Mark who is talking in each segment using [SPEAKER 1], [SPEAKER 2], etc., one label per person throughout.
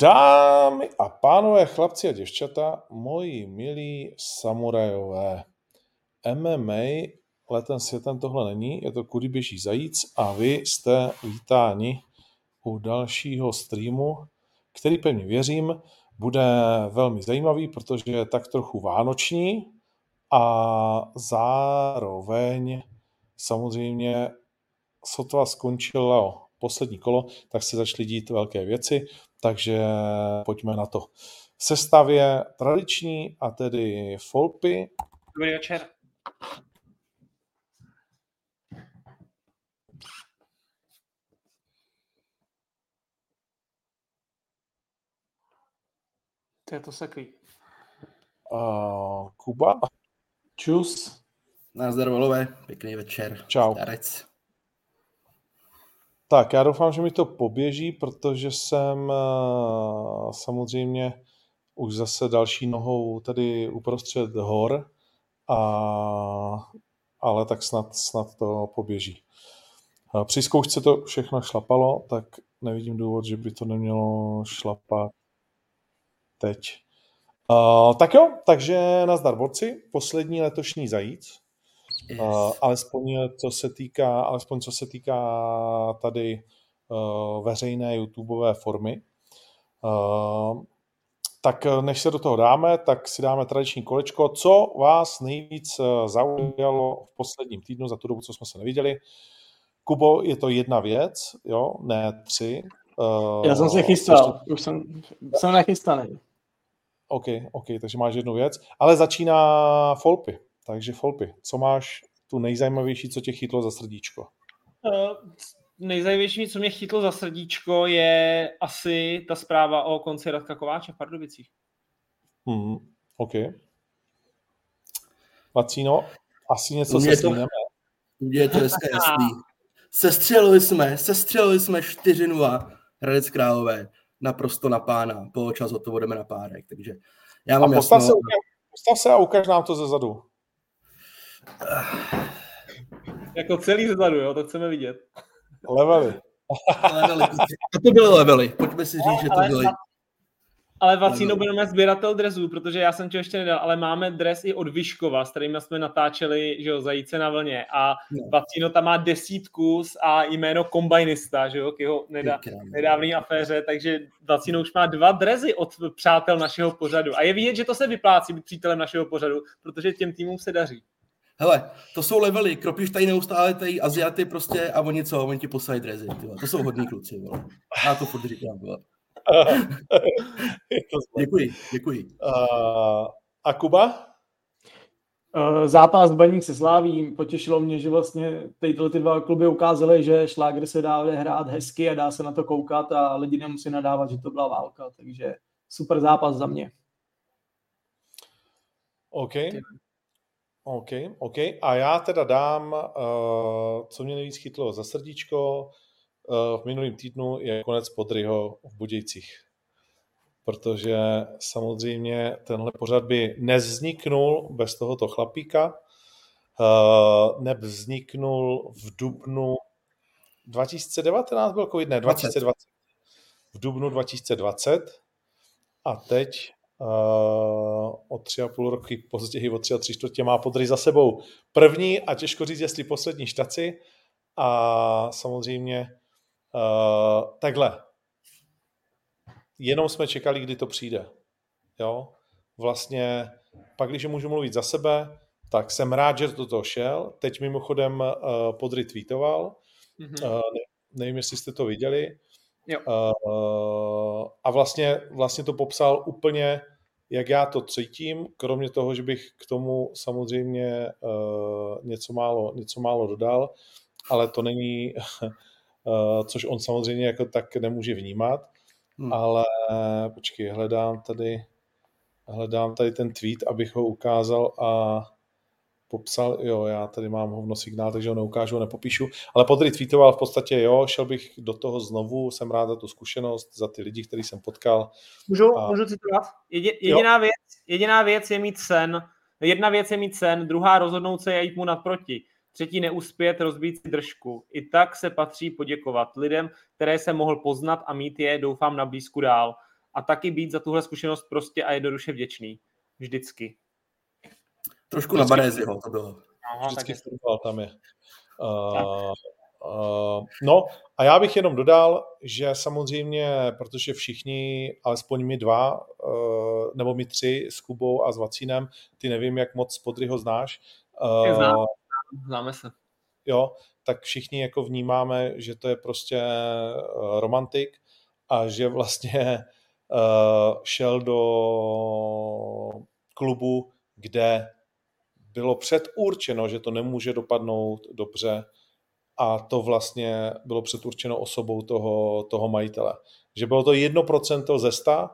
[SPEAKER 1] Dámy a pánové, chlapci a děvčata, moji milí samurajové, MMA letem světem tohle není, je to kudy běží zajíc a vy jste vítáni u dalšího streamu, který pevně věřím, bude velmi zajímavý, protože je tak trochu vánoční a zároveň samozřejmě sotva skončilo poslední kolo, tak se začaly dít velké věci, takže pojďme na to. V sestavě tradiční a tedy Folpy.
[SPEAKER 2] Dobrý večer. To je to seklý.
[SPEAKER 1] Uh, Kuba.
[SPEAKER 3] Čus.
[SPEAKER 4] Nazdar volové, pěkný večer.
[SPEAKER 1] Čau.
[SPEAKER 4] Starec.
[SPEAKER 1] Tak, já doufám, že mi to poběží, protože jsem uh, samozřejmě už zase další nohou tady uprostřed hor, a, ale tak snad, snad to poběží. Uh, Při zkoušce to všechno šlapalo, tak nevidím důvod, že by to nemělo šlapat teď. Uh, tak jo, takže nazdar borci, poslední letošní zajíc. Yes. Uh, alespoň co se týká, alespoň co se týká tady uh, veřejné YouTubeové formy. Uh, tak než se do toho dáme, tak si dáme tradiční kolečko. Co vás nejvíc zaujalo v posledním týdnu za tu dobu, co jsme se neviděli? Kubo, je to jedna věc, jo, ne tři.
[SPEAKER 3] Já jsem se chystal, ještě... už jsem, jsem nechystaný.
[SPEAKER 1] OK, OK, takže máš jednu věc. Ale začíná Folpy. Takže Folpy, co máš tu nejzajímavější, co tě chytlo za srdíčko?
[SPEAKER 2] Uh, nejzajímavější, co mě chytlo za srdíčko, je asi ta zpráva o konci Radka Kováče v Pardubicích.
[SPEAKER 1] Hmm, OK. Vacíno, asi něco se
[SPEAKER 4] to, je to dneska jasný. Sestřelili jsme, sestřelili jsme 4-0 Hradec Králové naprosto na pána. Po čas to budeme na párek, takže já mám
[SPEAKER 1] a postav jasno. Se, postav se a ukaž nám to ze zadu.
[SPEAKER 2] Jako celý ze zadu, jo, to chceme vidět.
[SPEAKER 1] Levely.
[SPEAKER 4] levely. To byly levely. Pojďme si říct, že to byly.
[SPEAKER 2] Ale Vacíno budeme sběratel dresů, protože já jsem ti ještě nedal, ale máme dres i od Vyškova, s kterými jsme natáčeli že jo, zajíce na vlně a no. Vacíno tam má desítku a jméno kombajnista, že jo, k jeho nedá, nedávné aféře, takže Vacíno už má dva drezy od přátel našeho pořadu a je vidět, že to se vyplácí být přítelem našeho pořadu, protože těm týmům se daří.
[SPEAKER 4] Hele, to jsou levely, kropíš tady neustále tady Aziaty prostě a oni co, oni ti posají drezy, tyhle. to jsou hodní kluci, vole. Já to furt říkám, vole. děkuji, děkuji.
[SPEAKER 1] Uh, a Kuba?
[SPEAKER 3] Uh, zápas Baník se Sláví. Potěšilo mě, že vlastně tyhle ty dva kluby ukázaly, že šlágr se dá hrát hezky a dá se na to koukat a lidi nemusí nadávat, že to byla válka. Takže super zápas za mě.
[SPEAKER 1] OK. OK, OK. A já teda dám, uh, co mě nejvíc chytlo za srdíčko, Eh, v minulém týdnu je konec Podryho v Budějcích. Protože samozřejmě tenhle pořad by nezvzniknul bez tohoto chlapíka. Eh, nevzniknul v dubnu 2019 byl covid, ne, 2020. V dubnu 2020 a teď uh, o tři a půl roky později, o tři a tři čtvrtě má Podry za sebou první a těžko říct, jestli poslední štaci a samozřejmě Uh, takhle. Jenom jsme čekali, kdy to přijde. Jo? Vlastně, pak když můžu mluvit za sebe, tak jsem rád, že do toho šel. Teď mimochodem uh, Podry tweetoval. Mm-hmm. Uh, ne, nevím, jestli jste to viděli.
[SPEAKER 2] Jo.
[SPEAKER 1] Uh, a vlastně, vlastně to popsal úplně, jak já to cítím, kromě toho, že bych k tomu samozřejmě uh, něco, málo, něco málo dodal, ale to není Eh, což on samozřejmě jako tak nemůže vnímat, hmm. ale počkej, hledám tady, hledám tady ten tweet, abych ho ukázal a popsal, jo, já tady mám hovno signál, takže ho neukážu, nepopíšu, ale Podry tweetoval v podstatě, jo, šel bych do toho znovu, jsem rád za tu zkušenost, za ty lidi, který jsem potkal.
[SPEAKER 2] Můžu, a... můžu citovat? Jediná věc, jediná věc je mít sen, jedna věc je mít sen, druhá rozhodnout se a jít mu naproti. Třetí neuspět, rozbít si držku. I tak se patří poděkovat lidem, které jsem mohl poznat a mít je, doufám, na blízku dál. a taky být za tuhle zkušenost prostě a jednoduše vděčný. Vždycky.
[SPEAKER 4] Trošku na Baréziho to bylo.
[SPEAKER 1] Aha, Vždycky fotbal tam je. Uh, uh, no a já bych jenom dodal, že samozřejmě, protože všichni, alespoň my dva, uh, nebo my tři s Kubou a s Vacínem, ty nevím, jak moc Podryho znáš.
[SPEAKER 2] Uh, Znám, známe se.
[SPEAKER 1] Jo, tak všichni jako vnímáme, že to je prostě uh, romantik a že vlastně uh, šel do klubu, kde bylo předurčeno, že to nemůže dopadnout dobře a to vlastně bylo předurčeno osobou toho, toho majitele. Že bylo to 1% ze 100, eh,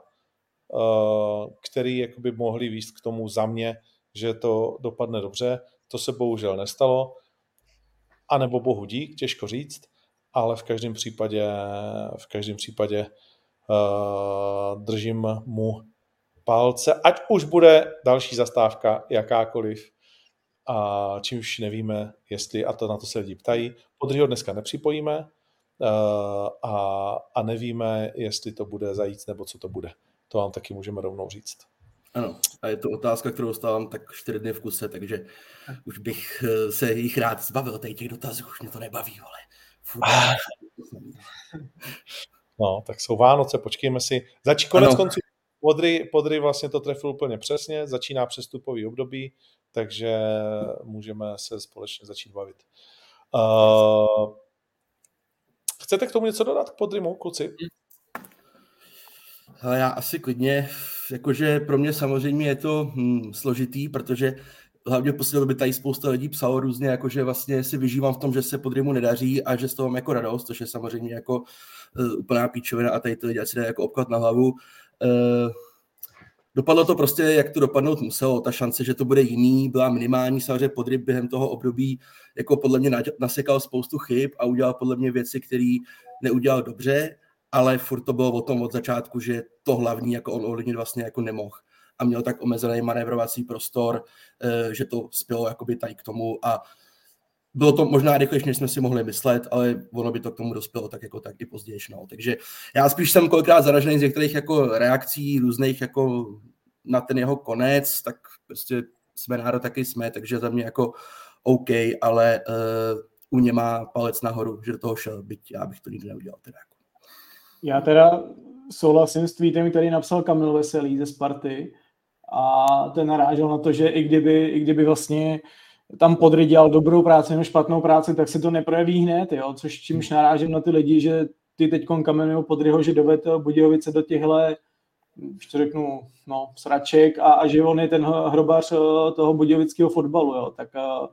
[SPEAKER 1] který jakoby mohli výst k tomu za mě, že to dopadne dobře. To se bohužel nestalo, a nebo bohu dík, těžko říct, ale v každém případě, v každém případě uh, držím mu palce, ať už bude další zastávka jakákoliv, a čímž nevíme, jestli, a to na to se lidi ptají, Podryho dneska nepřipojíme uh, a, a nevíme, jestli to bude zajíc nebo co to bude. To vám taky můžeme rovnou říct.
[SPEAKER 4] Ano, a je to otázka, kterou stávám tak čtyři dny v kuse, takže už bych eh, se jich rád zbavil, tady těch dotazů, už mě to nebaví, ale
[SPEAKER 1] No, tak jsou Vánoce, počkejme si. Zač konec ano. konců Podry, Podry vlastně to trefil úplně přesně, začíná přestupový období, takže můžeme se společně začít bavit. Uh, chcete k tomu něco dodat k Podrymu, kluci?
[SPEAKER 4] Já asi klidně, jakože pro mě samozřejmě je to hm, složitý, protože hlavně v poslední době tady spousta lidí psalo různě, jakože vlastně si vyžívám v tom, že se Podrymu nedaří a že z toho mám jako radost, což je samozřejmě jako uh, úplná píčovina a tady ty lidi si jako obklad na hlavu. Uh, Dopadlo to prostě, jak to dopadnout muselo. Ta šance, že to bude jiný, byla minimální. Samozřejmě podryb během toho období jako podle mě nasekal spoustu chyb a udělal podle mě věci, které neudělal dobře, ale furt to bylo o tom od začátku, že to hlavní jako on ovlivnit vlastně jako nemohl a měl tak omezený manévrovací prostor, eh, že to spělo jakoby tady k tomu a bylo to možná rychlejší, než jsme si mohli myslet, ale ono by to k tomu dospělo tak jako tak i později. No. Takže já spíš jsem kolikrát zaražený z některých jako reakcí různých jako na ten jeho konec, tak prostě jsme národ taky jsme, takže za mě jako OK, ale uh, u něj má palec nahoru, že do toho šel, byť já bych to nikdy neudělal. Teda jako.
[SPEAKER 3] Já teda souhlasím s tweetem, který napsal Kamil Veselý ze Sparty a ten narážel na to, že i kdyby, i kdyby vlastně tam Podry dělal dobrou práci nebo špatnou práci, tak se to neprojeví hned, jo? což čímž narážím na ty lidi, že ty teď kamenují Podryho, že dovede Budějovice do těchto už to řeknu, no, sraček a, a že on je ten hrobař eh, toho budějovického fotbalu, jo, tak uh,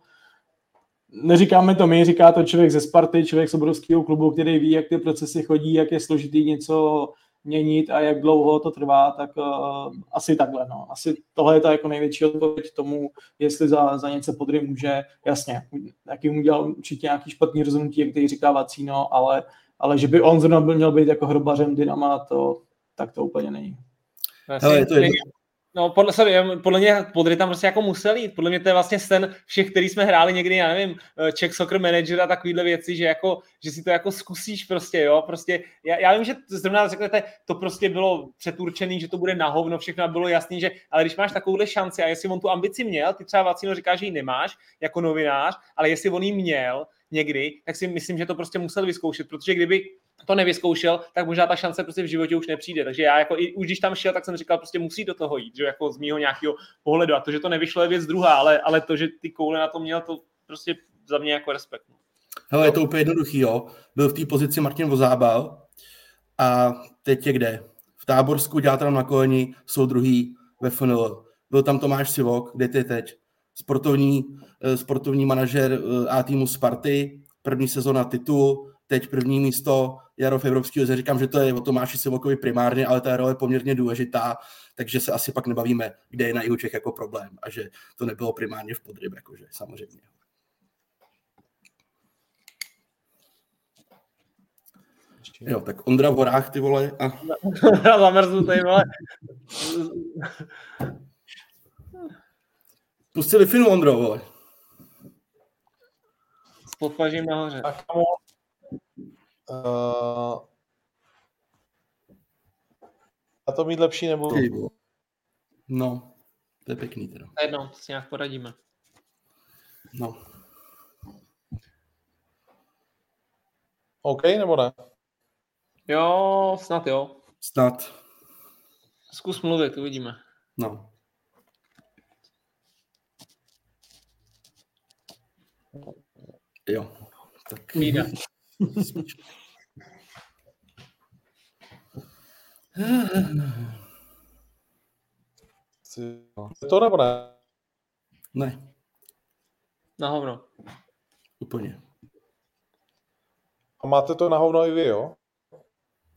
[SPEAKER 3] neříkáme to my, říká to člověk ze Sparty, člověk z obrovského klubu, který ví, jak ty procesy chodí, jak je složitý něco měnit a jak dlouho to trvá, tak uh, asi takhle. No. Asi tohle je ta jako největší odpověď tomu, jestli za, za něco podry může, jasně, taky mu dělal určitě nějaký špatný rozhodnutí, jak který říká Vacíno, ale, ale že by on zrovna byl měl být jako hrobařem Dynama, to, tak to úplně není.
[SPEAKER 2] Hele, je to jedno. No, podle, sorry, podle mě Podry tam prostě jako musel jít. Podle mě to je vlastně sen všech, který jsme hráli někdy, já nevím, eh, Czech Soccer Manager a takovýhle věci, že, jako, že si to jako zkusíš prostě, jo, prostě, já, já vím, že zrovna řeknete, to prostě bylo předurčený, že to bude na hovno, všechno bylo jasný, že, ale když máš takovouhle šanci a jestli on tu ambici měl, ty třeba Vacino říká, že ji nemáš jako novinář, ale jestli on ji měl někdy, tak si myslím, že to prostě musel vyzkoušet, protože kdyby to nevyzkoušel, tak možná ta šance prostě v životě už nepřijde. Takže já jako i už když tam šel, tak jsem říkal, prostě musí do toho jít, že jako z mýho nějakého pohledu. A to, že to nevyšlo, je věc druhá, ale, ale to, že ty koule na to měl, to prostě za mě jako respekt. No.
[SPEAKER 4] Hele, je to úplně jednoduchý, jo. Byl v té pozici Martin Vozábal a teď je kde? V Táborsku dělá tam na koleni, jsou druhý ve FNL. Byl tam Tomáš Sivok, kde je teď? Sportovní, eh, sportovní manažer eh, A týmu Sparty, první sezona titul, teď první místo Jaro v Evropský Říkám, že to je o Tomáši Sivokovi primárně, ale ta role je poměrně důležitá, takže se asi pak nebavíme, kde je na jihu Čech jako problém a že to nebylo primárně v podryb, jakože samozřejmě. Jo, tak Ondra v horách, ty vole. A...
[SPEAKER 2] Zamrznu tady, vole.
[SPEAKER 4] Pusti wi Ondro, vole.
[SPEAKER 2] Podpažím nahoře. Tak,
[SPEAKER 1] Uh, a to mít lepší nebo...
[SPEAKER 4] No, to je pěkný teda.
[SPEAKER 2] Jednou, to si nějak poradíme.
[SPEAKER 4] No.
[SPEAKER 1] OK, nebo ne?
[SPEAKER 2] Jo, snad jo.
[SPEAKER 4] Snad.
[SPEAKER 2] Zkus mluvit, uvidíme.
[SPEAKER 4] No. Jo. Tak.
[SPEAKER 2] Mída.
[SPEAKER 1] Je to nebo ne?
[SPEAKER 4] Ne,
[SPEAKER 2] Na hovno.
[SPEAKER 4] úplně.
[SPEAKER 1] A máte to na hovno i vy, jo?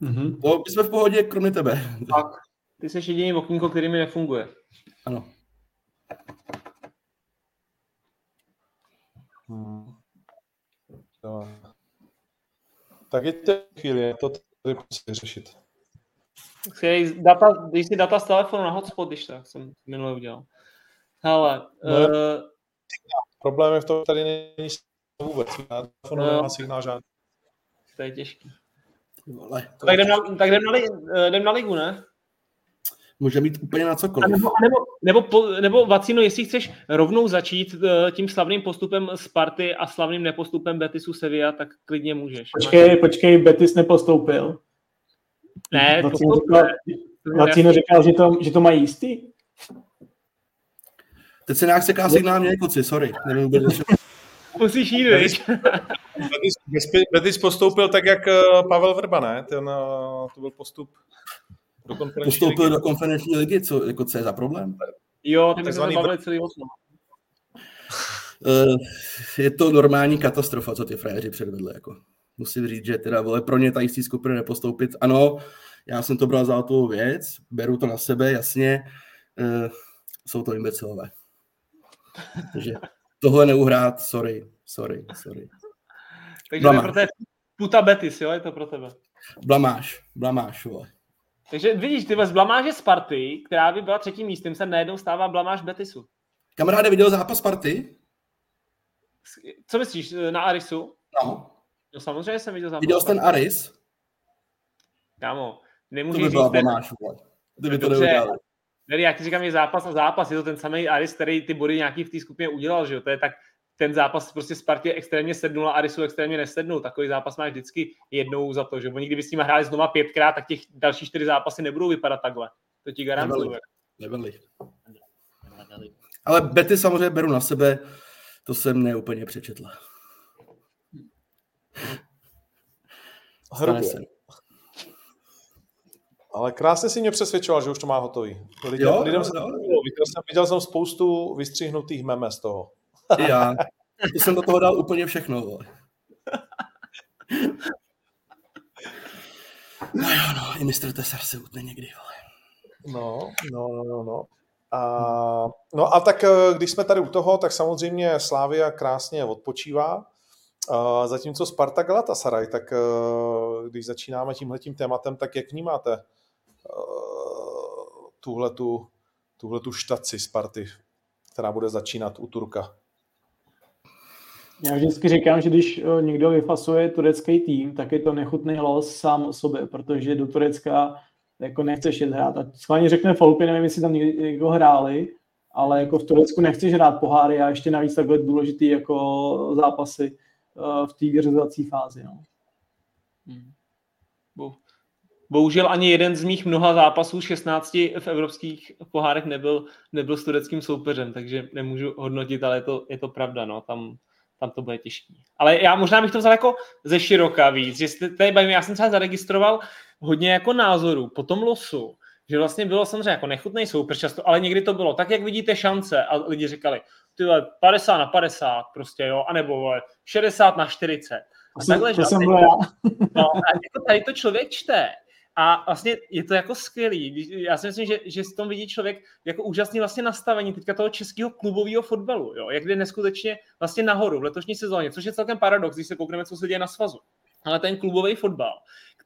[SPEAKER 3] Mhm.
[SPEAKER 4] No, my jsme v pohodě, kromě tebe.
[SPEAKER 2] Tak. Ty jsi jediný okýnko, který mi nefunguje.
[SPEAKER 4] Ano.
[SPEAKER 1] Hmm. Tak je to chvíli, to tady musí řešit.
[SPEAKER 2] Chci data, když si data z telefonu na hotspot, když tak jsem minule udělal. Hele,
[SPEAKER 1] No,
[SPEAKER 2] uh,
[SPEAKER 1] Problém je v tom, že tady není signál vůbec. Na telefonu
[SPEAKER 2] No.
[SPEAKER 1] nemá signál žádný.
[SPEAKER 2] to je těžký.
[SPEAKER 4] Vole, to
[SPEAKER 2] Tak jdem na, tak jdem na, li, eh, jdem na ligu, ne?
[SPEAKER 4] Může mít úplně na
[SPEAKER 2] A
[SPEAKER 4] cokoliv.
[SPEAKER 2] nebo, a nebo, nebo, po, nebo Vacino, jestli chceš rovnou začít eh, tím slavným postupem Sparty a slavným nepostupem Betisu Sevilla, tak klidně můžeš.
[SPEAKER 3] Počkej, počkej, Betis nepostoupil.
[SPEAKER 2] Ne,
[SPEAKER 3] Vacino
[SPEAKER 2] to,
[SPEAKER 3] říkal, Vacino říkal, že to, že to mají jistý.
[SPEAKER 4] Teď se nějak seká signál mě, kluci, sorry. Nevím vůbec,
[SPEAKER 2] musíš jít, viď?
[SPEAKER 1] Betis, Betis postoupil tak, jak eh, Pavel Vrba, ne? Ten, eh, to byl postup do konferenční
[SPEAKER 4] postoupil
[SPEAKER 1] ligy.
[SPEAKER 4] do konferenční ligy, co, jako, co je za problém?
[SPEAKER 2] Jo, jsme
[SPEAKER 1] Takzvaný
[SPEAKER 2] se bavili celý osm.
[SPEAKER 4] Uh, je to normální katastrofa, co ty frajeři předvedli. Jako. Musím říct, že teda vole, pro ně ta jistý skupiny nepostoupit. Ano, já jsem to bral za tu věc, beru to na sebe, jasně. Uh, jsou to imbecilové. Takže tohle neuhrát, sorry, sorry, sorry.
[SPEAKER 2] Takže
[SPEAKER 4] Blamáž.
[SPEAKER 2] to je pro tebe puta Betis, jo, je to pro tebe.
[SPEAKER 4] Blamáš, blamáš, vole.
[SPEAKER 2] Takže vidíš, ty z blamáže Sparty, která by byla třetím místem, se najednou stává blamáž Betisu.
[SPEAKER 4] Kamaráde, viděl zápas Sparty?
[SPEAKER 2] Co myslíš, eh, na Arisu?
[SPEAKER 4] No.
[SPEAKER 2] No samozřejmě jsem viděl zápas.
[SPEAKER 4] Viděl jsi ten Aris?
[SPEAKER 2] Kámo,
[SPEAKER 4] To
[SPEAKER 2] nemůžeš
[SPEAKER 4] by byla
[SPEAKER 2] říct,
[SPEAKER 4] vole. Kdyby to
[SPEAKER 2] Dobře.
[SPEAKER 4] neudělali.
[SPEAKER 2] Neri, jak ti říkám, je zápas a zápas, je to ten samý Aris, který ty body nějaký v té skupině udělal, že jo? To je tak, ten zápas prostě Spartě extrémně sednul a Arisu extrémně nesednul. Takový zápas máš vždycky jednou za to, že oni kdyby s nimi hráli znova pětkrát, tak těch další čtyři zápasy nebudou vypadat takhle. To ti garantuju.
[SPEAKER 4] Nevedli. Ale bety samozřejmě beru na sebe, to jsem neúplně přečetl.
[SPEAKER 1] Hrubě.
[SPEAKER 4] se.
[SPEAKER 1] Ale krásně si mě přesvědčoval, že už to má hotový. Lidem,
[SPEAKER 4] Jo,
[SPEAKER 1] lidem
[SPEAKER 4] jo,
[SPEAKER 1] se to
[SPEAKER 4] jo.
[SPEAKER 1] líbilo. viděl, jsem, viděl jsem spoustu vystřihnutých meme z toho.
[SPEAKER 4] I já. To jsem do toho dal úplně všechno. Vole. No jo, no, i mistr Tesar se utne někdy. Vole.
[SPEAKER 1] No, no, no, no, no. A, no a tak eh, když jsme tady u toho, tak samozřejmě Slávia krásně odpočívá, zatímco Sparta Galatasaray, tak eh, když začínáme tímhletím tématem, tak jak vnímáte eh, tuhletu, tuhletu štaci Sparty, která bude začínat u Turka?
[SPEAKER 3] Já vždycky říkám, že když eh, někdo vyfasuje turecký tým, tak je to nechutný los sám o sobě, protože do Turecka jako nechceš jet hrát. A schválně řekne Folpy, nevím, jestli tam někdo hráli, ale jako v Turecku nechceš hrát poháry a ještě navíc takhle důležitý jako zápasy v té vyřazovací fázi. No.
[SPEAKER 2] Bo- Bohužel ani jeden z mých mnoha zápasů 16 v evropských pohárech nebyl, nebyl s tureckým soupeřem, takže nemůžu hodnotit, ale je to, je to pravda, no, tam, tam to bude těžký. Ale já možná bych to vzal jako ze široka víc, že jste, tady bavím, já jsem třeba zaregistroval hodně jako názorů po tom losu, že vlastně bylo samozřejmě jako nechutný soupeř často, ale někdy to bylo tak, jak vidíte šance a lidi říkali, ty vole, 50 na 50 prostě, jo, anebo vole, 60 na 40. A
[SPEAKER 3] To, jsem,
[SPEAKER 2] takhle,
[SPEAKER 3] to
[SPEAKER 2] že-
[SPEAKER 3] jsem byl já.
[SPEAKER 2] No, a jako tady to člověk čte. A vlastně je to jako skvělý. Já si myslím, že, že s tom vidí člověk jako úžasný vlastně nastavení teďka toho českého klubového fotbalu, jo? jak jde neskutečně vlastně nahoru v letošní sezóně, což je celkem paradox, když se koukneme, co se děje na svazu. Ale ten klubový fotbal,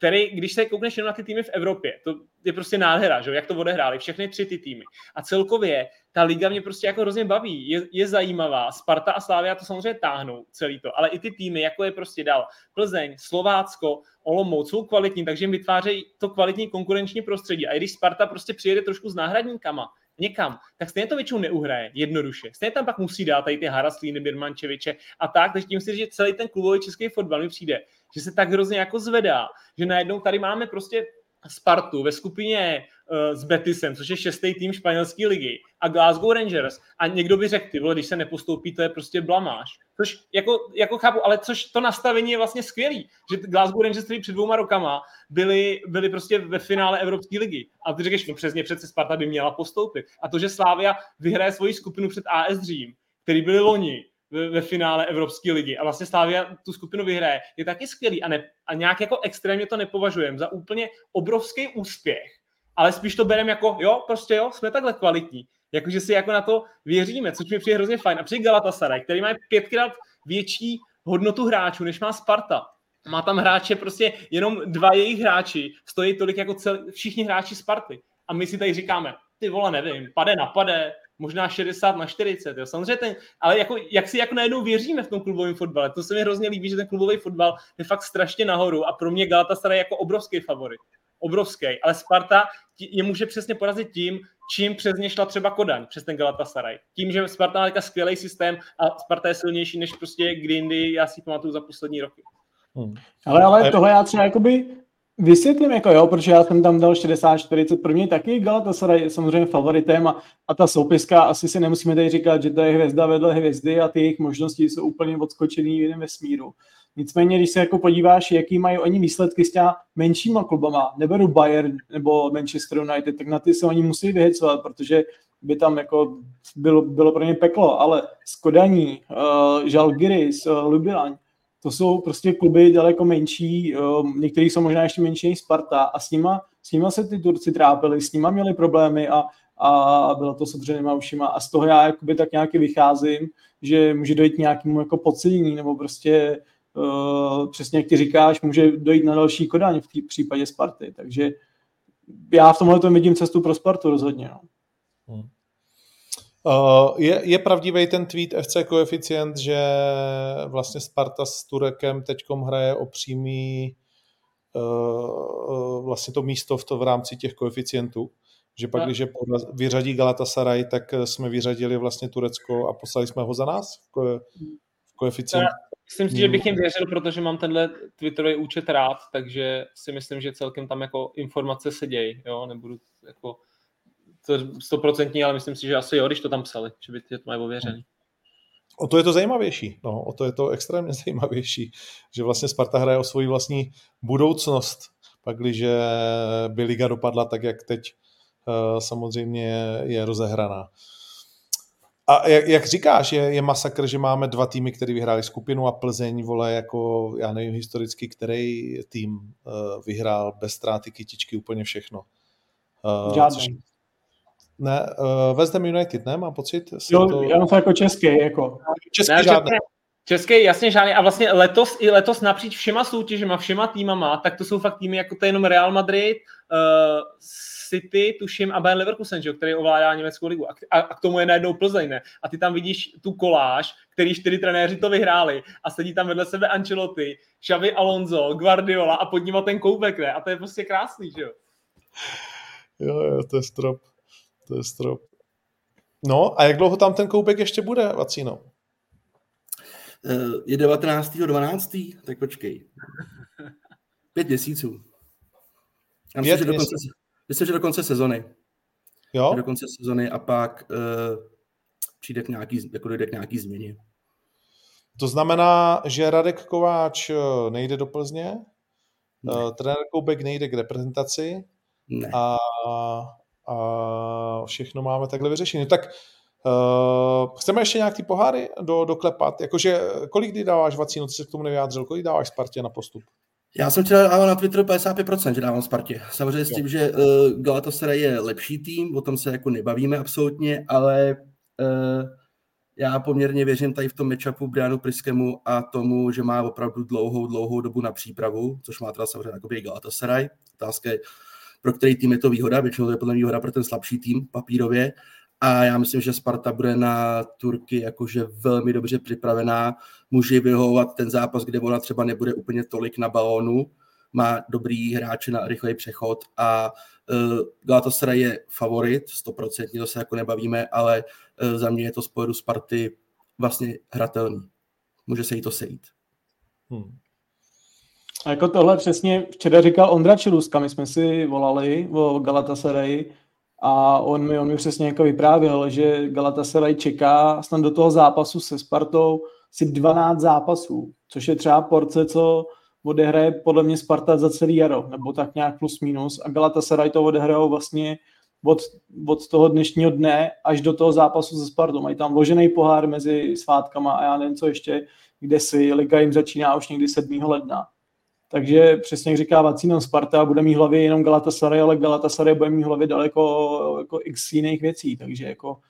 [SPEAKER 2] který, když se koukneš jenom na ty týmy v Evropě, to je prostě nádhera, že? jak to odehráli, všechny tři ty týmy. A celkově ta liga mě prostě jako hrozně baví, je, je zajímavá, Sparta a Slávia to samozřejmě táhnou celý to, ale i ty týmy, jako je prostě dal Plzeň, Slovácko, Olomouc, jsou kvalitní, takže jim vytvářejí to kvalitní konkurenční prostředí. A i když Sparta prostě přijede trošku s náhradníkama, někam, tak stejně to většinou neuhraje jednoduše. Stejně tam pak musí dát tady ty Haraslíny, Birmančeviče a tak, takže tím si, že celý ten klubový český fotbal mi přijde, že se tak hrozně jako zvedá, že najednou tady máme prostě Spartu ve skupině uh, s Betisem, což je šestý tým španělské ligy, a Glasgow Rangers. A někdo by řekl, ty vole, když se nepostoupí, to je prostě blamáž. Což jako, jako chápu, ale což to nastavení je vlastně skvělý, že Glasgow Rangers, který před dvouma rokama byli, byli prostě ve finále Evropské ligy. A ty řekneš, no přesně přece Sparta by měla postoupit. A to, že Slávia vyhraje svoji skupinu před AS Řím, který byli loni, ve, ve finále Evropské ligy a vlastně Slávia tu skupinu vyhraje, je taky skvělý a, ne, a nějak jako extrémně to nepovažujeme za úplně obrovský úspěch, ale spíš to bereme jako, jo, prostě jo, jsme takhle kvalitní. Jakože si jako na to věříme, což mi přijde hrozně fajn. A přijde Galatasaray, který má pětkrát větší hodnotu hráčů, než má Sparta. Má tam hráče, prostě jenom dva jejich hráči stojí tolik jako cel, všichni hráči Sparty. A my si tady říkáme, ty vole, nevím, pade na pade, možná 60 na 40, jo. Samozřejmě ten, ale jako, jak si jako najednou věříme v tom klubovém fotbale, to se mi hrozně líbí, že ten klubový fotbal je fakt strašně nahoru a pro mě Galatasaray jako obrovský favorit. Obrovský, ale Sparta je může přesně porazit tím, čím přes ně šla třeba Kodaň, přes ten Galatasaray. Tím, že Sparta má takový skvělý systém a Sparta je silnější než prostě Grindy, já si pamatuju za poslední roky.
[SPEAKER 3] Hmm. Ale, ale tohle já třeba jakoby vysvětlím, jako jo, protože já jsem tam dal 60-40, pro mě taky Galatasaray je samozřejmě favoritem a, a ta soupiska, asi si nemusíme tady říkat, že to je hvězda vedle hvězdy a ty jejich možnosti jsou úplně odskočený v jiném vesmíru. Nicméně, když se jako podíváš, jaký mají oni výsledky s těma menšíma klubama, neberu Bayern nebo Manchester United, tak na ty se oni musí vyhecovat, protože by tam jako bylo, bylo pro ně peklo, ale Skodaní, uh, Žalgiris, uh, Lubilaň, to jsou prostě kluby daleko menší, některý jsou možná ještě menší než Sparta a s nima, s nima se ty Turci trápili, s nima měli problémy a, a bylo to s otřenýma ušima a z toho já jakoby tak nějaký vycházím, že může dojít nějakému jako podcenění nebo prostě uh, přesně jak ty říkáš, může dojít na další Kodaň v tý, případě Sparty, takže já v tomhle to vidím cestu pro Spartu rozhodně. No. Hmm.
[SPEAKER 1] Uh, je, je pravdivý ten tweet FC koeficient, že vlastně Sparta s Turekem teďkom hraje o přímý uh, vlastně to místo v, to v rámci těch koeficientů. Že pak, když vyřadí Galatasaray, tak jsme vyřadili vlastně Turecko a poslali jsme ho za nás v, ko, v koeficientu.
[SPEAKER 2] Myslím si, že bych jim věřil, protože mám tenhle Twitterový účet rád, takže si myslím, že celkem tam jako informace se dějí, jo, nebudu jako to stoprocentní, ale myslím si, že asi jo, když to tam psali, že by to mají ověřený.
[SPEAKER 1] O to je to zajímavější, no, o to je to extrémně zajímavější, že vlastně Sparta hraje o svoji vlastní budoucnost, pak když by liga dopadla tak, jak teď uh, samozřejmě je rozehraná. A jak, jak říkáš, je, je masakr, že máme dva týmy, které vyhráli skupinu a Plzeň, vole, jako, já nevím historicky, který tým uh, vyhrál bez ztráty kytičky úplně všechno.
[SPEAKER 3] Uh, Žádný. Což,
[SPEAKER 1] ne, uh, West Ham United, ne? Mám pocit?
[SPEAKER 3] Jo, to... já to jako český, jako.
[SPEAKER 1] Český ne, žádný.
[SPEAKER 2] Český, jasně žádný. A vlastně letos i letos napříč všema soutěžema, všema týmama, tak to jsou fakt týmy jako to je jenom Real Madrid, uh, City, tuším, a Bayern Leverkusen, že, který ovládá německou ligu. A, a, a, k tomu je najednou Plzeň, ne? A ty tam vidíš tu koláž, který čtyři trenéři to vyhráli a sedí tam vedle sebe Ancelotti, Xavi Alonso, Guardiola a pod nima ten koubek, ne? A to je prostě krásný, že jo?
[SPEAKER 1] Jo, jo, to je strop to je strop. No a jak dlouho tam ten koupek ještě bude, Vacíno?
[SPEAKER 4] Eh, je 19.12., tak počkej. Pět měsíců. Já myslím, že do, konce, myslím, že do konce sezony.
[SPEAKER 1] Jo?
[SPEAKER 4] Do konce sezony a pak uh, přijde k nějaký, jako dojde k nějaký změně.
[SPEAKER 1] To znamená, že Radek Kováč eh, nejde do Plzně, ne. trenér Koubek nejde k reprezentaci
[SPEAKER 4] ne.
[SPEAKER 1] a a všechno máme takhle vyřešené. Tak uh, chceme ještě nějak ty poháry do, doklepat? Jakože kolik kdy dáváš vacínu, ty se k tomu nevyjádřil, kolik dáváš Spartě na postup?
[SPEAKER 4] Já jsem včera dával na Twitteru 55%, že dávám Spartě. Samozřejmě s tím, že uh, Galatasaray je lepší tým, o tom se jako nebavíme absolutně, ale uh, já poměrně věřím tady v tom matchupu Brianu Priskemu a tomu, že má opravdu dlouhou, dlouhou dobu na přípravu, což má teda samozřejmě jako Galatasaray. Otázka je, pro který tým je to výhoda, většinou to je podle výhoda pro ten slabší tým papírově. A já myslím, že Sparta bude na Turky jakože velmi dobře připravená. Může vyhovovat ten zápas, kde ona třeba nebude úplně tolik na balónu, má dobrý hráče na rychlej přechod a uh, Galatasaray je favorit, 100%, to se jako nebavíme, ale uh, za mě je to pohledu Sparty vlastně hratelný. Může se jí to sejít. Hmm.
[SPEAKER 3] A jako tohle přesně včera říkal Ondra Čiluska, my jsme si volali o Galatasaray a on mi, on mi přesně jako vyprávěl, že Galatasaray čeká snad do toho zápasu se Spartou si 12 zápasů, což je třeba porce, co odehraje podle mě Sparta za celý jaro, nebo tak nějak plus minus a Galatasaray to odehrajou vlastně od, od toho dnešního dne až do toho zápasu se Spartou. Mají tam vložený pohár mezi svátkama a já nevím, co ještě, kde si Liga jim začíná už někdy 7. ledna. Takže přesně jak říká Vacíno, Sparta bude mít hlavě jenom Galatasaray, ale Galatasaray bude mít hlavě daleko jako x jiných věcí, takže jako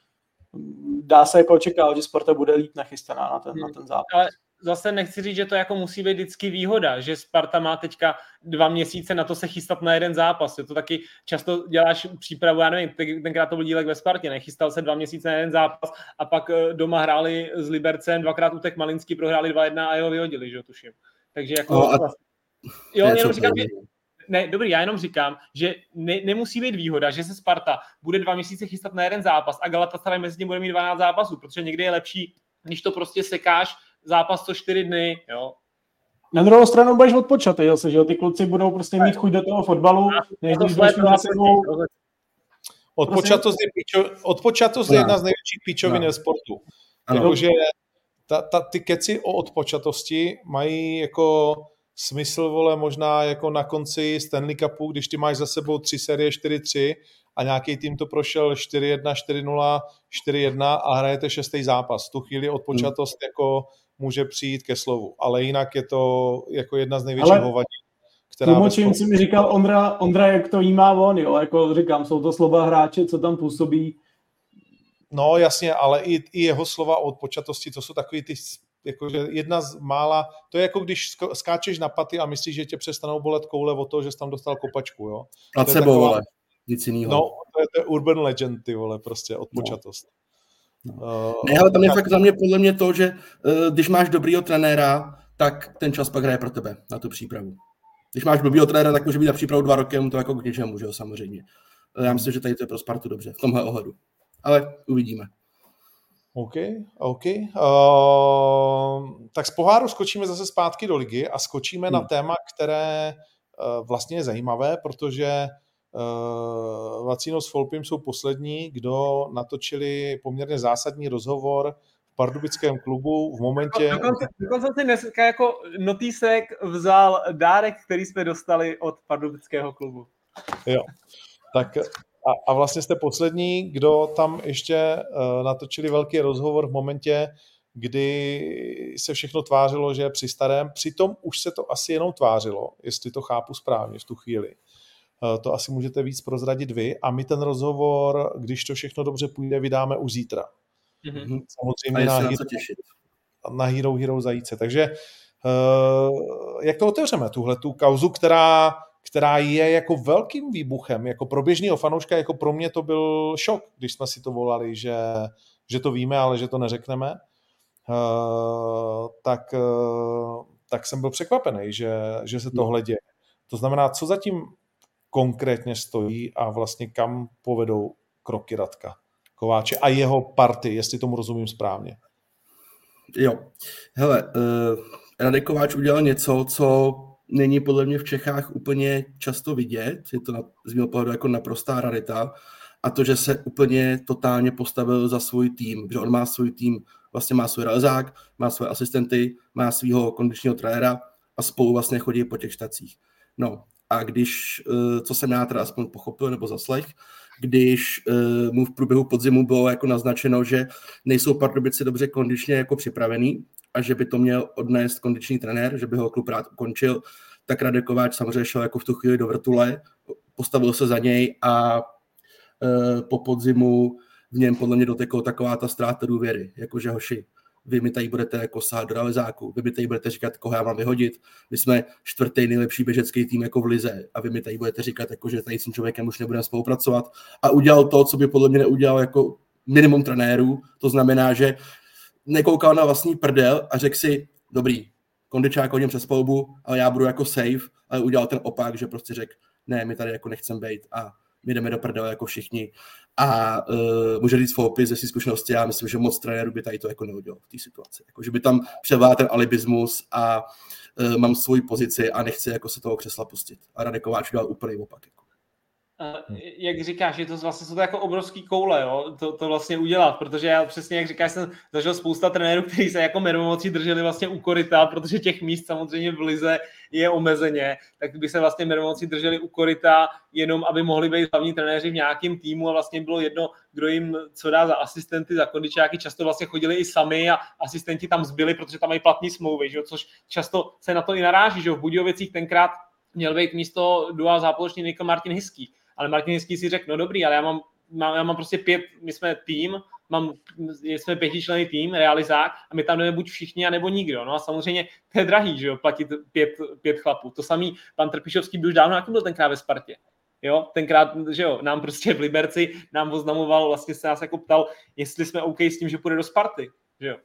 [SPEAKER 3] dá se jako očekávat, že Sparta bude líp nachystaná na ten, hmm. na ten zápas. Ale
[SPEAKER 2] zase nechci říct, že to jako musí být vždycky výhoda, že Sparta má teďka dva měsíce na to se chystat na jeden zápas. Je to taky často děláš přípravu, já nevím, tenkrát to byl dílek ve Spartě, nechystal se dva měsíce na jeden zápas a pak eh, doma hráli s Libercem, dvakrát utek Malinský, prohráli 2-1 a jeho vyhodili, že tuším. Takže jako... No a... Jo, jenom říkám, že ne, dobrý, já jenom říkám, že ne, nemusí být výhoda, že se Sparta bude dva měsíce chystat na jeden zápas a Galatasaray mezi tím bude mít 12 zápasů, protože někdy je lepší, když to prostě sekáš zápas co čtyři dny, jo.
[SPEAKER 3] Na druhou stranu budeš odpočatý zase, že jo? Ty kluci budou prostě mít chuť do toho fotbalu, než když budeš mít sebou...
[SPEAKER 1] Odpočatost je, odpočatost je jedna z největších píčovin ve sportu. Jakože ta, ta, ty keci o odpočatosti mají jako smysl, vole, možná jako na konci Stanley Cupu, když ty máš za sebou tři série 4-3 a nějaký tým to prošel 4-1, 4-0, 4-1 a hrajete šestý zápas. V tu chvíli odpočatost hmm. jako může přijít ke slovu, ale jinak je to jako jedna z největších ale... hovadí.
[SPEAKER 3] Která Tlumočím si mi říkal Ondra, Ondra, jak to jí má on, jo, jako říkám, jsou to slova hráče, co tam působí.
[SPEAKER 1] No jasně, ale i, i jeho slova o odpočatosti, to jsou takový ty jakože jedna z mála, to je jako když skáčeš na paty a myslíš, že tě přestanou bolet koule o to, že jsi tam dostal kopačku, jo.
[SPEAKER 4] A sebou, vole, nic jiného.
[SPEAKER 1] No, to je, to je urban legend, ty vole, prostě odpočatost.
[SPEAKER 4] No. No. Uh, ne, ale tam je fakt za mě podle mě to, že uh, když máš dobrýho trenéra, tak ten čas pak hraje pro tebe na tu přípravu. Když máš blbýho trenéra, tak může být na přípravu dva roky, to jako k něčemu, že jo, samozřejmě. Já myslím, že tady to je pro Spartu dobře, v tomhle ohledu. Ale uvidíme.
[SPEAKER 1] OK, OK. Uh, tak z poháru skočíme zase zpátky do ligy a skočíme hmm. na téma, které uh, vlastně je zajímavé, protože uh, Vacino s Folpim jsou poslední, kdo natočili poměrně zásadní rozhovor v pardubickém klubu v momentě...
[SPEAKER 2] Dokonce, dokonce si dneska jako notýsek vzal dárek, který jsme dostali od pardubického klubu.
[SPEAKER 1] Jo, tak a, a vlastně jste poslední, kdo tam ještě uh, natočili velký rozhovor v momentě, kdy se všechno tvářilo, že je při starém. Přitom už se to asi jenom tvářilo, jestli to chápu správně v tu chvíli. Uh, to asi můžete víc prozradit vy. A my ten rozhovor, když to všechno dobře půjde, vydáme už zítra. Mm-hmm. Samozřejmě na Hero, na Hero Hero zajíce. Takže uh, jak to otevřeme, tuhle tu kauzu, která která je jako velkým výbuchem, jako pro běžného fanouška, jako pro mě to byl šok, když jsme si to volali, že, že to víme, ale že to neřekneme, uh, tak, uh, tak jsem byl překvapený, že, že se tohle děje. To znamená, co zatím konkrétně stojí a vlastně kam povedou kroky Radka Kováče a jeho party, jestli tomu rozumím správně.
[SPEAKER 4] Jo, hele, uh, Radek Kováč udělal něco, co není podle mě v Čechách úplně často vidět, je to na, z mého pohledu jako naprostá rarita, a to, že se úplně totálně postavil za svůj tým, že on má svůj tým, vlastně má svůj realizák, má své asistenty, má svého kondičního trenéra a spolu vlastně chodí po těch štacích. No a když, eh, co jsem já teda aspoň pochopil nebo zaslech, když uh, mu v průběhu podzimu bylo jako naznačeno, že nejsou Pardubice dobře kondičně jako připravený a že by to měl odnést kondiční trenér, že by ho klub rád ukončil, tak Radek Kováč samozřejmě šel jako v tu chvíli do vrtule, postavil se za něj a uh, po podzimu v něm podle mě doteklo taková ta ztráta důvěry, jakože hoši, vy mi tady budete jako sahat do realizáku, vy mi tady budete říkat, koho já mám vyhodit, my jsme čtvrtý nejlepší běžecký tým jako v Lize a vy mi tady budete říkat, jako, že tady s tím člověkem už nebudeme spolupracovat. A udělal to, co by podle mě neudělal jako minimum trenérů, to znamená, že nekoukal na vlastní prdel a řekl si, dobrý, kondičák hodím přes polbu, ale já budu jako safe, ale udělal ten opak, že prostě řekl, ne, my tady jako nechcem být a my jdeme do prdele jako všichni. A uh, může říct Fopis ze zkušenosti, já myslím, že moc trenérů by tady to jako neudělal v té situaci. Jako, že by tam převládl ten alibismus a uh, mám svoji pozici a nechci jako se toho křesla pustit. A Radek Kováč udělal úplný opak. Jako.
[SPEAKER 2] Uh, jak říkáš, je to vlastně jsou to jako obrovský koule, jo? To, to vlastně udělat, protože já přesně, jak říkáš, jsem zažil spousta trenérů, kteří se jako mermomocí drželi vlastně u koryta, protože těch míst samozřejmě v lize je omezeně, tak by se vlastně mermomocí drželi u koryta, jenom aby mohli být hlavní trenéři v nějakém týmu a vlastně bylo jedno, kdo jim co dá za asistenty, za kondičáky, často vlastně chodili i sami a asistenti tam zbyli, protože tam mají platní smlouvy, že? což často se na to i naráží, že v Budějovicích tenkrát měl být místo dual zápoločník Martin Hiský ale Martin Jiský si řekl, no dobrý, ale já mám, mám, já mám prostě pět, my jsme tým, mám, jsme pětičlený tým, realizák a my tam jdeme buď všichni, anebo nikdo. No a samozřejmě to je drahý, že jo, platit pět, pět chlapů. To samý pan Trpišovský byl už dávno, jaký byl tenkrát ve Spartě. Jo, tenkrát, že jo, nám prostě v Liberci nám oznamoval, vlastně se nás jako ptal, jestli jsme OK s tím, že půjde do Sparty, že jo.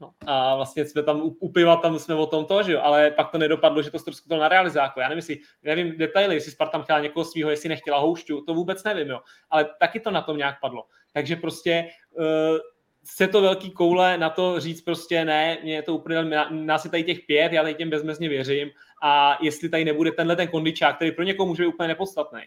[SPEAKER 2] No, a vlastně jsme tam u, piva, tam jsme o tom to, že jo, ale pak to nedopadlo, že to ztroskotalo na realizáku. Já nevím, jestli, nevím detaily, jestli Sparta chtěla někoho svého, jestli nechtěla houšťu, to vůbec nevím, jo. Ale taky to na tom nějak padlo. Takže prostě uh, se to velký koule na to říct prostě ne, mě je to úplně, nás je tady těch pět, já tady těm bezmezně věřím a jestli tady nebude tenhle ten kondičák, který pro někoho může být úplně nepodstatný.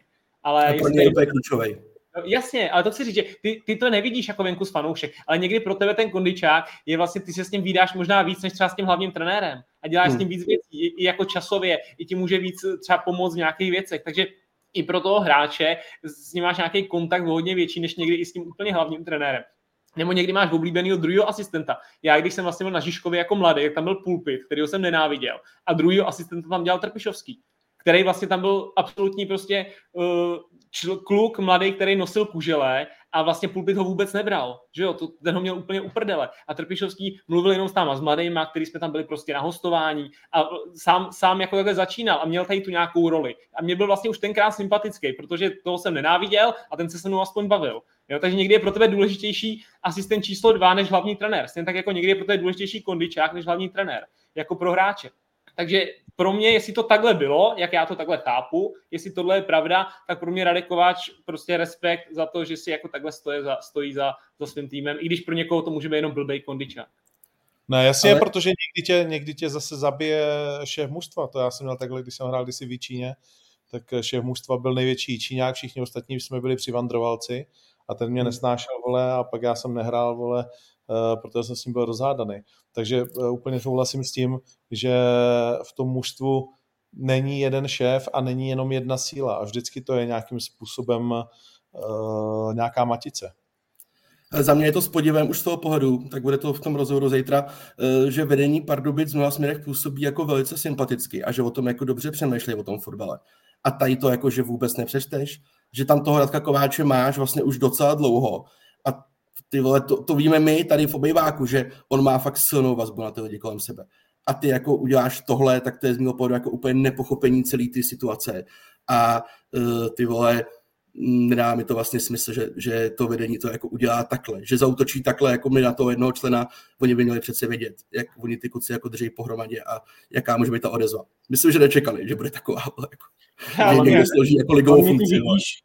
[SPEAKER 2] Ale
[SPEAKER 4] a pro mě je klíčový.
[SPEAKER 2] No, jasně, ale to chci říct, že ty, ty to nevidíš jako venku z fanoušek, ale někdy pro tebe ten kondičák je vlastně, ty se s ním vydáš možná víc, než třeba s tím hlavním trenérem a děláš hmm. s tím víc věcí, i, i jako časově, i ti může víc třeba pomoct v nějakých věcech, takže i pro toho hráče s ním máš nějaký kontakt hodně větší, než někdy i s tím úplně hlavním trenérem. Nebo někdy máš oblíbeného druhého asistenta. Já, když jsem vlastně byl na Žižkově jako mladý, tak tam byl pulpit, kterýho jsem nenáviděl. A druhého asistenta tam dělal Trpišovský který vlastně tam byl absolutní prostě uh, čl- kluk mladý, který nosil kužele a vlastně pulpit ho vůbec nebral, že jo, to, ten ho měl úplně uprdele a Trpišovský mluvil jenom s náma, s mladýma, který jsme tam byli prostě na hostování a sám, sám jako takhle začínal a měl tady tu nějakou roli a mě byl vlastně už tenkrát sympatický, protože toho jsem nenáviděl a ten se se mnou aspoň bavil. Jo, takže někdy je pro tebe důležitější asistent číslo dva než hlavní trenér. Stejně tak jako někdy je pro tebe důležitější kondičák než hlavní trenér, jako pro hráče. Takže pro mě, jestli to takhle bylo, jak já to takhle chápu, jestli tohle je pravda, tak pro mě Radek Kováč prostě respekt za to, že si jako takhle stojí za, stojí za, za svým týmem, i když pro někoho to může být jenom blbej kondičák.
[SPEAKER 1] Ne, jasně, Ale... protože někdy tě, někdy tě zase zabije šéf mužstva. To já jsem měl takhle, když jsem hrál kdysi v Číně, tak šéf mužstva byl největší Číňák, všichni ostatní jsme byli přivandrovalci a ten mě hmm. nesnášel, vole, a pak já jsem nehrál, vole, Eh, protože jsem s ním byl rozhádaný. Takže eh, úplně souhlasím s tím, že v tom mužstvu není jeden šéf a není jenom jedna síla a vždycky to je nějakým způsobem uh, nějaká matice.
[SPEAKER 4] Za mě je to s podívem už z toho pohledu, tak bude to v tom rozhovoru zítra, že vedení Pardubic v mnoha směrech působí jako velice sympaticky a že o tom jako dobře přemýšlí o tom fotbale. A tady to jako, že vůbec nepřečteš, že tam toho Radka Kováče máš vlastně už docela dlouho a ty vole, to, to víme my tady v obejváku, že on má fakt silnou vazbu na ty lidi kolem sebe. A ty jako uděláš tohle, tak to je z mého pohledu jako úplně nepochopení celé ty situace. A uh, ty vole, nedá mi to vlastně smysl, že, že to vedení to jako udělá takhle, že zautočí takhle jako my na toho jednoho člena, oni by měli přece vědět, jak oni ty kuci jako drží pohromadě a jaká může být ta odezva. Myslím, že nečekali, že bude taková jako,
[SPEAKER 3] Já, že složí jako ligovou funkci. Vidíš,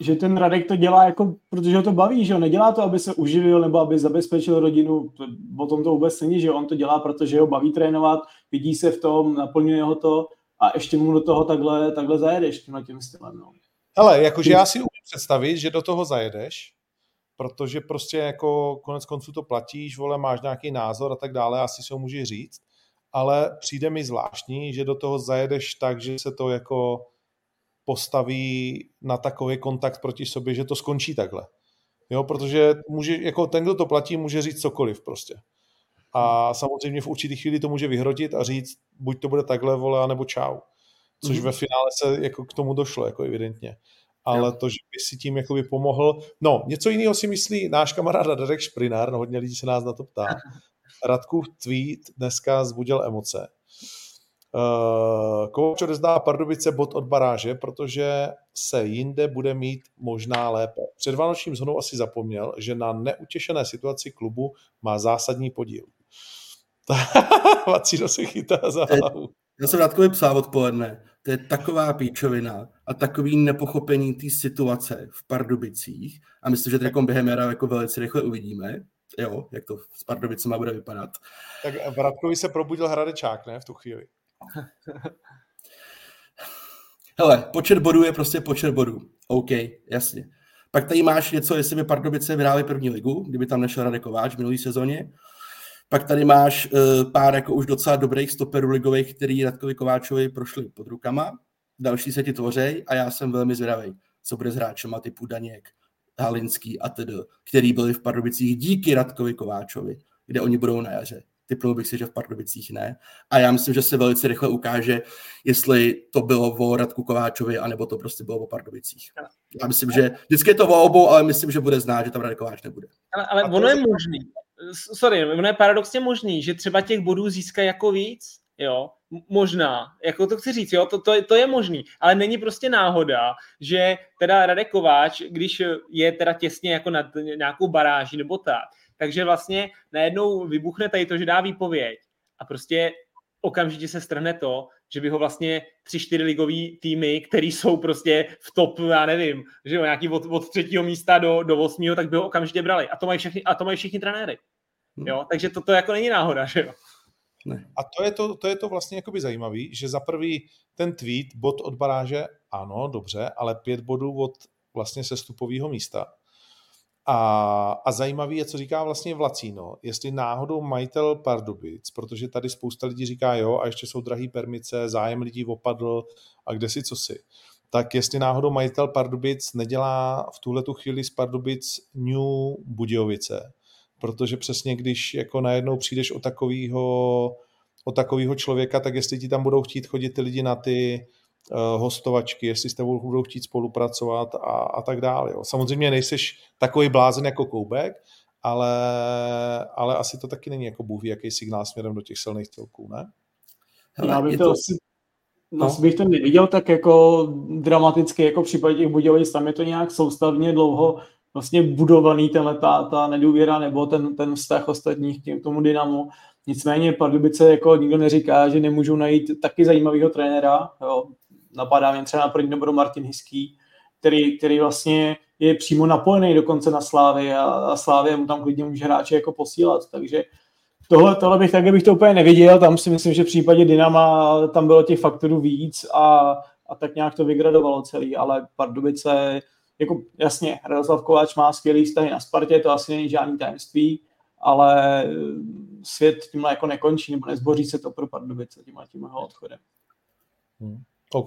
[SPEAKER 3] že ten Radek to dělá jako, protože ho to baví, že jo, nedělá to, aby se uživil nebo aby zabezpečil rodinu, o tom to vůbec není, že on to dělá, protože ho baví trénovat, vidí se v tom, naplňuje ho to a ještě mu do toho takhle, takhle zajedeš tímhle tím stylem, no.
[SPEAKER 1] Hele, jakože já si umím představit, že do toho zajedeš, protože prostě jako konec konců to platíš, vole, máš nějaký názor a tak dále, asi si ho můžeš říct, ale přijde mi zvláštní, že do toho zajedeš tak, že se to jako postaví na takový kontakt proti sobě, že to skončí takhle. Jo, protože může, jako ten, kdo to platí, může říct cokoliv prostě. A samozřejmě v určitý chvíli to může vyhrotit a říct, buď to bude takhle, vole, anebo čau. Což mm-hmm. ve finále se jako k tomu došlo, jako evidentně. ale jo. to, že by si tím jakoby pomohl. No, něco jiného si myslí náš kamarád Radek Šprinár, no hodně lidí se nás na to ptá. Radkův tweet dneska zbudil emoce. Uh, Kovač odezdá Pardubice bod od baráže, protože se jinde bude mít možná lépe. Před Vánočním zhonou asi zapomněl, že na neutěšené situaci klubu má zásadní podíl. Vacíno se chytá za hlavu.
[SPEAKER 4] Já jsem Radkovi psal odpoledne. To je taková píčovina a takový nepochopení té situace v Pardubicích a myslím, že teď během jara jako velice rychle uvidíme, jo, jak to s Pardubicema bude vypadat.
[SPEAKER 1] Tak v Radkovi se probudil Hradečák, ne, v tu chvíli.
[SPEAKER 4] Hele, počet bodů je prostě počet bodů. OK, jasně. Pak tady máš něco, jestli by Pardubice vyhráli první ligu, kdyby tam nešel Radek Kováč v minulý sezóně. Pak tady máš uh, pár jako už docela dobrých stoperů ligových, který Radkovi Kováčovi prošli pod rukama. Další se ti tvořej a já jsem velmi zvědavý, co bude s hráčema typu Daněk, Halinský a tedy, který byli v Pardubicích díky Radkovi Kováčovi, kde oni budou na jaře. Typnul bych si, že v Pardubicích ne. A já myslím, že se velice rychle ukáže, jestli to bylo o Radku Kováčovi, anebo to prostě bylo o Pardubicích. Já myslím, že vždycky je to o obou, ale myslím, že bude znát, že tam Radek Kováč nebude.
[SPEAKER 2] Ale, ale ono je možný, sorry, ono je paradoxně možný, že třeba těch bodů získá jako víc, jo, možná, jako to chci říct, jo, to, to, to je možný, ale není prostě náhoda, že teda Radek Kováč, když je teda těsně jako nad nějakou baráží nebo tak, takže vlastně najednou vybuchne tady to, že dá výpověď a prostě okamžitě se strhne to, že by ho vlastně tři, čtyři ligový týmy, který jsou prostě v top, já nevím, že jo, nějaký od, od třetího místa do, do osmího, tak by ho okamžitě brali. A to mají všichni, a to mají všichni trenéry. Hmm. Jo, takže to, to jako není náhoda, že jo.
[SPEAKER 1] Ne. A to je to, to je to vlastně jakoby zajímavý, že za prvý ten tweet, bod od baráže, ano, dobře, ale pět bodů od vlastně sestupového místa. A, a zajímavý je, co říká vlastně Vlacíno, jestli náhodou majitel Pardubic, protože tady spousta lidí říká, jo, a ještě jsou drahý permice, zájem lidí opadl a kde si co si. Tak jestli náhodou majitel Pardubic nedělá v tuhle tu chvíli z Pardubic New Budějovice, protože přesně když jako najednou přijdeš o takového o takového člověka, tak jestli ti tam budou chtít chodit ty lidi na ty hostovačky, jestli s tebou budou chtít spolupracovat a, a tak dále. Jo. Samozřejmě nejseš takový blázen jako Koubek, ale, ale asi to taky není jako bůh jaký signál směrem do těch silných celků, ne?
[SPEAKER 3] Já bych to, to asi, no. bych to neviděl tak jako dramaticky, jako v případě těch Budějovic, tam je to nějak soustavně dlouho vlastně budovaný tenhle ta, ta nedůvěra nebo ten, ten vztah ostatních k tím, tomu Dynamu. Nicméně Pardubice jako nikdo neříká, že nemůžou najít taky zajímavého trenéra. Jo. Napadá mě třeba na první nebo Martin Hiský, který, který vlastně je přímo napojený dokonce na Slávy a, a Slávě mu tam klidně může hráče jako posílat, takže tohle, tohle bych taky bych to úplně neviděl, tam si myslím, že v případě Dynama tam bylo těch faktorů víc a, a tak nějak to vygradovalo celý, ale Pardubice jako jasně, Radoslav Kováč má skvělý vztahy na Spartě, to asi není žádný tajemství, ale eh, svět tímhle jako nekončí, nebo nezboří se to pro Pardubice tímhle tím jeho odchodem.
[SPEAKER 1] Hmm. OK.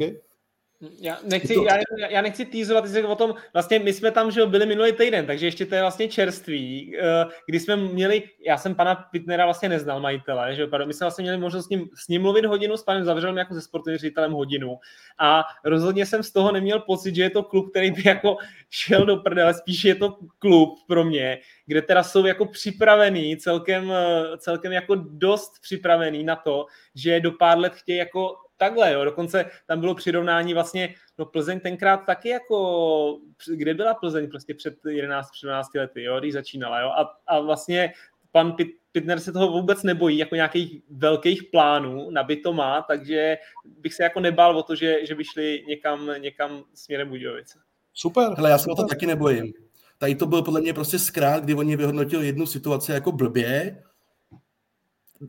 [SPEAKER 2] Já nechci, to... já, já nechci týzovat o tom, vlastně my jsme tam že byli minulý týden, takže ještě to je vlastně čerství, eh, kdy jsme měli, já jsem pana Pitnera vlastně neznal majitele, že my jsme vlastně měli možnost s ním, s ním mluvit hodinu, s panem Zavřelem jako se sportovním ředitelem hodinu a rozhodně jsem z toho neměl pocit, že je to klub, který by jako šel do prdele, spíš je to klub pro mě, kde teda jsou jako připravený, celkem, eh, celkem jako dost připravený na to, že do pár let chtějí jako takhle, jo. Dokonce tam bylo přirovnání vlastně, no Plzeň tenkrát taky jako, kde byla Plzeň prostě před 11-13 lety, jo, když začínala, jo. A, a vlastně pan Pitner se toho vůbec nebojí, jako nějakých velkých plánů, nabit to má, takže bych se jako nebál o to, že, že by šli někam, někam směrem Budějovice.
[SPEAKER 4] Super. Hele, já se o to taky nebojím. Tady to byl podle mě prostě zkrát, kdy oni vyhodnotili jednu situaci jako blbě,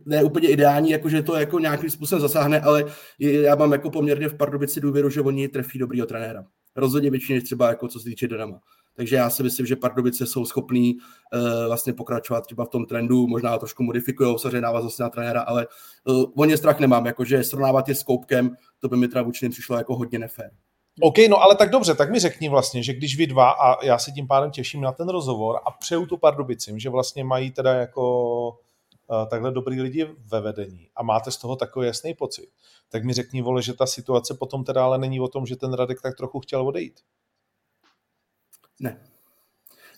[SPEAKER 4] ne úplně ideální, jakože to jako nějakým způsobem zasáhne, ale já mám jako poměrně v Pardubici důvěru, že oni trefí dobrýho trenéra. Rozhodně většině třeba jako co se týče Dynama. Takže já si myslím, že Pardubice jsou schopní uh, vlastně pokračovat třeba v tom trendu, možná trošku modifikují samozřejmě návaznosti na trenéra, ale uh, o ně strach nemám, jakože srovnávat je s Koupkem, to by mi teda vůči přišlo jako hodně nefér.
[SPEAKER 1] OK, no ale tak dobře, tak mi řekni vlastně, že když vy dva, a já se tím pádem těším na ten rozhovor a přeju tu Pardubicím, že vlastně mají teda jako Eh, takhle dobrý lidi ve vedení a máte z toho takový jasný pocit, tak mi řekni, vole, že ta situace potom teda ale není o tom, že ten Radek tak trochu chtěl odejít.
[SPEAKER 4] Ne.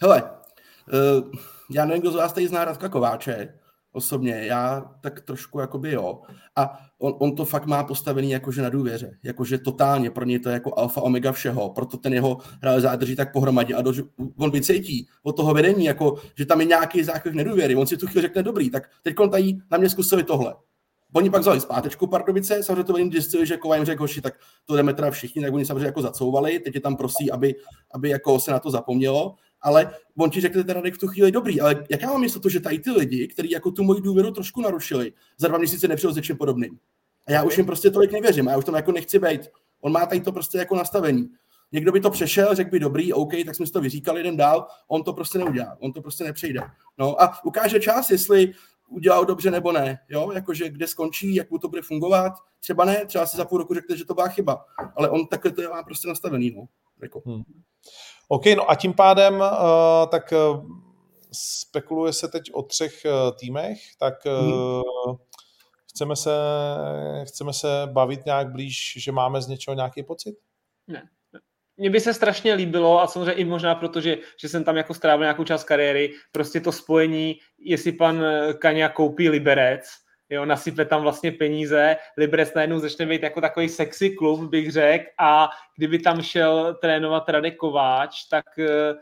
[SPEAKER 4] Hele, uh, já nevím, kdo z vás tady zná Radka Kováče, osobně, já tak trošku jakoby jo. A on, on to fakt má postavený jakože na důvěře, jakože totálně, pro něj to je jako alfa omega všeho, proto ten jeho realizát drží tak pohromadě a do, on vycítí od toho vedení, jako, že tam je nějaký základ nedůvěry, on si tu chvíli řekne dobrý, tak teď tady na mě zkusili tohle. Oni pak vzali zpátečku Pardubice, samozřejmě to oni zjistili, že Kovajem řekl, hoši, tak to jdeme teda všichni, tak oni samozřejmě jako zacouvali, teď je tam prosí, aby, aby jako se na to zapomnělo ale on ti řekne teda v tu chvíli dobrý, ale jak já mám jistotu, že tady ty lidi, kteří jako tu moji důvěru trošku narušili, za dva měsíce nepřijel čím podobným. A já už jim prostě tolik nevěřím, a já už tam jako nechci být. On má tady to prostě jako nastavení. Někdo by to přešel, řekl by dobrý, OK, tak jsme si to vyříkali, jdem dál, on to prostě neudělá, on to prostě nepřejde. No a ukáže čas, jestli udělal dobře nebo ne, jo, jakože kde skončí, jak mu to bude fungovat, třeba ne, třeba si za půl roku řekne, že to byla chyba, ale on takhle to má prostě nastavený, no. Jako. Hmm.
[SPEAKER 1] OK, no a tím pádem uh, tak uh, spekuluje se teď o třech uh, týmech, tak uh, hmm. chceme, se, chceme se bavit nějak blíž, že máme z něčeho nějaký pocit?
[SPEAKER 2] Ne. Mně by se strašně líbilo a samozřejmě i možná proto, že, že jsem tam jako strávil nějakou část kariéry, prostě to spojení, jestli pan Kaňa koupí Liberec, jo, nasype tam vlastně peníze, Liberec najednou začne být jako takový sexy klub, bych řekl, a kdyby tam šel trénovat Radek Kováč, tak eh,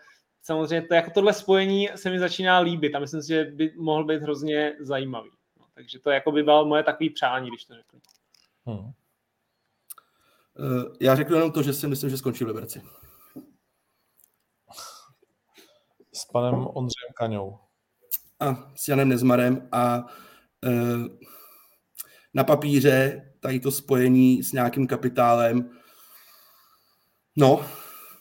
[SPEAKER 2] samozřejmě to, jako tohle spojení se mi začíná líbit a myslím si, že by mohl být hrozně zajímavý. No, takže to jako by bylo moje takový přání, když to řeknu. Hmm.
[SPEAKER 4] Eh, já řeknu jenom to, že si myslím, že skončí v Liberci.
[SPEAKER 1] S panem Ondřejem Kaňou.
[SPEAKER 4] A s Janem Nezmarem a na papíře tady to spojení s nějakým kapitálem, no,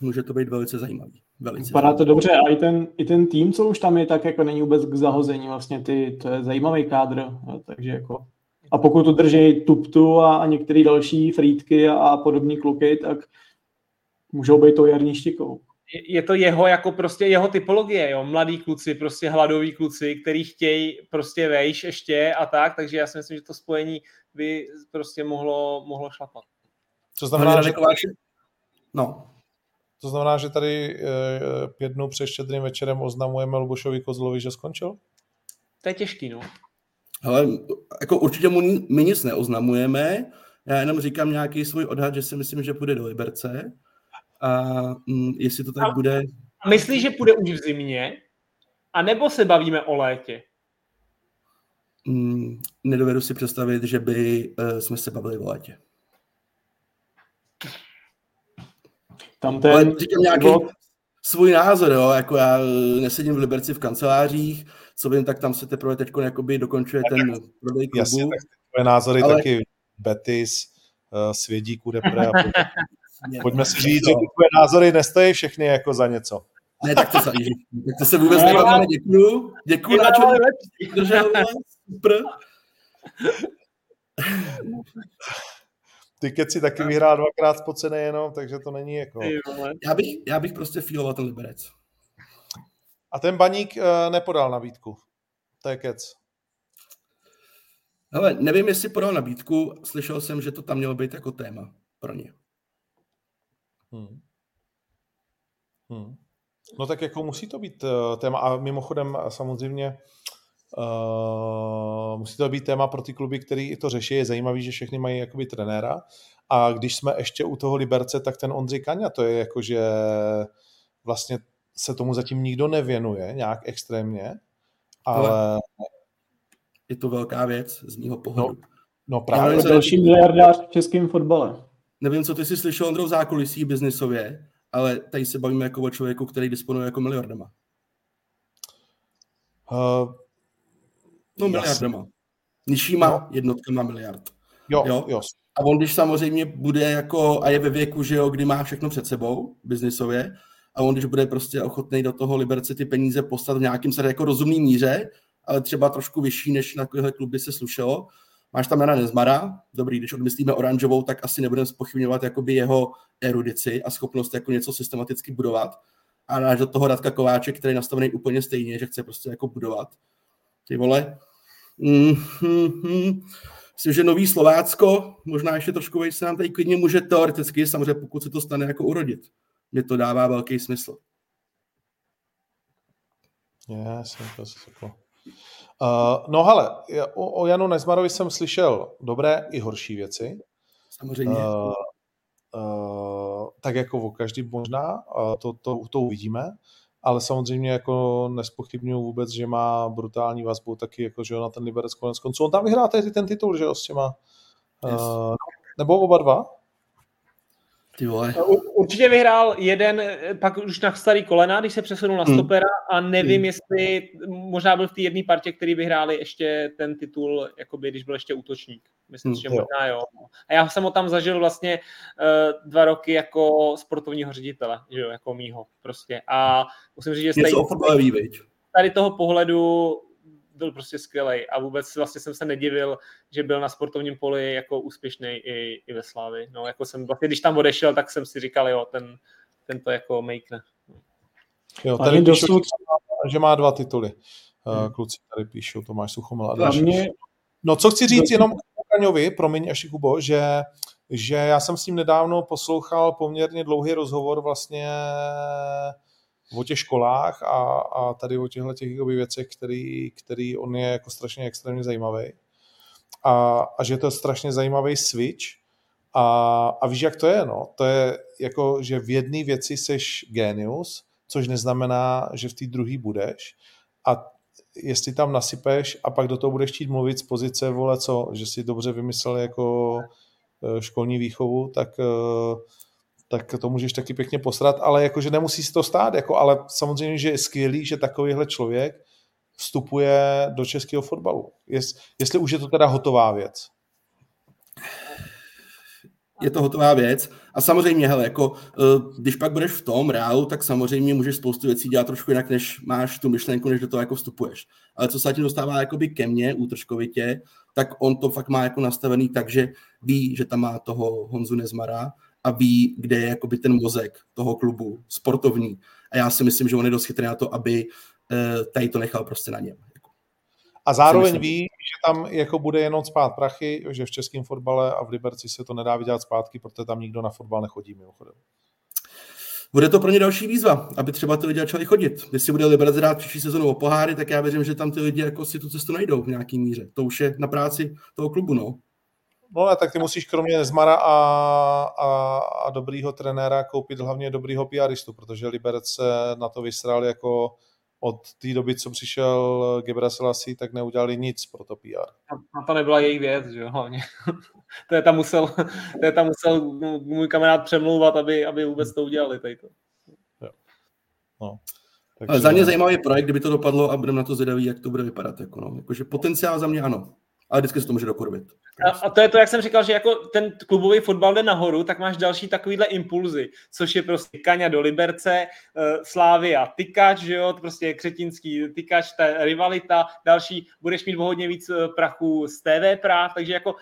[SPEAKER 4] může to být velice zajímavý. Velice
[SPEAKER 3] Vypadá to dobře. A i ten, i ten tým, co už tam je, tak jako není vůbec k zahození. Vlastně, ty, to je zajímavý kádr, takže jako a pokud to drží Tuptu a, a některé další Frýdky a, a podobní kluky, tak můžou být to jarní štikou
[SPEAKER 2] je to jeho jako prostě jeho typologie, jo, mladí kluci, prostě hladoví kluci, který chtějí prostě vejš ještě a tak, takže já si myslím, že to spojení by prostě mohlo, mohlo šlapat.
[SPEAKER 1] To znamená, že tady, no. To znamená, že tady e, pět dnů před štědrým večerem oznamujeme Lubošovi Kozlovi, že skončil?
[SPEAKER 2] To je těžký, no.
[SPEAKER 4] Ale jako určitě mu my nic neoznamujeme, já jenom říkám nějaký svůj odhad, že si myslím, že půjde do Liberce, a mm, jestli to tak a bude...
[SPEAKER 2] Myslíš, že půjde už v zimě? A nebo se bavíme o létě?
[SPEAKER 4] Mm, nedovedu si představit, že by uh, jsme se bavili o létě.
[SPEAKER 3] Tam ten... Ale
[SPEAKER 4] říkám nějaký svůj názor, jo, jako já eh, nesedím v Liberci v kancelářích, co vím, tak tam se teprve teď dokončuje tak, ten prodej klubu. Jasně, tak
[SPEAKER 1] tvoje názory ale... taky Betis, uh, Svědíku, Depre a Pojďme si říct, že ty tvoje názory nestojí všechny jako za něco.
[SPEAKER 4] Ne, tak to se, tak to se vůbec nebavíme. Děkuju. Děkuju, na čem držel super.
[SPEAKER 1] Ty keci taky vyhrál dvakrát spocené jenom, takže to není jako...
[SPEAKER 4] Já bych, já bych prostě feeloval ten Liberec.
[SPEAKER 1] A ten baník uh, nepodal nabídku. To je kec.
[SPEAKER 4] Hele, nevím, jestli podal nabídku, slyšel jsem, že to tam mělo být jako téma pro ně. Hmm.
[SPEAKER 1] Hmm. No tak jako musí to být uh, téma a mimochodem samozřejmě uh, musí to být téma pro ty kluby, který to řeší. Je zajímavý, že všechny mají jakoby trenéra a když jsme ještě u toho Liberce, tak ten Ondřej Kaňa, to je jako, že vlastně se tomu zatím nikdo nevěnuje nějak extrémně, ale... ale
[SPEAKER 4] je to velká věc z mého pohledu. No,
[SPEAKER 3] no právě. další miliardář v českém fotbale
[SPEAKER 4] nevím, co ty jsi slyšel, Ondro, v zákulisí biznisově, ale tady se bavíme jako o člověku, který disponuje jako miliardama. Uh, no miliardama. Nižšíma no. jednotkama miliard.
[SPEAKER 1] Jo, jo, jo.
[SPEAKER 4] A on, když samozřejmě bude jako, a je ve věku, že jo, kdy má všechno před sebou, biznisově, a on, když bude prostě ochotný do toho Liberce ty peníze poslat v nějakým se jako rozumný míře, ale třeba trošku vyšší, než na takovéhle kluby se slušelo, Máš tam Jana Nezmara, dobrý, když odmyslíme oranžovou, tak asi nebudeme spochybňovat jakoby jeho erudici a schopnost jako něco systematicky budovat. A náš do toho Radka Kováče, který je nastavený úplně stejně, že chce prostě jako budovat. Ty vole. Mm-hmm. Myslím, že nový Slovácko, možná ještě trošku se nám tady klidně může teoreticky, samozřejmě pokud se to stane jako urodit. Mně to dává velký smysl.
[SPEAKER 1] Yes, to se Uh, no hele, o, o Janu Nezmarovi jsem slyšel dobré i horší věci.
[SPEAKER 4] Samozřejmě. Uh,
[SPEAKER 1] uh, tak jako o každý možná, uh, to, to, to uvidíme, ale samozřejmě jako nespochybnuju vůbec, že má brutální vazbu taky jako, že na ten Liberec konec konců. On tam vyhrál tehdy ten titul, že jo, s těma, yes. uh, nebo oba dva?
[SPEAKER 4] Ty vole.
[SPEAKER 2] Určitě vyhrál jeden, pak už na starý kolena, když se přesunul na hmm. stopera a nevím, hmm. jestli možná byl v té jedné partě, který vyhráli ještě ten titul, jakoby, když byl ještě útočník. Myslím hmm, že možná jo. A já jsem ho tam zažil vlastně uh, dva roky jako sportovního ředitele, že jo, jako mýho prostě. A musím říct, že
[SPEAKER 4] tady,
[SPEAKER 2] tady toho pohledu byl prostě skvělý a vůbec vlastně jsem se nedivil, že byl na sportovním poli jako úspěšný i, i ve Slávi. No, jako jsem vlastně, když tam odešel, tak jsem si říkal, jo, ten, ten to jako makne.
[SPEAKER 1] Jo, tady píšu, dosud... že má dva tituly. Eh, hmm. Kluci tady píšou, Tomáš Suchomil a další. Mě... No co chci říct jenom Kaňovi, promiň ještě Kubo, že, že já jsem s ním nedávno poslouchal poměrně dlouhý rozhovor vlastně o těch školách a, a tady o těchto těch věcech, který, který on je jako strašně extrémně zajímavý. A, a že to je strašně zajímavý switch. A, a víš, jak to je? No? To je jako, že v jedné věci seš genius, což neznamená, že v té druhé budeš. A jestli tam nasypeš a pak do toho budeš chtít mluvit z pozice, vole, co, že si dobře vymyslel jako eh, školní výchovu, tak uh, tak to můžeš taky pěkně posrat, ale jakože nemusí si to stát, jako, ale samozřejmě, že je skvělý, že takovýhle člověk vstupuje do českého fotbalu. Jest, jestli už je to teda hotová věc.
[SPEAKER 4] Je to hotová věc. A samozřejmě, hele, jako, eh, když pak budeš v tom reálu, tak samozřejmě můžeš spoustu věcí dělat trošku jinak, než máš tu myšlenku, než do toho jako vstupuješ. Ale co se tím dostává jakoby ke mně, útržkovitě, tak on to fakt má jako nastavený tak, že ví, že tam má toho Honzu Nezmara, a ví, kde je jakoby ten mozek toho klubu sportovní. A já si myslím, že on je dost chytrý na to, aby eh, tady to nechal prostě na něm.
[SPEAKER 1] A zároveň ví, že tam jako bude jenom spát prachy, že v českém fotbale a v Liberci se to nedá vydělat zpátky, protože tam nikdo na fotbal nechodí mimochodem.
[SPEAKER 4] Bude to pro ně další výzva, aby třeba ty lidi začali chodit. Jestli bude Liberec hrát příští sezonu o poháry, tak já věřím, že tam ty lidi jako si tu cestu najdou v nějaký míře. To už je na práci toho klubu, no.
[SPEAKER 1] No a tak ty musíš kromě Zmara a, a, a dobrýho trenéra koupit hlavně dobrýho PRistu, protože Liberec se na to vysral jako od té doby, co přišel Gebrselassie, tak neudělali nic pro to PR.
[SPEAKER 2] A to nebyla její věc, že jo, hlavně. to je tam musel, to je tam musel můj kamarád přemlouvat, aby, aby vůbec to udělali. Tady to. Jo.
[SPEAKER 4] No. Takže... Ale za mě zajímavý projekt, kdyby to dopadlo a budeme na to zvědaví, jak to bude vypadat. Jako no. Jakože potenciál za mě ano ale vždycky se to může dokurvit.
[SPEAKER 2] A, a to je to, jak jsem říkal, že jako ten klubový fotbal jde nahoru, tak máš další takovýhle impulzy, což je prostě Kaňa do Liberce, uh, Slávia, Tykač, že jo, prostě Křetinský, Tykač, ta rivalita, další, budeš mít o hodně víc uh, prachu z TV práv, takže jako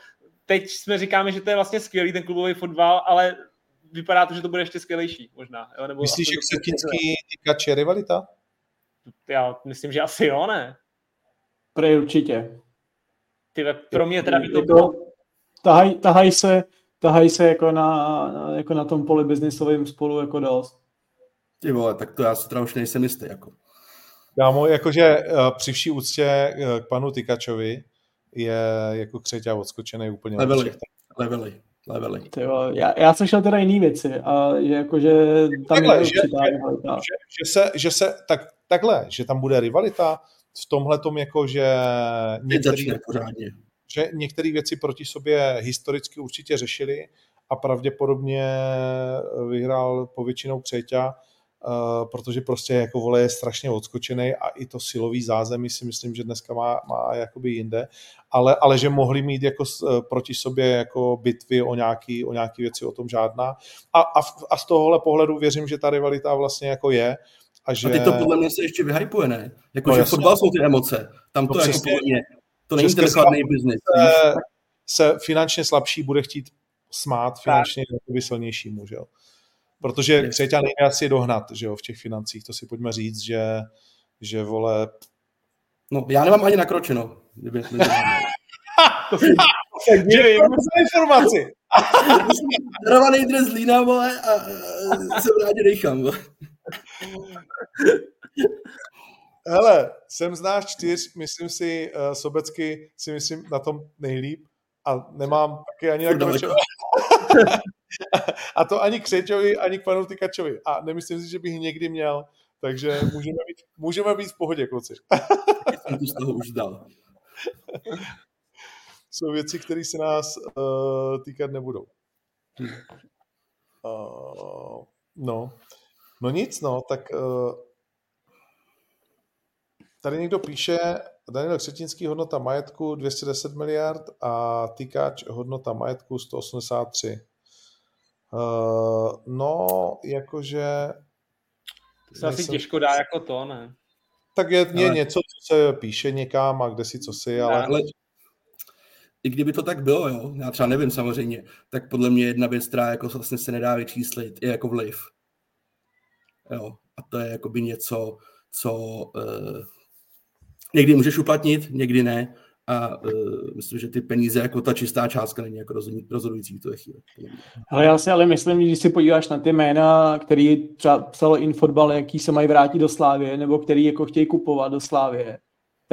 [SPEAKER 2] teď jsme říkáme, že to je vlastně skvělý ten klubový fotbal, ale vypadá to, že to bude ještě skvělejší možná.
[SPEAKER 1] Jo? Nebo Myslíš, že Křetinský Tykač je rivalita?
[SPEAKER 2] Já myslím, že asi jo, ne?
[SPEAKER 3] Prej určitě.
[SPEAKER 2] Ty, pro mě teda to bylo...
[SPEAKER 3] Tahaj, tahaj, se, tahaj se jako na, jako na tom poli biznisovém spolu jako dost.
[SPEAKER 4] Ty vole, tak to já se teda už nejsem jistý. Jako.
[SPEAKER 1] Kámo, jakože eh, při vší úctě eh, k panu Tykačovi je jako křeťa odskočený úplně.
[SPEAKER 4] Levely, levely, levely.
[SPEAKER 3] Tyjo, já, já jsem šel teda jiný věci a že jakože tam takhle, je že,
[SPEAKER 1] že, že, že, se, že se, tak, takhle, že tam bude rivalita, v tomhle tom jako, že některé, že některé věci proti sobě historicky určitě řešili a pravděpodobně vyhrál povětšinou Křeťa, Uh, protože prostě jako vole je strašně odskočený a i to silový zázemí si myslím, že dneska má, má jakoby jinde, ale, ale že mohli mít jako uh, proti sobě jako bitvy o nějaký, o nějaký věci, o tom žádná. A, a, a z tohohle pohledu věřím, že ta rivalita vlastně jako je
[SPEAKER 4] a, že... a teď to podle mě se ještě vyhypuje, ne? Jako, no, že fotbal jsou ty emoce. Tam to no, jako podle mě, to není ten chladný biznis.
[SPEAKER 1] Se, se finančně slabší bude chtít smát finančně jakoby silnějšímu, že jo? Protože Křeťa nejde asi dohnat, že jo, v těch financích, to si pojďme říct, že, že vole...
[SPEAKER 4] No, já nemám ani nakročeno, kdyby
[SPEAKER 1] to se divím. informaci.
[SPEAKER 4] Darovaný dres z Lína, vole, a jsem rádi vole.
[SPEAKER 1] Hele, jsem z nás čtyř, myslím si, uh, Sobecky si myslím na tom nejlíp a nemám taky ani na A to ani k Křečovi, ani k panu Tykačovi. A nemyslím si, že bych někdy měl. Takže můžeme být, můžeme být v pohodě, kluci.
[SPEAKER 4] jsem tu z toho už dal.
[SPEAKER 1] Jsou věci, které se nás uh, týkat nebudou. Uh, no. No nic, no, tak uh, tady někdo píše, Daniel Křetinský hodnota majetku 210 miliard a Týkač hodnota majetku 183. Uh, no, jakože...
[SPEAKER 2] To se asi těžko dá jako to, ne?
[SPEAKER 1] Tak je, je ale... něco, co se píše někam a kde si co si, ale... ale...
[SPEAKER 4] I kdyby to tak bylo, jo, já třeba nevím samozřejmě, tak podle mě jedna věc, která jako vlastně se nedá vyčíslit, je jako vliv. Jo, a to je jakoby něco, co uh, někdy můžeš uplatnit, někdy ne, a uh, myslím, že ty peníze jako ta čistá částka není jako rozhodující v té chvíli.
[SPEAKER 3] Ale já si ale myslím, když si podíváš na ty jména, který třeba psalo Infotbal, jaký se mají vrátit do Slávě, nebo který jako chtějí kupovat do Slávě,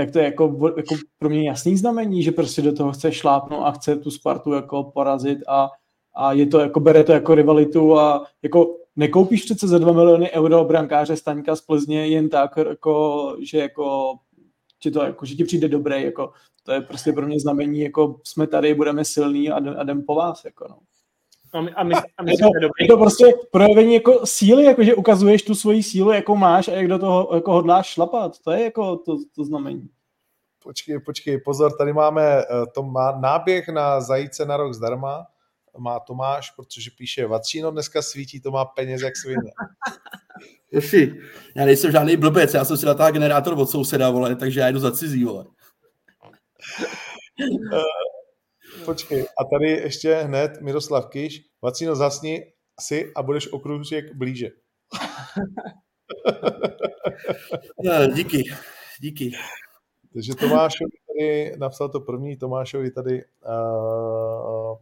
[SPEAKER 3] tak to je jako, jako pro mě jasný znamení, že prostě do toho chce šlápnout a chce tu Spartu jako porazit a, a je to jako, bere to jako rivalitu a jako nekoupíš přece za 2 miliony euro brankáře Staňka z Plzně jen tak, jako, že jako že to jako, že ti přijde dobré, jako to je prostě pro mě znamení, jako jsme tady, budeme silní a, a jdem po vás, jako no.
[SPEAKER 2] A my, a my, a my
[SPEAKER 3] je, to, je to prostě projevení jako síly, jako že ukazuješ tu svoji sílu, jakou máš a jak do toho jako hodláš šlapat. To je jako to, to znamení.
[SPEAKER 1] Počkej, počkej, pozor, tady máme eh, to má náběh na zajíce na rok zdarma, má Tomáš, protože píše Vacíno dneska svítí, to má peněz jak svině.
[SPEAKER 4] Ješi, já nejsem žádný blbec, já jsem si natáhl generátor od souseda, vole, takže já jdu za cizí, vole.
[SPEAKER 1] Počkej, a tady ještě hned Miroslav Kiš, Vacíno zasni si a budeš okružek blíže.
[SPEAKER 4] no, díky, díky.
[SPEAKER 1] Takže Tomášovi tady, napsal to první, Tomášovi tady, uh,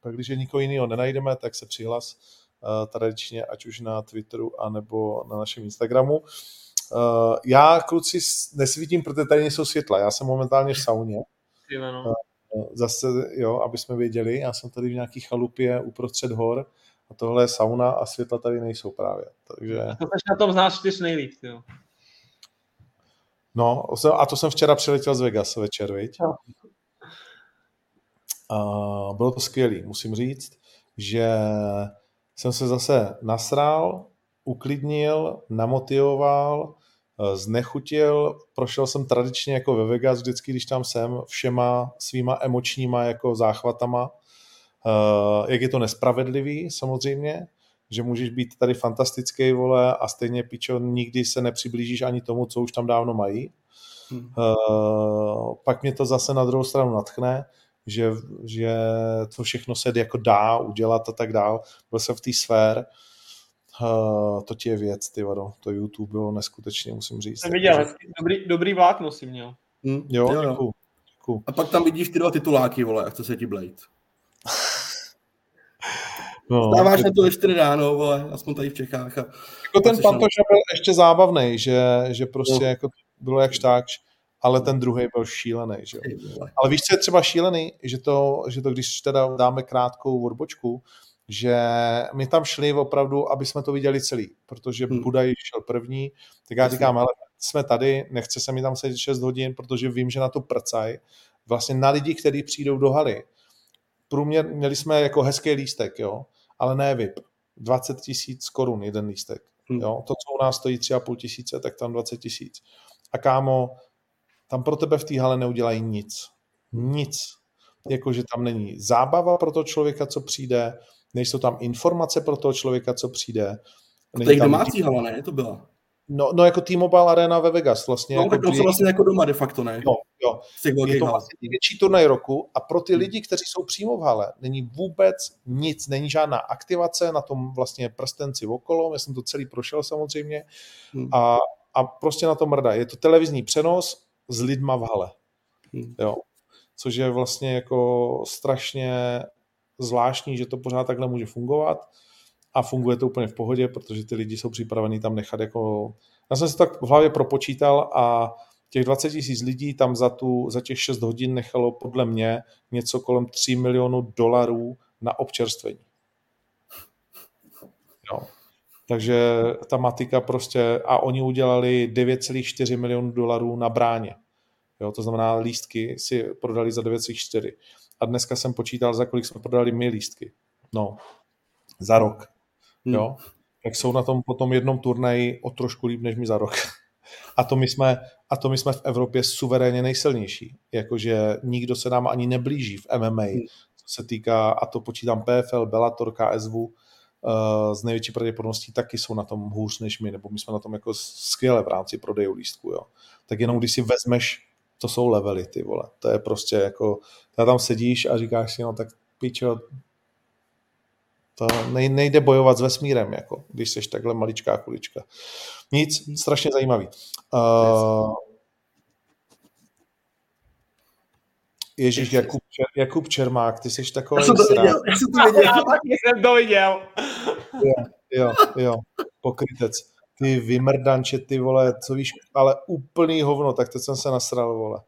[SPEAKER 1] tak když je nikoho jiného nenajdeme, tak se přihlas uh, tradičně, ať už na Twitteru, anebo na našem Instagramu. Uh, já, kluci, nesvítím, protože tady nejsou světla. Já jsem momentálně v sauně.
[SPEAKER 2] Uh,
[SPEAKER 1] zase, jo, aby jsme věděli, já jsem tady v nějaký chalupě uprostřed hor a tohle je sauna a světla tady nejsou právě. Takže... A
[SPEAKER 2] to na tom z nás čtyř nejlíp, jo.
[SPEAKER 1] No, a to jsem včera přiletěl z Vegas večer, viď? No. A bylo to skvělé, musím říct, že jsem se zase nasral, uklidnil, namotivoval, znechutil, prošel jsem tradičně jako ve Vegas vždycky, když tam jsem, všema svýma emočníma jako záchvatama, jak je to nespravedlivý samozřejmě, že můžeš být tady fantastický, vole, a stejně, pičo, nikdy se nepřiblížíš ani tomu, co už tam dávno mají. Hmm. Uh, pak mě to zase na druhou stranu natchne, že, že to všechno se jako dá udělat a tak dál. Byl jsem v té sfér, uh, to ti je věc, ty vado. To YouTube bylo neskutečně, musím říct.
[SPEAKER 2] Jsem viděl, hezky, dobrý, dobrý vlákno si měl.
[SPEAKER 1] Hmm, jo, jo, děkuju, děkuju.
[SPEAKER 4] A pak tam vidíš ty dva tituláky, vole, a chce se ti Blade. No, Stáváš na to ještě ráno, vole, aspoň tady v Čechách. A
[SPEAKER 1] jako ten Pantoš byl ještě zábavný, že, že prostě no. jako bylo jak štákš, ale ten druhý byl šílený. Že? Ale víš, co je třeba šílený? Že to, že to, když teda dáme krátkou odbočku, že my tam šli opravdu, aby jsme to viděli celý, protože hmm. Budaj šel první, tak já říkám, ale jsme tady, nechce se mi tam sedět 6 hodin, protože vím, že na to prcaj. Vlastně na lidi, kteří přijdou do haly, průměr, měli jsme jako hezký lístek, jo, ale ne VIP. 20 tisíc korun jeden lístek. Hmm. Jo? To, co u nás stojí 3,5 tisíce, tak tam 20 tisíc. A kámo, tam pro tebe v té hale neudělají nic. Nic. Jakože tam není zábava pro toho člověka, co přijde, nejsou tam informace pro toho člověka, co přijde.
[SPEAKER 4] to je domácí hala, ne? To byla.
[SPEAKER 1] No, no jako T-Mobile Arena ve Vegas vlastně.
[SPEAKER 4] No, jako tak to vlastně jako doma de facto, ne?
[SPEAKER 1] Jo, jo. Je to vlastně největší turnaj roku a pro ty hmm. lidi, kteří jsou přímo v hale, není vůbec nic, není žádná aktivace na tom vlastně prstenci okolo, já jsem to celý prošel samozřejmě hmm. a, a prostě na to mrdá. Je to televizní přenos s lidma v hale. Hmm. Jo. Což je vlastně jako strašně zvláštní, že to pořád takhle může fungovat a funguje to úplně v pohodě, protože ty lidi jsou připravení tam nechat jako... Já jsem si tak v hlavě propočítal a těch 20 tisíc lidí tam za, tu, za těch 6 hodin nechalo podle mě něco kolem 3 milionů dolarů na občerstvení. Jo. Takže ta matika prostě, a oni udělali 9,4 milionů dolarů na bráně. Jo, to znamená, lístky si prodali za 9,4. A dneska jsem počítal, za kolik jsme prodali my lístky. No, za rok. Hmm. Jo, tak jsou na tom potom jednom turnaji o trošku líp než mi za rok. A to my jsme, a to my jsme v Evropě suverénně nejsilnější. Jakože nikdo se nám ani neblíží v MMA, hmm. co se týká, a to počítám PFL, Bellator, KSV, uh, z největší pravděpodobností taky jsou na tom hůř než my, nebo my jsme na tom jako skvěle v rámci prodeju lístku, jo. Tak jenom když si vezmeš, to jsou levely, ty vole. To je prostě jako, tam sedíš a říkáš si, no tak pičo, to nejde bojovat s vesmírem, jako, když jsi takhle maličká kulička. Nic, strašně zajímavý. Uh, Ježíš, Jakub, Jakub Čermák, ty jsi takový
[SPEAKER 4] Já jsem to viděl, já jsem to viděl.
[SPEAKER 2] Já taky jsem to viděl.
[SPEAKER 1] Jo, jo, jo, pokrytec. Ty vymrdanče, ty vole, co víš, ale úplný hovno, tak teď jsem se nasral, vole.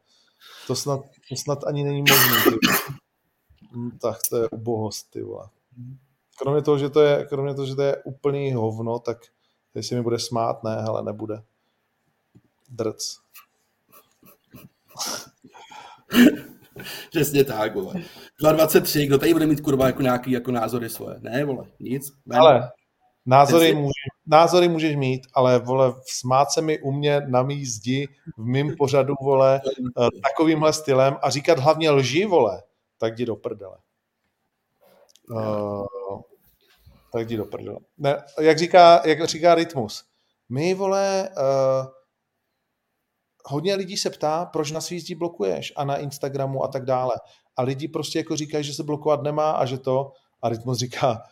[SPEAKER 1] To snad, to snad ani není možné. Hm, tak to je ubohost, ty vole kromě toho, že to je, kromě toho, že to je úplný hovno, tak jestli mi bude smát, ne, hele, nebude. Drc.
[SPEAKER 4] Přesně tak, vole. 2.23, kdo tady bude mít kurva jako nějaký jako názory svoje? Ne, vole, nic.
[SPEAKER 1] Ne. Ale názory, může, názory můžeš mít, ale vole, smát se mi u mě na mý zdi v mým pořadu, vole, eh, takovýmhle stylem a říkat hlavně lži, vole, tak jdi do prdele. Uh, tak jdi do prdele. Ne, jak, říká, jak říká Rytmus, my, vole, uh, hodně lidí se ptá, proč na svízdí blokuješ a na Instagramu a tak dále. A lidi prostě jako říkají, že se blokovat nemá a že to, a Rytmus říká,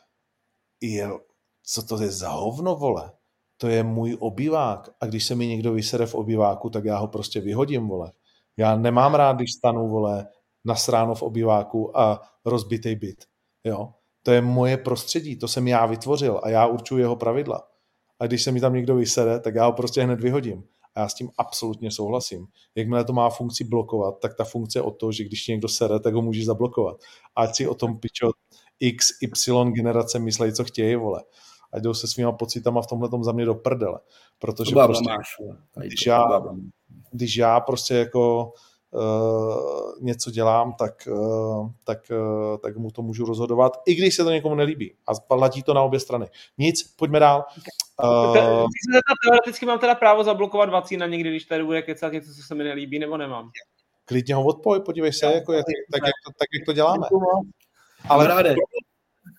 [SPEAKER 1] jo, co to je za hovno, vole? To je můj obývák a když se mi někdo vysere v obýváku, tak já ho prostě vyhodím, vole. Já nemám rád, když stanu, vole, na sráno v obýváku a rozbitý byt. Jo? To je moje prostředí, to jsem já vytvořil a já určuji jeho pravidla. A když se mi tam někdo vysere, tak já ho prostě hned vyhodím. A já s tím absolutně souhlasím. Jakmile to má funkci blokovat, tak ta funkce o to, že když někdo sere, tak ho můžeš zablokovat. Ať si o tom pičo X, Y generace myslej, co chtějí, vole. A jdou se svýma pocitama v tomhle za mě do prdele. Protože prostě, máš, když, já, když já prostě jako uh, něco dělám, tak, uh, tak, uh, tak mu to můžu rozhodovat, i když se to někomu nelíbí. A platí to na obě strany. Nic, pojďme dál.
[SPEAKER 2] Uh, teoreticky mám teda právo zablokovat vacína někdy, když tady bude kecat něco, co se mi nelíbí, nebo nemám?
[SPEAKER 1] Klidně ho odpoj, podívej se, jako, jak, tak, jak to, tak, jak to děláme.
[SPEAKER 4] Ale.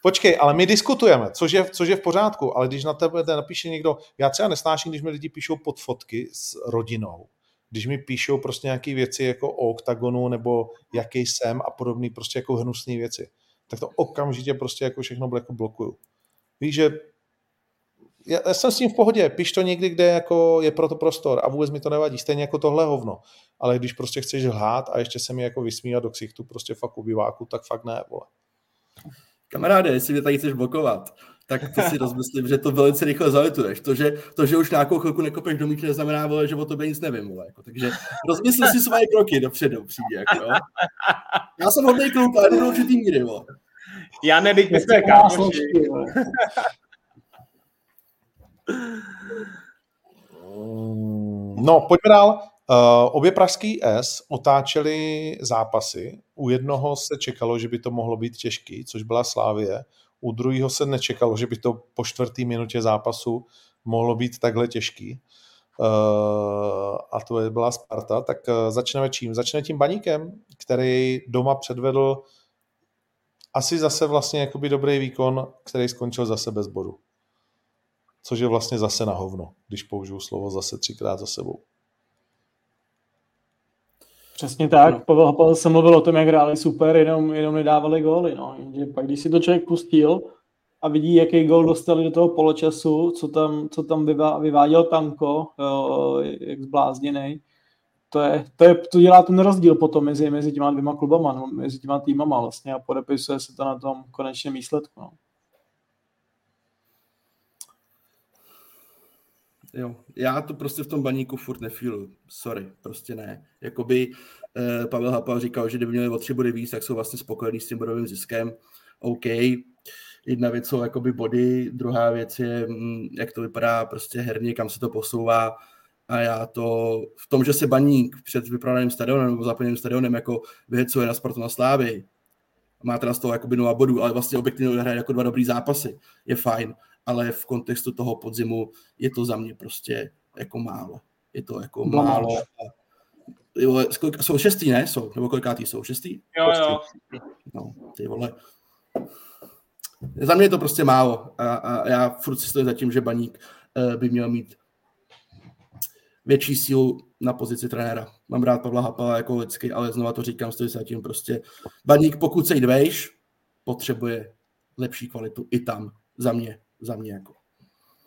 [SPEAKER 1] Počkej, ale my diskutujeme, což je, což je v pořádku, ale když na tebe napíše někdo, já třeba nesnáším, když mi lidi píšou pod fotky s rodinou, když mi píšou prostě nějaké věci jako o oktagonu nebo jaký jsem a podobné prostě jako hnusné věci, tak to okamžitě prostě jako všechno jako blokuju. Víš, že já jsem s tím v pohodě, píš to někdy, kde jako je pro to prostor a vůbec mi to nevadí, stejně jako tohle hovno. Ale když prostě chceš lhát a ještě se mi jako vysmívat do ksichtu prostě fakt ubiváku, tak fakt ne, vole.
[SPEAKER 4] Kamaráde, jestli mě tady chceš blokovat, tak to si rozmyslím, že to velice rychle zalituješ. To, že, to, že už nějakou chvilku nekopeš do míče, neznamená, vole, že o tobě nic nevím. Vole, jako. Takže rozmysli si svoje kroky dopředu, přijde. Jako, jo. Já jsem hodný kluk, ale jdu do určitý míry. Vole.
[SPEAKER 2] Já nebyť my jsme kámoši.
[SPEAKER 1] No, pojďme dál. Uh, obě pražský S otáčeli zápasy. U jednoho se čekalo, že by to mohlo být těžký, což byla Slávie u druhého se nečekalo, že by to po čtvrtý minutě zápasu mohlo být takhle těžký. Uh, a to je byla Sparta, tak uh, začneme čím? Začneme tím baníkem, který doma předvedl asi zase vlastně jakoby dobrý výkon, který skončil zase bez bodu. Což je vlastně zase na hovno, když použiju slovo zase třikrát za sebou.
[SPEAKER 3] Přesně tak, no. Pavel Hapal se mluvil o tom, jak hráli super, jenom, jenom nedávali góly. No. Že pak když si to člověk pustil a vidí, jaký gól dostali do toho poločasu, co tam, co tam vyvá, vyváděl Tanko, jo, jak zblázněný, to, je, to, je, to dělá ten rozdíl potom mezi, mezi těma dvěma klubama, no, mezi těma týmama vlastně a podepisuje se to na tom konečném výsledku. No.
[SPEAKER 4] Jo, já to prostě v tom baníku furt nefílu. Sorry, prostě ne. Jakoby eh, Pavel Hapal říkal, že kdyby měli o tři body víc, tak jsou vlastně spokojení s tím bodovým ziskem. OK, jedna věc jsou jakoby body, druhá věc je, mm, jak to vypadá prostě herně, kam se to posouvá. A já to v tom, že se baník před vyprodaným stadionem nebo zaplněným stadionem jako vyhecuje na sportu na slávy, má teda z toho jakoby nula bodů, ale vlastně objektivně hraje jako dva dobrý zápasy, je fajn, ale v kontextu toho podzimu je to za mě prostě jako málo. Je to jako Blamáš. málo. jo, jsou šestý, ne? Jsou, nebo kolikátý jsou? Šestý?
[SPEAKER 2] Jo, jo.
[SPEAKER 4] No, ty vole. Za mě je to prostě málo a, a já furt si stojím za tím, že Baník uh, by měl mít větší sílu na pozici trenéra. Mám rád Pavla Hapala jako vždycky, ale znova to říkám, stojí se tím prostě. Baník, pokud se jít vejš, potřebuje lepší kvalitu i tam, za mě, za mě jako.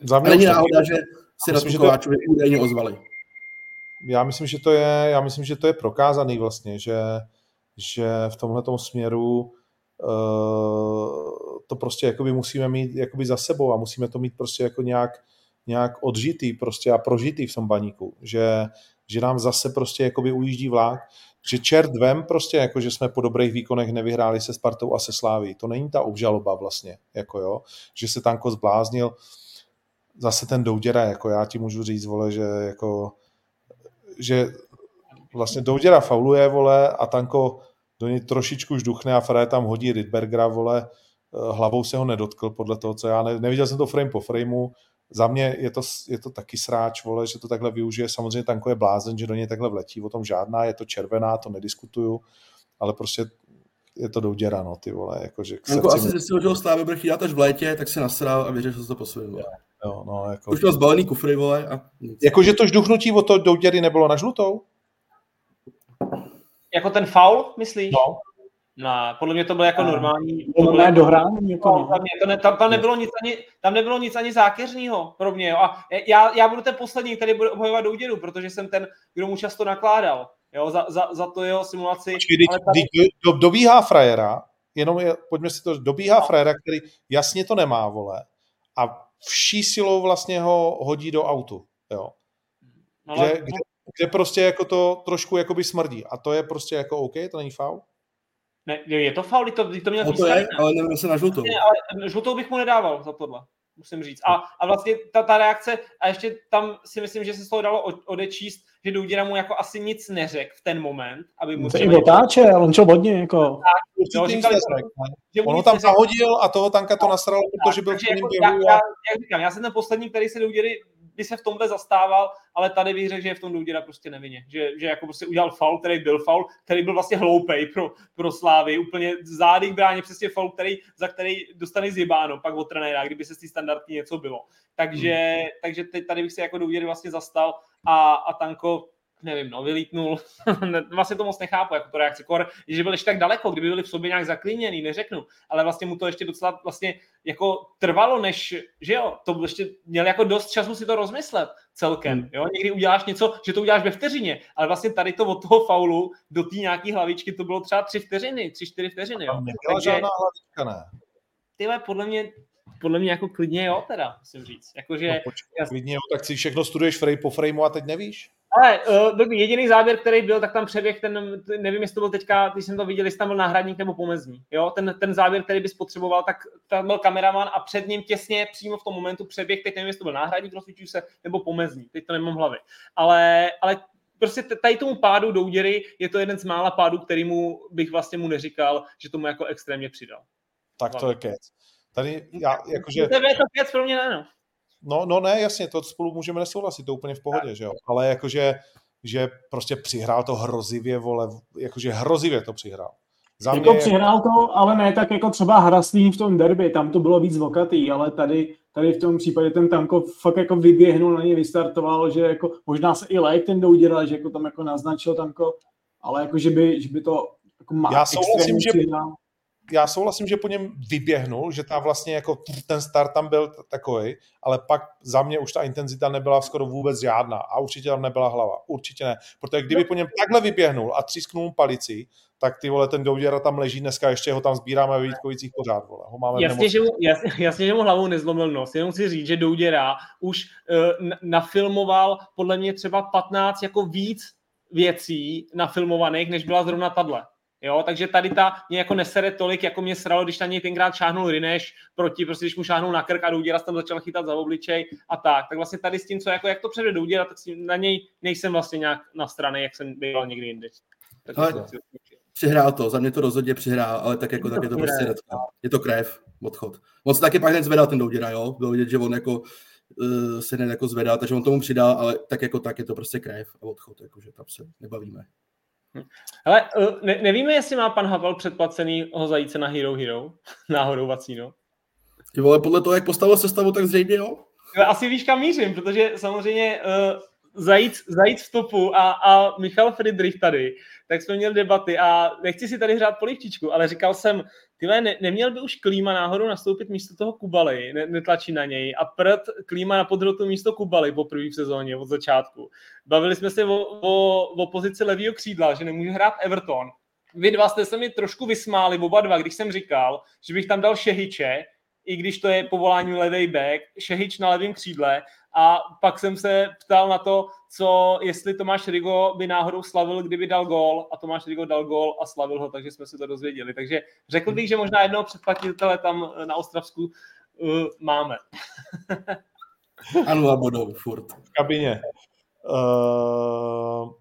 [SPEAKER 4] Za mě není náhoda, že si na Kováčovi to... údajně ozvali.
[SPEAKER 1] Já myslím, že to je, já myslím, že to je prokázaný vlastně, že, že v tomhle směru uh, to prostě jakoby musíme mít jakoby za sebou a musíme to mít prostě jako nějak, nějak odžitý prostě a prožitý v tom baníku, že, že nám zase prostě jakoby ujíždí vlak, že čert vem prostě, jako že jsme po dobrých výkonech nevyhráli se Spartou a se Sláví. To není ta obžaloba vlastně, jako jo, že se Tanko zbláznil. Zase ten Douděra, jako já ti můžu říct, vole, že jako, že vlastně Douděra fauluje, vole, a Tanko do něj trošičku žduchne a Fré tam hodí Rydbergera, vole, hlavou se ho nedotkl podle toho, co já ne, neviděl jsem to frame po frameu, za mě je to, je to taky sráč, vole, že to takhle využije. Samozřejmě Tanko je blázen, že do něj takhle vletí, o tom žádná, je to červená, to nediskutuju, ale prostě je to douděra, no, ty vole. Jako, že
[SPEAKER 4] jako asi zjistil, že ho Slávy bude chytat až v létě, tak se nasral a věřil, že se to posune.
[SPEAKER 1] Jo, no, jako...
[SPEAKER 4] Už měl zbalený kufry, vole. A...
[SPEAKER 1] Jakože to žduchnutí o to douděry nebylo na žlutou?
[SPEAKER 2] Jako ten faul, myslíš?
[SPEAKER 1] No.
[SPEAKER 2] No, podle mě to bylo jako normální.
[SPEAKER 3] To bylo ne dohrání. Jako
[SPEAKER 2] no, tam, to ne, tam, tam, nebylo nic ani, tam nebylo nic ani zákeřního pro mě. Jo. A já, já budu ten poslední, který bude obhajovat Douděru, protože jsem ten, kdo mu často nakládal. Jo, za, za, za to jeho simulaci.
[SPEAKER 1] Počkej, ale tady... do, dobíhá frajera, jenom je, pojďme si to, dobíhá no. frajera, který jasně to nemá, vole, a vší silou vlastně ho hodí do autu, jo. No, ale... kde, kde, kde, prostě jako to trošku jakoby smrdí. A to je prostě jako OK, to není faul?
[SPEAKER 2] Ne, je to faul, to, to měl
[SPEAKER 4] no to je, ale nevím se na žlutou.
[SPEAKER 2] Ne, ale žlutou bych mu nedával za tohle, musím říct. A, a vlastně ta, ta reakce, a ještě tam si myslím, že se z toho dalo odečíst, že Douděra mu jako asi nic neřekl v ten moment, aby mu...
[SPEAKER 3] To i otáčel, on šel hodně, jako...
[SPEAKER 1] Tak, jo, říkali, že on ho tam zahodil a toho tanka to nasralo, protože byl v
[SPEAKER 2] jako, já, já, já, říkám, já jsem ten poslední, který se Douděry by se v tomhle zastával, ale tady bych řekl, že je v tom Douděra prostě nevinně. Že, že jako prostě udělal faul, který byl faul, který byl vlastně hloupej pro, pro Slávy. Úplně zády bráně přesně faul, který, za který dostane zjebáno pak od trenéra, kdyby se z té standardky něco bylo. Takže, hmm. takže tady bych se jako Douděry vlastně zastal a, a Tanko nevím, no, vylítnul. vlastně to moc nechápu, jako to reakce. Kor, že byl ještě tak daleko, kdyby byli v sobě nějak zaklíněný, neřeknu, ale vlastně mu to ještě docela vlastně jako trvalo, než, že jo, to ještě měl jako dost času si to rozmyslet celkem, hmm. jo, někdy uděláš něco, že to uděláš ve vteřině, ale vlastně tady to od toho faulu do té nějaký hlavičky to bylo třeba tři vteřiny, tři, čtyři vteřiny, jo.
[SPEAKER 1] Takže, hlavička, ne?
[SPEAKER 2] Tyhle, podle mě podle mě jako klidně jo, teda, musím říct. Jako, že, no,
[SPEAKER 1] počkej, já... klidně jo, tak si všechno studuješ frame po frameu a teď nevíš?
[SPEAKER 2] Ale uh, jediný záběr, který byl, tak tam přeběh ten, nevím, jestli to byl teďka, když jsem to viděl, jestli tam byl náhradník nebo pomezní. Jo? Ten, ten záběr, který bys potřeboval, tak tam byl kameraman a před ním těsně přímo v tom momentu přeběh, teď nevím, jestli to byl náhradník, rozsvíčuju se, nebo pomezní, teď to nemám v hlavě. Ale, ale prostě tady tomu pádu do úděry je to jeden z mála pádů, kterýmu bych vlastně mu neříkal, že tomu jako extrémně přidal.
[SPEAKER 1] Tak to je kec. Tady já, jakože...
[SPEAKER 2] To je to kec pro mě ne, no.
[SPEAKER 1] No, no ne, jasně, to spolu můžeme nesouhlasit, to úplně v pohodě, že jo. Ale jakože, že prostě přihrál to hrozivě, vole, jakože hrozivě to přihrál.
[SPEAKER 3] Za jako mě... přihrál to, ale ne tak jako třeba Hrastný v tom derby, tam to bylo víc vokatý, ale tady, tady v tom případě ten Tanko fakt jako vyběhnul na něj, vystartoval, že jako možná se i Lajk ten doudělal, že jako tam jako naznačil Tanko, ale jako že by, že by to jako
[SPEAKER 1] má Já souhlasím, že, já souhlasím, že po něm vyběhnul, že ta vlastně jako ten start tam byl takový, ale pak za mě už ta intenzita nebyla skoro vůbec žádná a určitě tam nebyla hlava. Určitě ne. Protože kdyby po něm takhle vyběhnul a třísknul palici, tak ty vole, ten Douděra tam leží dneska, ještě ho tam sbíráme ve Vítkovicích pořád, vole. Ho máme
[SPEAKER 2] jasně, že mu, jasně, jasně, že mu hlavou nezlomil nos, jenom si říct, že Douděra už uh, nafilmoval podle mě třeba 15 jako víc věcí nafilmovaných, než byla zrovna tadle. Jo, takže tady ta mě jako nesere tolik, jako mě sralo, když na něj tenkrát šáhnul Rineš proti, prostě když mu šáhnul na krk a Douděra tam začal chytat za obličej a tak. Tak vlastně tady s tím, co jako, jak to předve Douděra, tak na něj nejsem vlastně nějak na straně, jak jsem byl někdy jindy. Tak
[SPEAKER 4] ale přihrál to, za mě to rozhodně přihrál, ale tak jako tak je to prostě redka. Je to krev, odchod. On se taky pak hned zvedal ten Douděra, jo, bylo vidět, že on jako uh, se hned jako zvedá, takže on tomu přidal, ale tak jako tak je to prostě krev a odchod, jakože tam se nebavíme.
[SPEAKER 2] Ale uh, ne, nevíme, jestli má pan Havel předplacený ho zajíce na Hero Hero, náhodou vacíno.
[SPEAKER 4] Ty vole, podle toho, jak postavil sestavu, tak zřejmě jo.
[SPEAKER 2] Asi víš, kam mířím, protože samozřejmě uh, zajíc, zajíc v topu a, a Michal Friedrich tady, tak jsme měli debaty a nechci si tady hrát polivčičku, ale říkal jsem, ty ne, neměl by už Klíma náhodou nastoupit místo toho Kubaly, ne, netlačí na něj a prd Klíma na podrotu místo Kubaly po první sezóně od začátku. Bavili jsme se o, o, o pozici levého křídla, že nemůže hrát Everton. Vy dva jste se mi trošku vysmáli, oba dva, když jsem říkal, že bych tam dal Šehiče, i když to je povolání levý back, Šehič na levém křídle a pak jsem se ptal na to, co, jestli Tomáš Rigo by náhodou slavil, kdyby dal gól a Tomáš Rigo dal gól a slavil ho, takže jsme si to dozvěděli. Takže řekl bych, že možná jednoho předplatitele tam na Ostravsku uh, máme.
[SPEAKER 4] ano, a budou furt.
[SPEAKER 1] V kabině. Uh...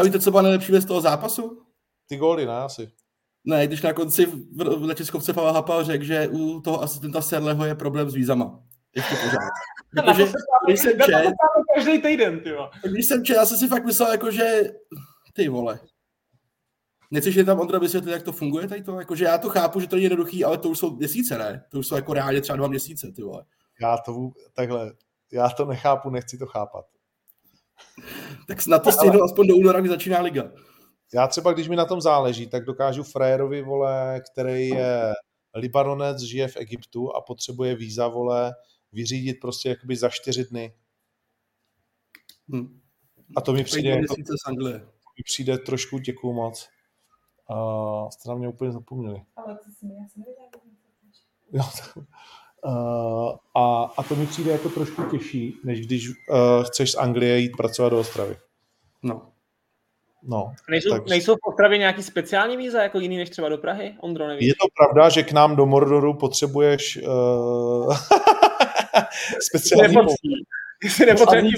[SPEAKER 4] a víte, co byla nejlepší věc toho zápasu?
[SPEAKER 1] Ty góly, ne, asi.
[SPEAKER 4] Ne, když na konci v letiskovce Pavel Hapal řekl, že u toho asistenta Serleho je problém s vízama. Ještě pořád.
[SPEAKER 2] Protože, když jsem čet, každý týden, ty
[SPEAKER 4] Když jsem čet, já jsem si fakt myslel, jako, že ty vole. Nechceš je tam Ondra vysvětlit, jak to funguje tady to? Jako, že já to chápu, že to je jednoduchý, ale to už jsou měsíce, ne? To už jsou jako reálně třeba dva měsíce, ty vole.
[SPEAKER 1] Já to takhle, já to nechápu, nechci to chápat.
[SPEAKER 4] tak na to stihnu aspoň do února, kdy začíná liga.
[SPEAKER 1] Já třeba, když mi na tom záleží, tak dokážu frajerovi, vole, který je Libanonec, žije v Egyptu a potřebuje víza, vole, vyřídit prostě jakoby za čtyři dny. Hmm. A to mi přijde, jako,
[SPEAKER 4] z Anglie.
[SPEAKER 1] mi přijde trošku děkuju moc. Uh, jste na mě úplně zapomněli. Ale to si já jsem uh, a, a to mi přijde jako trošku těžší, než když uh, chceš z Anglie jít pracovat do Ostravy.
[SPEAKER 4] No.
[SPEAKER 1] No,
[SPEAKER 2] nejsou, takže... nejsou v Ostravě nějaký speciální víza, jako jiný než třeba do Prahy? Ondro, nevíš?
[SPEAKER 1] Je to pravda, že k nám do Mordoru potřebuješ uh... speciální
[SPEAKER 2] Jestli nepotřebuješ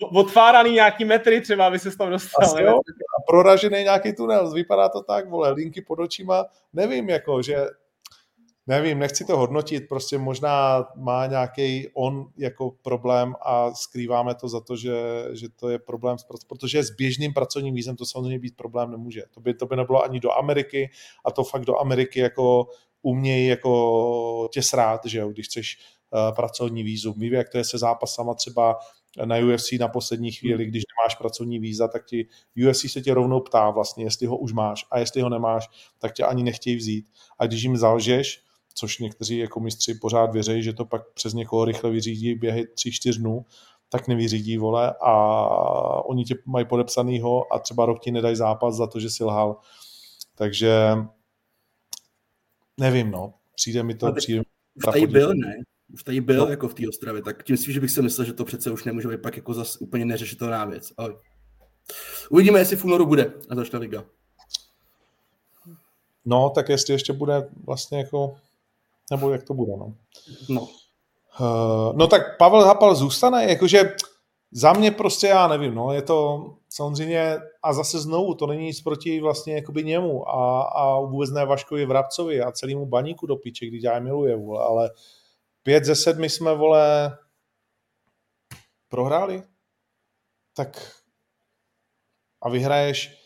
[SPEAKER 2] odfáraný nějaký metry třeba, aby se tam dostal.
[SPEAKER 1] A proražený nějaký tunel, vypadá to tak, vole, linky pod očima, nevím, jako, že nevím, nechci to hodnotit, prostě možná má nějaký on jako problém a skrýváme to za to, že, že to je problém, protože s běžným pracovním vízem to samozřejmě být problém nemůže. To by, to by nebylo ani do Ameriky a to fakt do Ameriky jako umějí jako tě srát, že jo, když chceš uh, pracovní vízum. Ví, jak to je se zápasama třeba na UFC na poslední chvíli, když nemáš pracovní víza, tak ti UFC se tě rovnou ptá vlastně, jestli ho už máš a jestli ho nemáš, tak tě ani nechtějí vzít. A když jim zalžeš, což někteří jako mistři pořád věří, že to pak přes někoho rychle vyřídí běhy 3-4 dnů, tak nevyřídí, vole, a oni tě mají podepsanýho a třeba rok ti nedají zápas za to, že si lhal. Takže nevím, no. Přijde mi to, přijde
[SPEAKER 4] Už tady byl, ne? Už tady byl no. jako v té Ostravě, tak tím spíš bych si myslel, že to přece už nemůže být pak jako zase úplně neřešitelná věc. Ale uvidíme, jestli v únoru bude a začne liga.
[SPEAKER 1] No, tak jestli ještě bude vlastně jako nebo jak to bude, no.
[SPEAKER 4] No.
[SPEAKER 1] Uh, no tak Pavel Hapal zůstane, jakože za mě prostě já nevím, no, je to samozřejmě, a zase znovu, to není nic proti vlastně jakoby němu a, a vůbec ne Vaškovi Vrabcovi a celému baníku do píče, když já je miluje, vole, ale pět ze sedmi jsme, vole, prohráli, tak a vyhraješ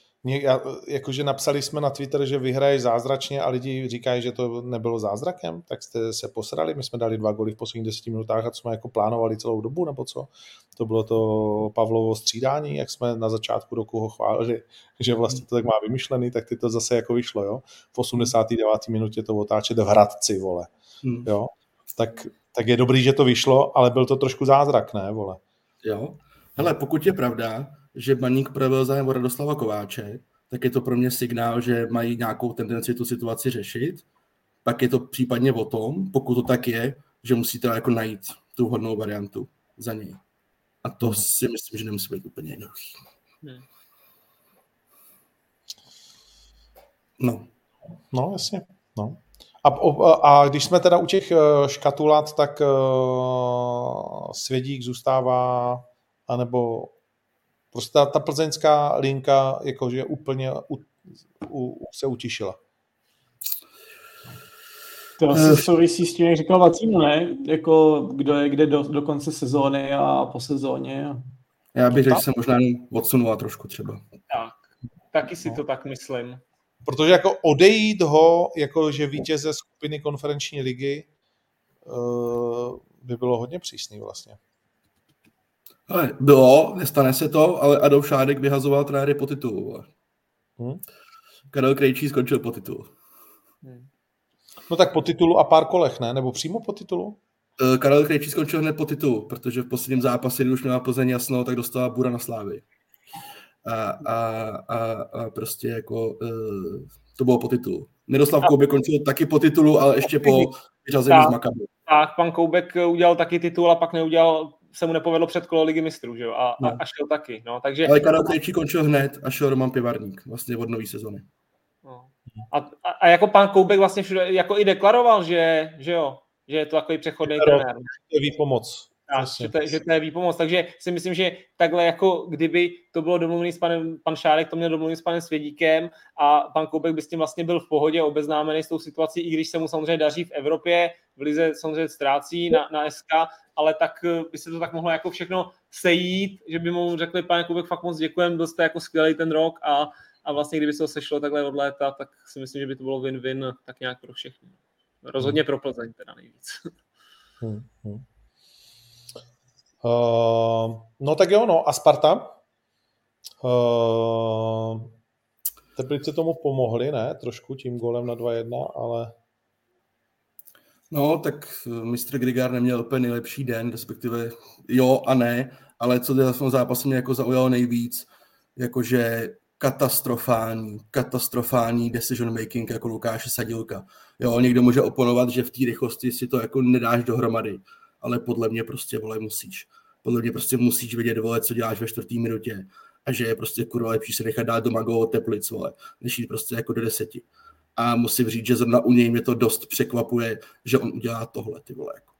[SPEAKER 1] jakože napsali jsme na Twitter, že vyhraješ zázračně a lidi říkají, že to nebylo zázrakem, tak jste se posrali. My jsme dali dva goly v posledních deseti minutách a to jsme jako plánovali celou dobu, nebo co? To bylo to Pavlovo střídání, jak jsme na začátku roku ho chválili, že vlastně to tak má vymyšlený, tak ty to zase jako vyšlo, jo? V 89. minutě to otáčet v Hradci, vole. Hmm. Jo? Tak, tak je dobrý, že to vyšlo, ale byl to trošku zázrak, ne, vole?
[SPEAKER 4] Jo. Hele, pokud je pravda, že Baník projevil zájem o Radoslava Kováče, tak je to pro mě signál, že mají nějakou tendenci tu situaci řešit. Pak je to případně o tom, pokud to tak je, že musíte jako najít tu hodnou variantu za něj. A to si myslím, že nemusí být úplně jednoduchý. Hmm. No.
[SPEAKER 1] No, jasně. No. A, a když jsme teda u těch eh, škatulat, tak uh, Svědík zůstává, anebo Prostě ta, ta plzeňská linka jakože úplně u, u, se utišila.
[SPEAKER 3] To asi souvisí s tím, jak říkal Vacíno, ne? Jako kdo je kde do, do konce sezóny a po sezóně.
[SPEAKER 4] Já bych řekl, že se možná odsunula trošku třeba.
[SPEAKER 2] Tak, taky si no. to tak myslím.
[SPEAKER 1] Protože jako odejít ho, jako že vítěze skupiny konferenční ligy, uh, by bylo hodně přísný vlastně.
[SPEAKER 4] Ale bylo, nestane se to, ale Adolf Šádek vyhazoval trenéry po titulu. Hmm. Karel Krejčí skončil po titulu.
[SPEAKER 1] Hmm. No tak po titulu a pár kolech, ne? Nebo přímo po titulu?
[SPEAKER 4] Uh, Karel Krejčí skončil hned po titulu, protože v posledním zápase, kdy už měla Plzeň jasno, tak dostala Bura na slávy. A, a, a, a prostě jako uh, to bylo po titulu. Miroslav Koubek končil taky po titulu, ale ještě po vyřazení z Makabu.
[SPEAKER 2] Tak, pan Koubek udělal taky titul a pak neudělal se mu nepovedlo před kolo ligy mistrů, že jo? A, no. a, šel taky, no, takže...
[SPEAKER 4] Ale Karel Krejčí končil hned a šel Roman Pivarník, vlastně od nový sezony.
[SPEAKER 2] No. A, a, a, jako pan Koubek vlastně všude, jako i deklaroval, že, že jo, že je to takový přechodný trenér.
[SPEAKER 1] To je výpomoc.
[SPEAKER 2] Tak, že, to, že to je výpomoc. Takže si myslím, že takhle jako kdyby to bylo domluvený s panem, pan Šárek to měl domluvený s panem Svědíkem a pan Koubek by s tím vlastně byl v pohodě obeznámený s tou situací, i když se mu samozřejmě daří v Evropě, v Lize samozřejmě ztrácí na, na SK, ale tak eh, by se to tak mohlo jako všechno sejít, že by mu řekli, pane Koubek, fakt moc děkujem, byl jste jako skvělý ten rok a, a vlastně kdyby se to sešlo takhle od léta, tak si myslím, že by to bylo win-win tak nějak pro všechny. Rozhodně pro Plzeň teda nejvíc. Hmm, hmm.
[SPEAKER 1] Uh, no tak jo, no a Sparta? Uh, Teplice tomu pomohli, ne? Trošku tím golem na 2-1, ale...
[SPEAKER 4] No, tak mistr Grigár neměl úplně nejlepší den, respektive jo a ne, ale co v tom zápase mě jako zaujalo nejvíc, jakože katastrofální, katastrofální decision making jako Lukáše Sadilka. Jo, někdo může oponovat, že v té rychlosti si to jako nedáš dohromady, ale podle mě prostě, vole, musíš. Podle mě prostě musíš vědět, vole, co děláš ve čtvrtý minutě a že je prostě kurva lepší se nechat dát doma go teplic, vole, než jít prostě jako do deseti. A musím říct, že zrovna u něj mě to dost překvapuje, že on udělá tohle, ty vole. Jako.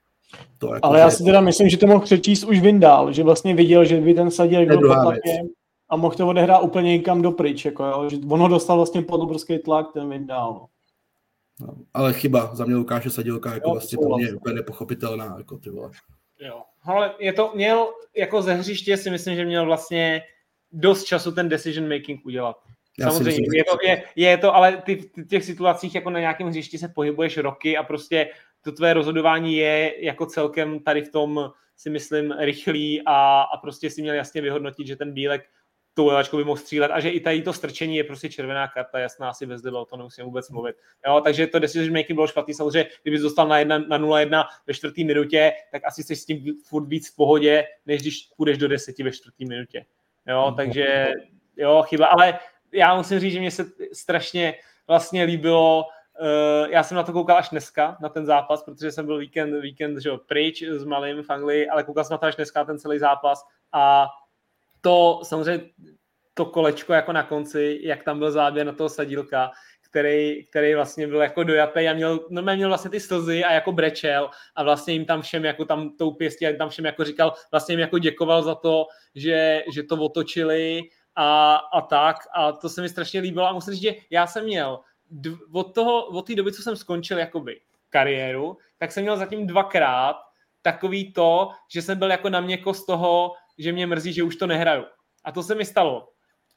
[SPEAKER 3] To jako, Ale já si teda myslím, že to mohl přečíst už Vindál, že vlastně viděl, že by ten sadil pod tlakem a mohl to odehrát úplně někam do pryč, jako jo, že on ho dostal vlastně pod obrovský tlak, ten Vindál. No.
[SPEAKER 4] No, ale chyba za mě Lukáše Sadilka jako jo, vlastně pro mě je úplně nepochopitelná, jako ty vole.
[SPEAKER 2] Jo, ale je to, měl jako ze hřiště si myslím, že měl vlastně dost času ten decision making udělat. Já Samozřejmě, myslím, je, to, je, je to, ale ty v těch situacích jako na nějakém hřišti se pohybuješ roky a prostě to tvé rozhodování je jako celkem tady v tom si myslím rychlý a, a prostě si měl jasně vyhodnotit, že ten Bílek tou levačkou by mohl střílet a že i tady to strčení je prostě červená karta, jasná asi bez o to nemusím vůbec mluvit. Jo, takže to decision making bylo špatný. Samozřejmě, kdyby dostal na, jedna, na 0-1 ve čtvrtý minutě, tak asi jsi s tím furt víc v pohodě, než když půjdeš do deseti ve čtvrtý minutě. Jo, mhm. takže jo, chyba, ale já musím říct, že mě se strašně vlastně líbilo, Uh, já jsem na to koukal až dneska, na ten zápas, protože jsem byl víkend, víkend že jo, pryč s malým v Anglii, ale koukal jsem na to až dneska, ten celý zápas a to samozřejmě to kolečko jako na konci, jak tam byl záběr na toho sadílka, který, který vlastně byl jako dojatý a měl, no, měl vlastně ty slzy a jako brečel a vlastně jim tam všem jako tam tou pěstí a tam všem jako říkal, vlastně jim jako děkoval za to, že, že to otočili a, a tak. A to se mi strašně líbilo a musím říct, že já jsem měl dv, od toho, od té doby, co jsem skončil jakoby kariéru, tak jsem měl zatím dvakrát takový to, že jsem byl jako na měko z toho, že mě mrzí, že už to nehraju. A to se mi stalo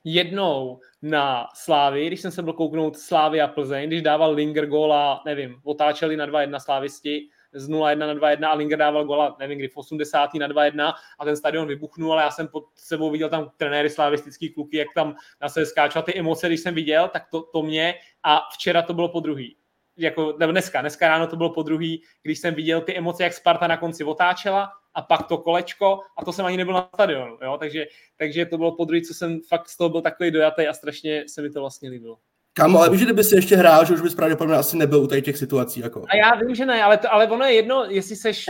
[SPEAKER 2] jednou na Slávy, když jsem se byl kouknout Slávy a Plzeň, když dával Linger góla, nevím, otáčeli na 2-1 Slávisti, z 0-1 na 2-1 a Linger dával gola, nevím kdy, v 80. na 2-1 a ten stadion vybuchnul, ale já jsem pod sebou viděl tam trenéry slavistický kluky, jak tam na se skáču a ty emoce, když jsem viděl, tak to, to mě a včera to bylo po druhý. Jako, nebo dneska, dneska ráno to bylo po druhý, když jsem viděl ty emoce, jak Sparta na konci otáčela a pak to kolečko a to jsem ani nebyl na stadionu, jo? Takže, takže to bylo po druhý, co jsem fakt z toho byl takový dojatý a strašně se mi to vlastně líbilo.
[SPEAKER 4] Kámo, ale víš, že kdyby si ještě hrál, že už bys pravděpodobně asi nebyl u těch situací. Jako.
[SPEAKER 2] A já vím, že ne, ale, to, ale ono je jedno, jestli seš...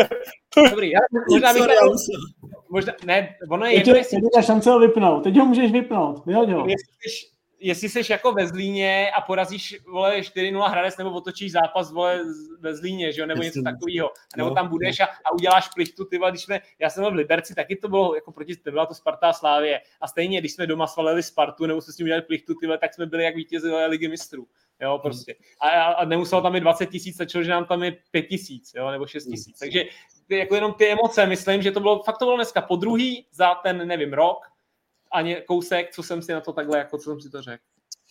[SPEAKER 2] Dobrý, já, možná bych... Možná, ne, ono je jedno,
[SPEAKER 3] jestli... Teď je šance ho vypnout, teď ho můžeš vypnout, vyhoď ho.
[SPEAKER 2] Jestli jestli jsi jako ve Zlíně a porazíš vole 4-0 Hradec nebo otočíš zápas vole ve Zlíně, že jo, nebo něco takového, nebo no, tam budeš no. a, a uděláš plichtu, ty když jsme, já jsem byl v Liberci, taky to bylo jako proti, to byla to Sparta a Slávě a stejně, když jsme doma svalili Spartu nebo jsme s ním udělali plichtu, ty tak jsme byli jak vítězi ligy mistrů. Jo, prostě. A, a nemuselo tam být 20 tisíc, stačilo, že nám tam je 5 tisíc, jo, nebo 6 tisíc. Takže ty, jako jenom ty emoce, myslím, že to bylo, fakt to bylo dneska po druhý za ten, nevím, rok, ani kousek, co jsem si na to takhle, jako co jsem si to řekl.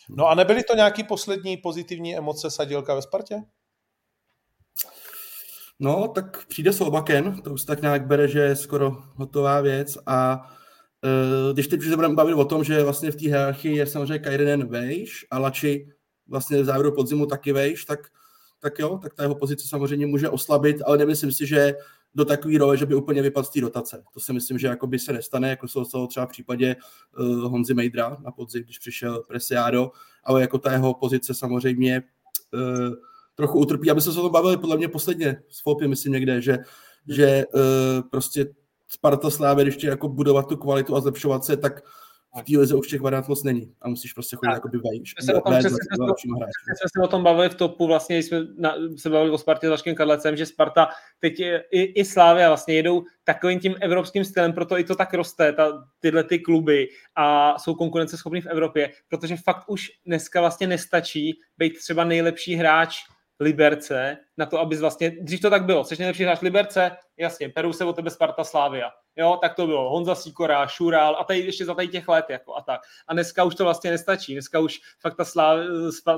[SPEAKER 1] No a nebyly to nějaký poslední pozitivní emoce Sadilka ve Spartě?
[SPEAKER 4] No, tak přijde Slobaken, to už tak nějak bere, že je skoro hotová věc a uh, když teď už se budeme bavit o tom, že vlastně v té hierarchii je samozřejmě Kairinen vejš a Lači vlastně v závěru podzimu taky vejš, tak, tak jo, tak ta jeho pozice samozřejmě může oslabit, ale nemyslím si, že do takové role, že by úplně vypadl z té dotace. To si myslím, že jako by se nestane, jako se stalo třeba v případě uh, Honzy Mejdra na podzim, když přišel Presiado, ale jako ta jeho pozice samozřejmě uh, trochu utrpí. Aby se o tom bavili podle mě posledně s Fopy, myslím někde, že, že uh, prostě Sparta Slávě, když jako budovat tu kvalitu a zlepšovat se, tak v té lize už těch variant moc není a musíš prostě chodit jako vejš.
[SPEAKER 2] My se o tom, přesně, jsme se o tom bavili v topu, vlastně jsme na, se bavili o Spartě s Vaškem Kadlecem, že Sparta teď je, i, i Slávia vlastně jedou takovým tím evropským stylem, proto i to tak roste, ta, tyhle ty kluby a jsou konkurenceschopní v Evropě, protože fakt už dneska vlastně nestačí být třeba nejlepší hráč Liberce na to, abys vlastně, dřív to tak bylo, jsi nejlepší hráč Liberce, jasně, perou se o tebe Sparta Slávia. Jo, tak to bylo Honza Sikora, Šural a tady ještě za tady těch let jako a tak. A dneska už to vlastně nestačí. Dneska už fakt ta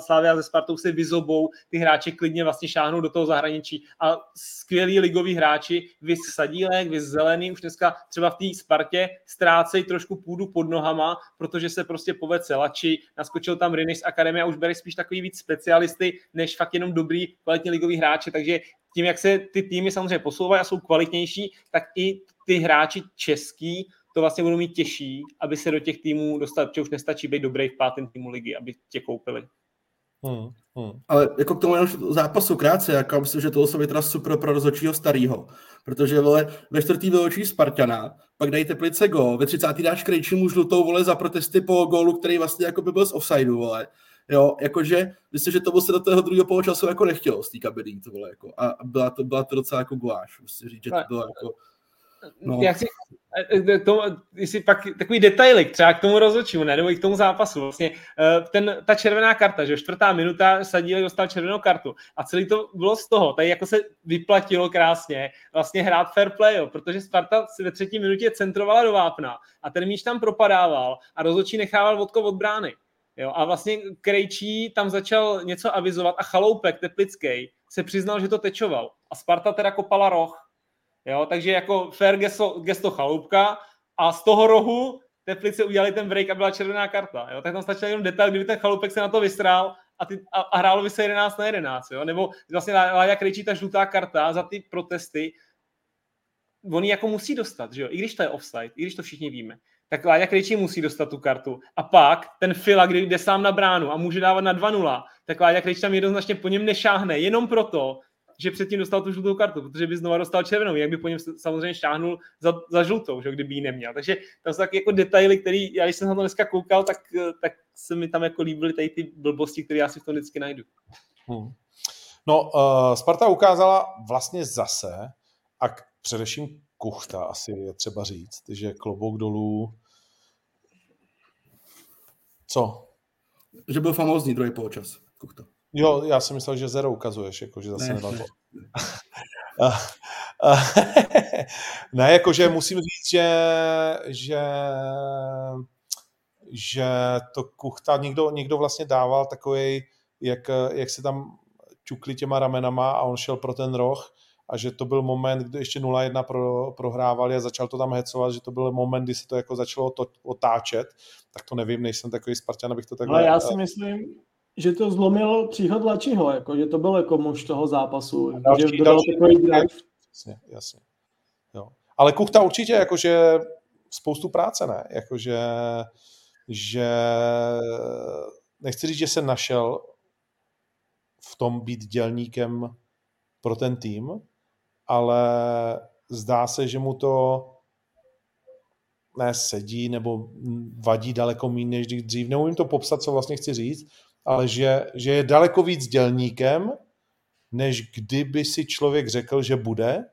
[SPEAKER 2] Slávia ze Spartou si vyzobou, ty hráči klidně vlastně šáhnou do toho zahraničí a skvělí ligoví hráči, vys Sadílek, vys Zelený, už dneska třeba v té Spartě ztrácejí trošku půdu pod nohama, protože se prostě povede Celači, naskočil tam Rinis Akademie a už bere spíš takový víc specialisty, než fakt jenom dobrý kvalitní ligový hráči, takže tím, jak se ty týmy samozřejmě posouvají a jsou kvalitnější, tak i ty hráči český to vlastně budou mít těžší, aby se do těch týmů dostat, protože už nestačí být dobrý v pátém týmu ligy, aby tě koupili.
[SPEAKER 4] Hmm, hmm. Ale jako k tomu jenom zápasu krátce, jako myslím, že to jsou teda super pro rozhodčího starýho, protože vole, ve čtvrtý vyločí Spartana, pak dají Teplice go, ve 30. dáš Krejčímu žlutou vole za protesty po gólu, který vlastně jako by byl z offsideu, vole. Jo, jakože myslím, že tomu se do toho druhého poločasu jako nechtělo z té kabiny, to bylo jako, a byla to, byla to docela jako guláš, musím říct, že to bylo jako,
[SPEAKER 2] No. Jak si, to, jestli pak takový detailik třeba k tomu rozhodčímu, ne, nebo i k tomu zápasu. Vlastně eh, ten, ta červená karta, že čtvrtá minuta Sadílek dostal červenou kartu a celý to bylo z toho, tady jako se vyplatilo krásně vlastně hrát fair play, jo, protože Sparta si ve třetí minutě centrovala do vápna a ten míč tam propadával a rozhodčí nechával vodko od brány. Jo, a vlastně Krejčí tam začal něco avizovat a Chaloupek Teplický se přiznal, že to tečoval. A Sparta teda kopala roh. Jo, takže jako fair gesto, gesto Chaloupka a z toho rohu Teplice udělali ten break a byla červená karta. Jo? Tak tam stačil jenom detail, kdyby ten Chaloupek se na to vystrál a, ty, a, a hrálo by se 11 na 11. Jo? Nebo vlastně Láďa Krejčí ta žlutá karta za ty protesty, oni jako musí dostat, že jo? i když to je offside, i když to všichni víme tak Láďa Krejčí musí dostat tu kartu. A pak ten Fila, kdy jde sám na bránu a může dávat na 2-0, tak Láďa Krejčí tam jednoznačně po něm nešáhne, jenom proto, že předtím dostal tu žlutou kartu, protože by znova dostal červenou, jak by po něm samozřejmě šáhnul za, za žlutou, že, kdyby ji neměl. Takže tam jsou taky jako detaily, který, já když jsem na to dneska koukal, tak, tak se mi tam jako líbily tady ty blbosti, které já si v tom vždycky najdu. Hmm.
[SPEAKER 1] No, uh, Sparta ukázala vlastně zase, a především Kuchta asi je třeba říct, že klobouk dolů. Co?
[SPEAKER 4] Že byl famózní druhý poločas, Kuchta.
[SPEAKER 1] Jo, já jsem myslel, že zero ukazuješ, jako, že zase ne, ne. ne, jakože musím říct, že, že, že to Kuchta, někdo, někdo vlastně dával takový, jak, jak se tam čukli těma ramenama a on šel pro ten roh a že to byl moment, kdy ještě 0-1 pro, prohrávali a začal to tam hecovat, že to byl moment, kdy se to jako začalo to, otáčet, tak to nevím, nejsem takový Spartan, abych to takhle...
[SPEAKER 3] Ale já si myslím, že to zlomil příchod Lačiho, jako, že to byl jako muž toho zápasu. Další, že byl další, takový drive.
[SPEAKER 1] Jasně, jasně. Jo. Ale Kuchta určitě jakože spoustu práce, ne? Jakože že nechci říct, že se našel v tom být dělníkem pro ten tým, ale zdá se, že mu to ne sedí nebo vadí daleko méně než dřív. Neumím to popsat, co vlastně chci říct, ale že, že je daleko víc dělníkem, než kdyby si člověk řekl, že bude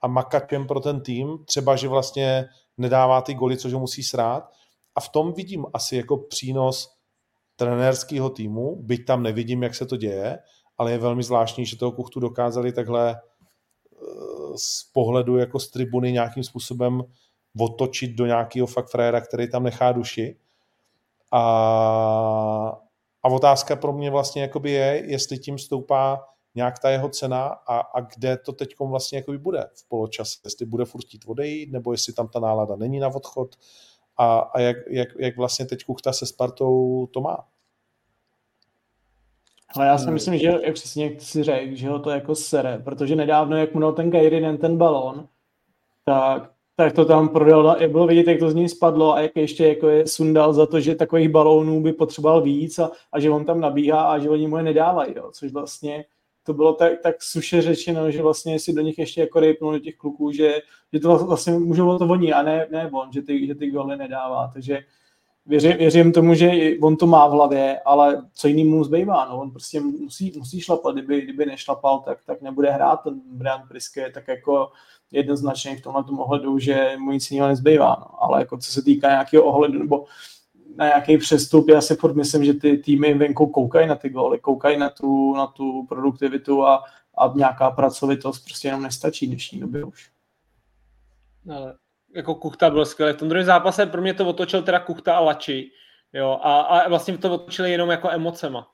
[SPEAKER 1] a makačem pro ten tým, třeba, že vlastně nedává ty goly, což ho musí srát. A v tom vidím asi jako přínos trenérského týmu, byť tam nevidím, jak se to děje, ale je velmi zvláštní, že toho kuchtu dokázali takhle z pohledu jako z tribuny nějakým způsobem otočit do nějakého fakt fréra, který tam nechá duši. A, a otázka pro mě vlastně jakoby je, jestli tím stoupá nějak ta jeho cena a, a kde to teď vlastně jakoby bude v poločase. Jestli bude furt chtít odejít, nebo jestli tam ta nálada není na odchod a, a jak, jak, jak vlastně teď Kuchta se Spartou to má.
[SPEAKER 3] Ale já si myslím, že jak přesně si řekl, že ho to jako sere, protože nedávno, jak mu ten Gairinen ten balón, tak, tak to tam prodal, jak bylo vidět, jak to z něj spadlo a jak ještě jako je sundal za to, že takových balónů by potřeboval víc a, a že on tam nabíhá a že oni mu je nedávají, jo, což vlastně to bylo tak, tak suše řečeno, že vlastně si do nich ještě jako rejpnul do těch kluků, že, že to vlastně můžou to oni a ne, ne on, že ty, že ty goly nedává, takže věřím, věřím tomu, že on to má v hlavě, ale co jinému zbývá, no, on prostě musí, musí šlapat, kdyby, kdyby nešlapal, tak, tak nebude hrát, ten Brian Priske je tak jako jednoznačně v tomhle ohledu, že mu nic jiného nezbývá, no. ale jako co se týká nějakého ohledu, nebo na nějaký přestup, já si furt myslím, že ty týmy venku koukají na ty góly, koukají na tu, na tu produktivitu a, a nějaká pracovitost prostě jenom nestačí dnešní době už.
[SPEAKER 2] Ale jako Kuchta byl skvělý. V tom druhém zápase pro mě to otočil teda Kuchta a Lači. Jo, a, a vlastně to otočili jenom jako emocema.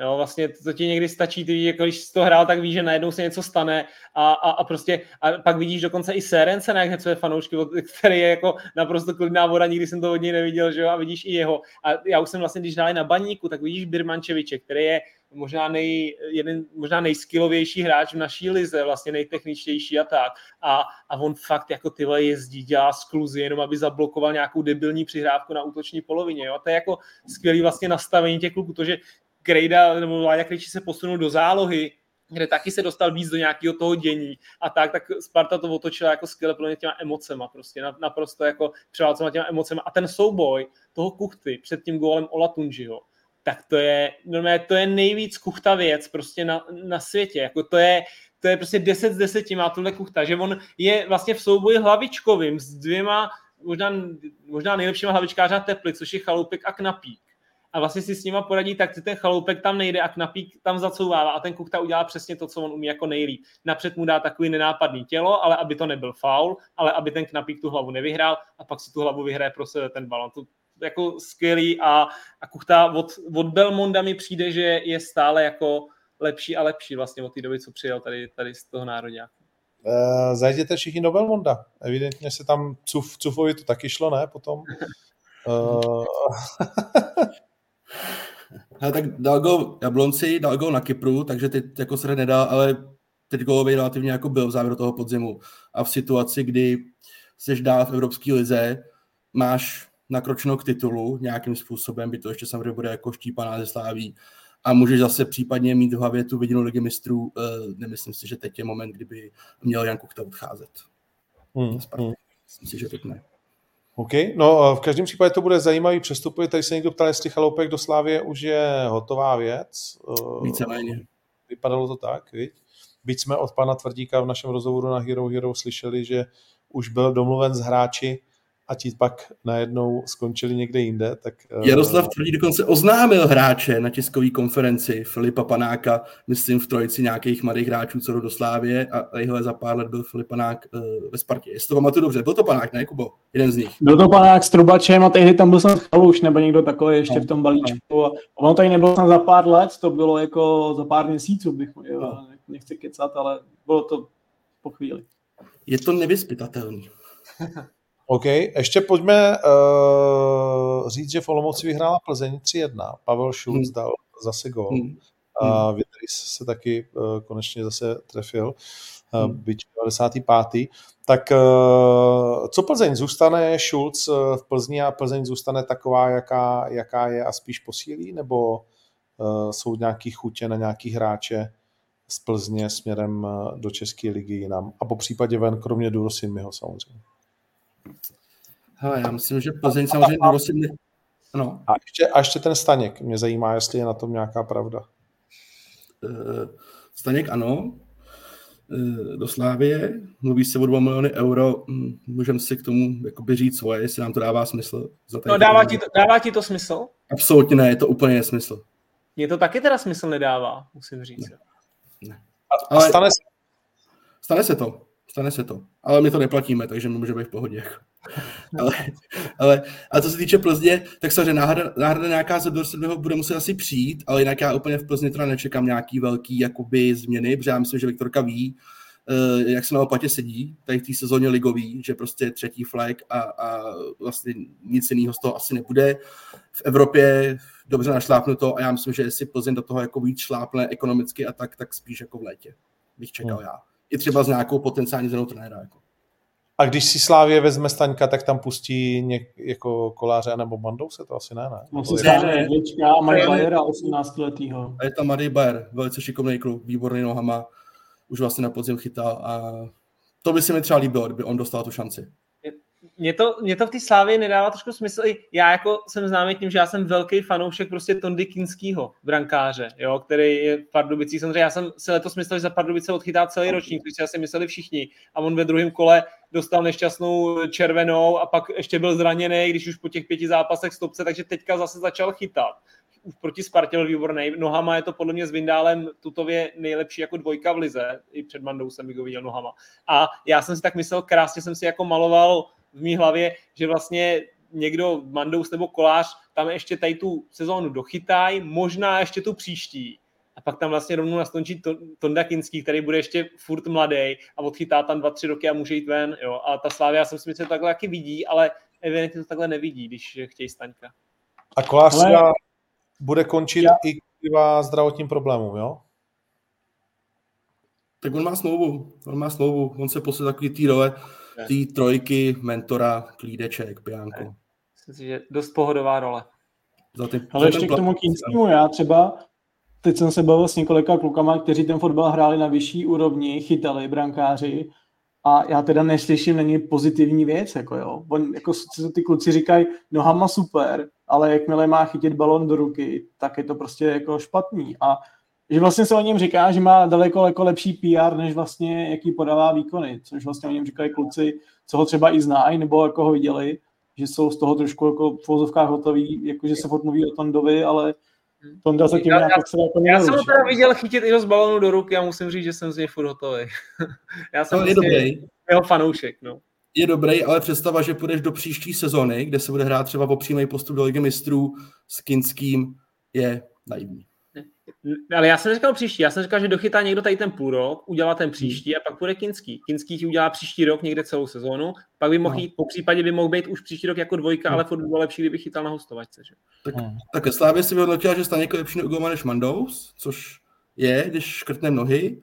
[SPEAKER 2] Jo, vlastně to ti někdy stačí, ty jako když jsi to hrál, tak víš, že najednou se něco stane a, a, a prostě a pak vidíš dokonce i Sérence na hecuje fanoušky, který je jako naprosto klidná voda, nikdy jsem to od něj neviděl, že jo, a vidíš i jeho. A já už jsem vlastně, když dali na baníku, tak vidíš Birmančeviče, který je možná, nej, jeden, možná nejskillovější hráč v naší lize, vlastně nejtechničtější a tak. A, a on fakt jako tyhle jezdí, dělá skluzy, jenom aby zablokoval nějakou debilní přihrávku na útoční polovině. Jo? A to je jako skvělý vlastně nastavení těch kluků, to, že Krejda nebo Láďa Krejčí se posunul do zálohy, kde taky se dostal víc do nějakého toho dění a tak, tak Sparta to otočila jako skvěle pro těma emocema, prostě naprosto jako převálcovat těma emocema a ten souboj toho Kuchty před tím gólem Ola Tunžiho, tak to je, normálně to je nejvíc kuchta věc prostě na, na světě, jako to je, to je prostě 10 z 10 má tuhle kuchta, že on je vlastně v souboji hlavičkovým s dvěma možná, možná nejlepšíma hlavičkářa Tepli, což je Chalupek a Knapík a vlastně si s nima poradí, tak ten chaloupek tam nejde a knapík tam zacouvává a ten Kuchta udělá přesně to, co on umí jako nejlíp. Napřed mu dá takový nenápadný tělo, ale aby to nebyl faul, ale aby ten knapík tu hlavu nevyhrál a pak si tu hlavu vyhraje pro sebe ten balon. To jako skvělý a, a Kuchta od, od Belmonda mi přijde, že je stále jako lepší a lepší vlastně od té doby, co přijel tady, tady z toho národňáku.
[SPEAKER 1] Uh, zajděte všichni do Belmonda. Evidentně se tam Cuf, Cufovi to taky šlo, ne? Potom. Uh...
[SPEAKER 4] Ale tak dal go Jablonci, dal go na Kypru, takže teď jako se nedá, ale teď golový relativně jako byl v závěru toho podzimu. A v situaci, kdy seš dál v Evropské lize, máš nakročeno k titulu nějakým způsobem, by to ještě samozřejmě bude jako štípaná ze sláví a můžeš zase případně mít v hlavě tu vidinu ligy mistrů. Uh, nemyslím si, že teď je moment, kdyby měl Jan Kuchta odcházet. Hmm. hmm. Myslím si, že teď ne.
[SPEAKER 1] OK, no v každém případě to bude zajímavý přestup. Tady se někdo ptal, jestli Chaloupek do Slávě už je hotová věc.
[SPEAKER 4] Eh, Víceméně.
[SPEAKER 1] Vypadalo to tak, viď? Byť jsme od pana Tvrdíka v našem rozhovoru na Hero Hero slyšeli, že už byl domluven s hráči a ti pak najednou skončili někde jinde. Tak,
[SPEAKER 4] uh... Jaroslav Tvrdí dokonce oznámil hráče na tiskové konferenci Filipa Panáka, myslím v trojici nějakých mladých hráčů, co do Slávě a jeho za pár let byl Filip Panák uh, ve Spartě. Jestli to pamatuju dobře, byl to Panák, ne Kubo? Jeden z nich.
[SPEAKER 3] Byl to Panák s Trubačem a tehdy tam byl jsem Chaluš nebo někdo takový ještě v tom balíčku. A ono tady nebylo tam za pár let, to bylo jako za pár měsíců, bych jo, no. nechci kecat, ale bylo to po chvíli.
[SPEAKER 4] Je to nevyspytatelný.
[SPEAKER 1] OK, ještě pojďme uh, říct, že v Olomouci vyhrála Plzeň 3-1. Pavel Šulc hmm. dal zase gol. Hmm. A uh, se taky uh, konečně zase trefil, uh, hmm. byť 95. Tak uh, co Plzeň? Zůstane Šulc v Plzni a Plzeň zůstane taková, jaká, jaká je a spíš posílí? Nebo uh, jsou nějaký chutě na nějaký hráče z Plzně směrem do České ligy jinam? A po případě ven, kromě Durosinmiho samozřejmě.
[SPEAKER 4] Hele, já myslím, že Plzeň samozřejmě dorostl...
[SPEAKER 1] No. A, ještě, a ještě ten Staněk. Mě zajímá, jestli je na tom nějaká pravda.
[SPEAKER 4] Uh, Staněk ano. Uh, do Slávie. Mluví se o 2 miliony euro. Hm, můžeme si k tomu jakoby říct svoje, jestli nám to dává smysl.
[SPEAKER 2] Za no dává ti, to, dává ti to smysl?
[SPEAKER 4] Absolutně ne, je to úplně nesmysl.
[SPEAKER 2] Mně to taky teda smysl nedává, musím říct. Ne.
[SPEAKER 1] ne. A, a stane, se...
[SPEAKER 4] stane se to. Stane se to. Ale my to neplatíme, takže my můžeme být v pohodě. ale, ale, a co se týče Plzně, tak samozřejmě náhrada, náhrada nějaká ze Dorsedného bude muset asi přijít, ale jinak já úplně v Plzni teda nečekám nějaký velký jakoby změny, protože já myslím, že Viktorka ví, uh, jak se na opatě sedí, tady v té sezóně ligový, že prostě třetí flag a, a vlastně nic jiného z toho asi nebude. V Evropě dobře našlápnuto a já myslím, že jestli Plzeň do toho jako víc šlápne ekonomicky a tak, tak spíš jako v létě bych čekal hmm. já i třeba s nějakou potenciální změnou trenéra. Jako.
[SPEAKER 1] A když si Slávě vezme Staňka, tak tam pustí něk, jako koláře nebo bandou se to asi ne, ne?
[SPEAKER 3] No, se jedlička a mají Bajera 18 letýho.
[SPEAKER 4] A je tam Mladý Bayer, velice šikovný kluk, výborný nohama, už vlastně na podzim chytal a to by se mi třeba líbilo, kdyby on dostal tu šanci
[SPEAKER 2] mě to, mě to v té slávě nedává trošku smysl. Já jako jsem známý tím, že já jsem velký fanoušek prostě Tondy Kinskýho, brankáře, jo, který je v Pardubicích. Samozřejmě já jsem si letos myslel, že za Pardubice odchytá celý ročník, když si asi mysleli všichni. A on ve druhém kole dostal nešťastnou červenou a pak ještě byl zraněný, když už po těch pěti zápasech stopce, takže teďka zase začal chytat už proti Spartě byl výborný. Nohama je to podle mě s Vindálem tutově nejlepší jako dvojka v lize. I před Mandou jsem ho viděl nohama. A já jsem si tak myslel, krásně jsem si jako maloval v mý hlavě, že vlastně někdo, Mandous nebo Kolář, tam ještě tady tu sezónu dochytají, možná ještě tu příští. A pak tam vlastně rovnou nastončí Tonda Kinský, který bude ještě furt mladý a odchytá tam dva, tři roky a může jít ven. Jo. A ta Slávia jsem si myslel, že to takhle taky vidí, ale evidentně to takhle nevidí, když chtějí Staňka.
[SPEAKER 1] A Kolář ale... bude končit Já... i kvůli zdravotním problémům, jo?
[SPEAKER 4] Tak on má smlouvu, on má smlouvu, on se posledně takový role, té trojky, mentora, klídeček, piánko.
[SPEAKER 2] Myslím si, že dost pohodová role.
[SPEAKER 3] Za ty, Ale ještě k tomu Kýnskému, já třeba teď jsem se bavil s několika klukama, kteří ten fotbal hráli na vyšší úrovni, chytali brankáři a já teda neslyším, není pozitivní věc, jako jo. On, jako ty kluci říkají, nohama super, ale jakmile má chytit balon do ruky, tak je to prostě jako špatný a že vlastně se o něm říká, že má daleko jako lepší PR, než vlastně jaký podává výkony, což vlastně o něm říkají kluci, co ho třeba i znají, nebo jako ho viděli, že jsou z toho trošku jako v vozovkách hotoví, jakože se furt mluví o Tondovi, ale Tonda zatím
[SPEAKER 2] já, nějak já, extra jako Já jsem ho teda viděl chytit i z balonu do ruky a musím říct, že jsem z něj furt hotový. já jsem
[SPEAKER 4] no, je prostě dobrý.
[SPEAKER 2] jeho fanoušek, no.
[SPEAKER 4] Je dobrý, ale představa, že půjdeš do příští sezóny, kde se bude hrát třeba o přímý postup do Ligy mistrů s Kinským, je naivní.
[SPEAKER 2] Ale já jsem říkal příští, já jsem říkal, že dochytá někdo tady ten půl rok, udělá ten příští a pak bude Kinský. Kinský ti udělá příští rok někde celou sezónu, pak by mohl no. jít, po případě by mohl být už příští rok jako dvojka, no. ale furt by bylo lepší, kdyby chytal na hostovačce. Že?
[SPEAKER 4] Tak, no. tak Slávě si vyhodnotila, že stane jako lepší Ugoma než Mandous, což je, když škrtne nohy.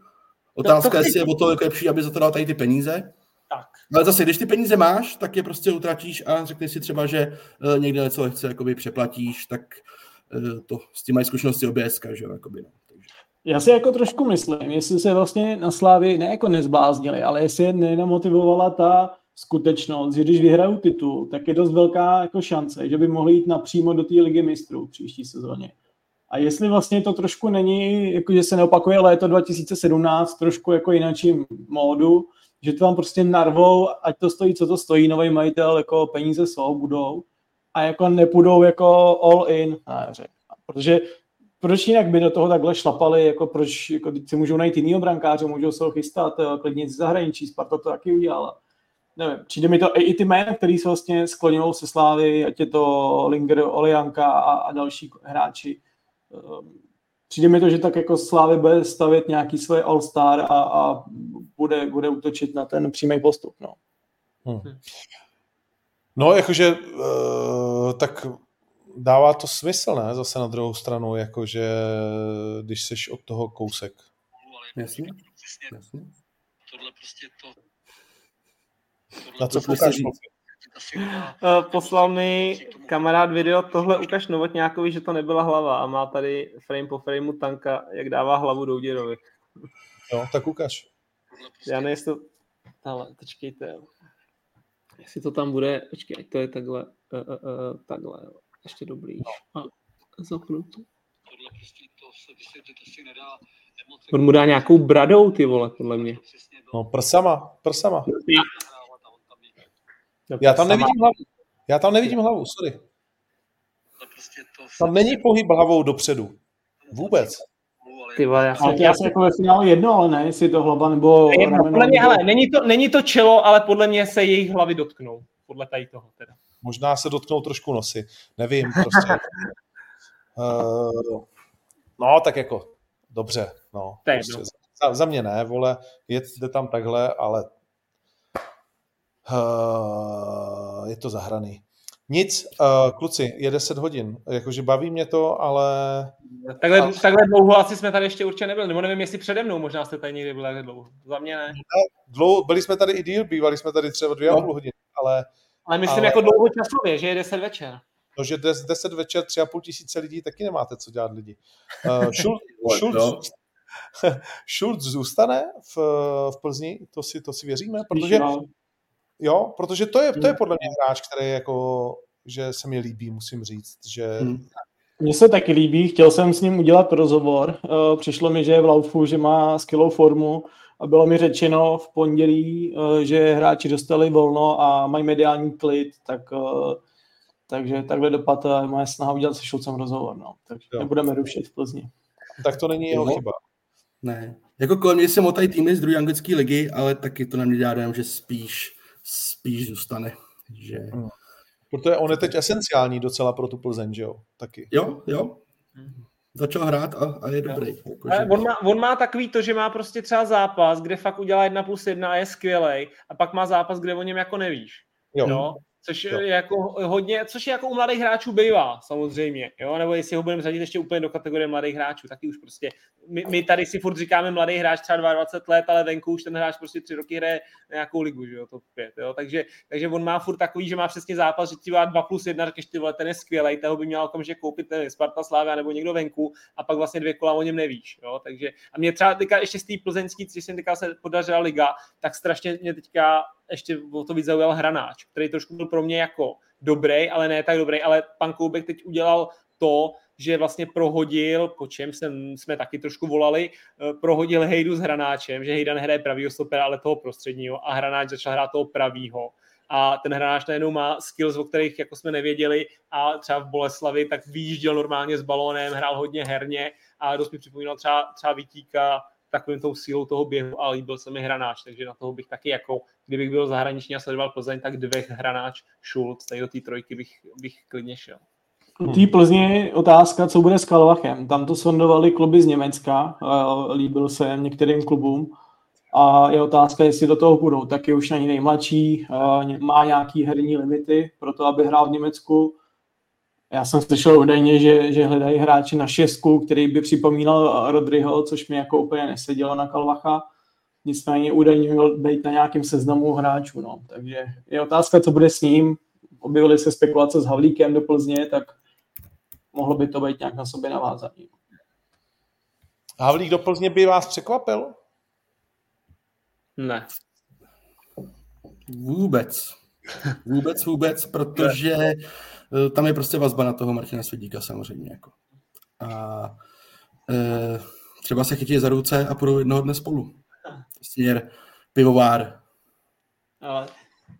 [SPEAKER 4] Otázka to, to jestli je o to jako lepší, aby za to dal tady ty peníze.
[SPEAKER 2] Tak.
[SPEAKER 4] Ale zase, když ty peníze máš, tak je prostě utratíš a řekneš si třeba, že uh, někde něco lehce jakoby přeplatíš, tak Eh, to s tím mají zkušenosti OBSK, že jo, jakoby, no.
[SPEAKER 3] Já si jako trošku myslím, jestli se vlastně na Slávě ne jako nezbláznili, ale jestli je nenamotivovala ta skutečnost, že když vyhrajou titul, tak je dost velká jako šance, že by mohli jít napřímo do té ligy mistrů příští sezóně. A jestli vlastně to trošku není, jako že se neopakuje léto 2017, trošku jako jinačím módu, že to tam prostě narvou, ať to stojí, co to stojí, nový majitel, jako peníze jsou, budou, a jako nepůjdou jako all in. Protože proč jinak by do toho takhle šlapali, jako proč, jako si můžou najít jinýho brankáře, můžou se ho chystat, eh, klidně z zahraničí, Sparta to taky udělala. Nevím, přijde mi to i, i ty jména, který se vlastně skloňují se Slávy, ať je to Linger, Olianka a, a další hráči. Um, přijde mi to, že tak jako Slávy bude stavět nějaký svoje all-star a, a bude, bude útočit na ten přímý postup. No. Hmm.
[SPEAKER 1] No, jakože uh, tak dává to smysl, ne? Zase na druhou stranu, jakože když seš od toho kousek.
[SPEAKER 4] Jasně. Jasně.
[SPEAKER 1] Tohle prostě to... Tohle na co koukáš?
[SPEAKER 2] Uh, poslal mi kamarád video, tohle ukaž Novotňákovi, že to nebyla hlava a má tady frame po frameu tanka, jak dává hlavu Douděrovi.
[SPEAKER 1] Jo, tak ukaž.
[SPEAKER 2] Já nejsem to... Ale, počkejte. Jestli to tam bude, počkej, to je takhle, uh, uh, uh, takhle, ještě dobrý. No. A zapnu to. Tohle prostě to se vysvětlit asi nedá. On mu dá nějakou bradou, ty vole, podle mě.
[SPEAKER 1] No, prsama, prsama. Já, já tam nevidím hlavu. Já tam nevidím hlavu, sorry. Prostě tam není pohyb hlavou dopředu. Vůbec.
[SPEAKER 3] Ty vole, já jsem, já jsem jako ve finále jedno, ale ne, jestli to hlava nebo...
[SPEAKER 2] Jedno, podle mě, hele, není to, není to čelo, ale podle mě se jejich hlavy dotknou. Podle tady toho teda.
[SPEAKER 1] Možná se dotknou trošku nosy. Nevím, prostě. uh, no, tak jako, dobře, no. Prostě, za, za, mě ne, vole, jde tam takhle, ale uh, je to zahraný. Nic, uh, kluci, je 10 hodin, jakože baví mě to, ale...
[SPEAKER 2] Takhle, ale... takhle dlouho asi jsme tady ještě určitě nebyli, nebo nevím, jestli přede mnou možná jste tady někdy byli dlouho. Za mě ne.
[SPEAKER 1] Dlouho, byli jsme tady i díl, bývali jsme tady třeba dvě a no. půl hodiny, ale...
[SPEAKER 2] Ale myslím ale... jako dlouho časově, že je 10 večer.
[SPEAKER 1] No, že 10 večer, tři a půl tisíce lidí, taky nemáte co dělat lidi. Uh, Schulz, Schulz, Schulz zůstane v, v Plzni, to si, to si věříme, protože Jo, protože to je, to je hmm. podle mě hráč, který jako, že se mi líbí, musím říct, že... Hmm.
[SPEAKER 3] Mně se taky líbí, chtěl jsem s ním udělat rozhovor, uh, přišlo mi, že je v laufu, že má skvělou formu a bylo mi řečeno v pondělí, uh, že hráči dostali volno a mají mediální klid, tak uh, takže takhle dopad je moje snaha udělat se Šulcem rozhovor, no. takže jo. nebudeme rušit v Plzni.
[SPEAKER 1] Tak to není jeho chyba.
[SPEAKER 4] Ne. Jako kolem mě se motají týmy z druhé anglické ligy, ale taky to na mě dělá že spíš spíš zůstane. Že... Hmm.
[SPEAKER 1] Protože on je teď esenciální docela pro tu Plzeň, že jo? Taky.
[SPEAKER 4] Jo, jo. Začal hrát a, a je dobrý.
[SPEAKER 2] Jako, že... on, má, on má takový to, že má prostě třeba zápas, kde fakt udělá jedna plus jedna a je skvělej a pak má zápas, kde o něm jako nevíš. Jo. jo? Což jo. je jako hodně, což je jako u mladých hráčů bývá, samozřejmě, jo, nebo jestli ho budeme řadit ještě úplně do kategorie mladých hráčů, taky už prostě, my, my tady si furt říkáme mladý hráč třeba 22 let, ale venku už ten hráč prostě tři roky hraje nějakou ligu, že jo, to pět, jo, takže, takže on má furt takový, že má přesně zápas, že ti 2 plus 1, řekneš ty vole, ten je skvělý, toho by měl okamžitě koupit ten Sparta Slávia nebo někdo venku a pak vlastně dvě kola o něm nevíš, jo, takže a mě třeba teďka ještě z té plzeňský, když jsem teďka se podařila liga, tak strašně mě teďka ještě o to víc zaujal hranáč, který trošku byl pro mě jako dobrý, ale ne tak dobrý, ale pan Koubek teď udělal to, že vlastně prohodil, po čem jsem, jsme taky trošku volali, eh, prohodil Hejdu s Hranáčem, že Hejda nehraje pravýho stopera, ale toho prostředního a Hranáč začal hrát toho pravýho. A ten hráč najednou má skills, o kterých jako jsme nevěděli a třeba v Boleslavi tak vyjížděl normálně s balónem, hrál hodně herně a dost mi připomínal třeba, třeba Vítíka takovým tou sílou toho běhu a líbil se mi hranáč, takže na toho bych taky jako, kdybych byl zahraniční a sledoval Plzeň, tak dvě hranáč Schulz, tady do té trojky bych, bych klidně šel.
[SPEAKER 3] U té Plzně otázka, co bude s Kalvachem. Tam to sondovali kluby z Německa, líbil se některým klubům a je otázka, jestli do toho budou. Taky už není nejmladší, má nějaký herní limity pro to, aby hrál v Německu já jsem slyšel údajně, že, že hledají hráči na šestku, který by připomínal Rodryho, což mi jako úplně nesedělo na Kalvacha. Nicméně údajně měl být na nějakém seznamu hráčů. No. Takže je otázka, co bude s ním. Objevily se spekulace s Havlíkem do Plzně, tak mohlo by to být nějak na sobě navázaný.
[SPEAKER 1] Havlík do Plzně by vás překvapil?
[SPEAKER 2] Ne.
[SPEAKER 4] Vůbec. Vůbec, vůbec, protože tam je prostě vazba na toho Martina Svědíka samozřejmě. Jako. A e, třeba se chytí za ruce a půjdou jednoho dne spolu. Směr, pivovár,
[SPEAKER 2] Ale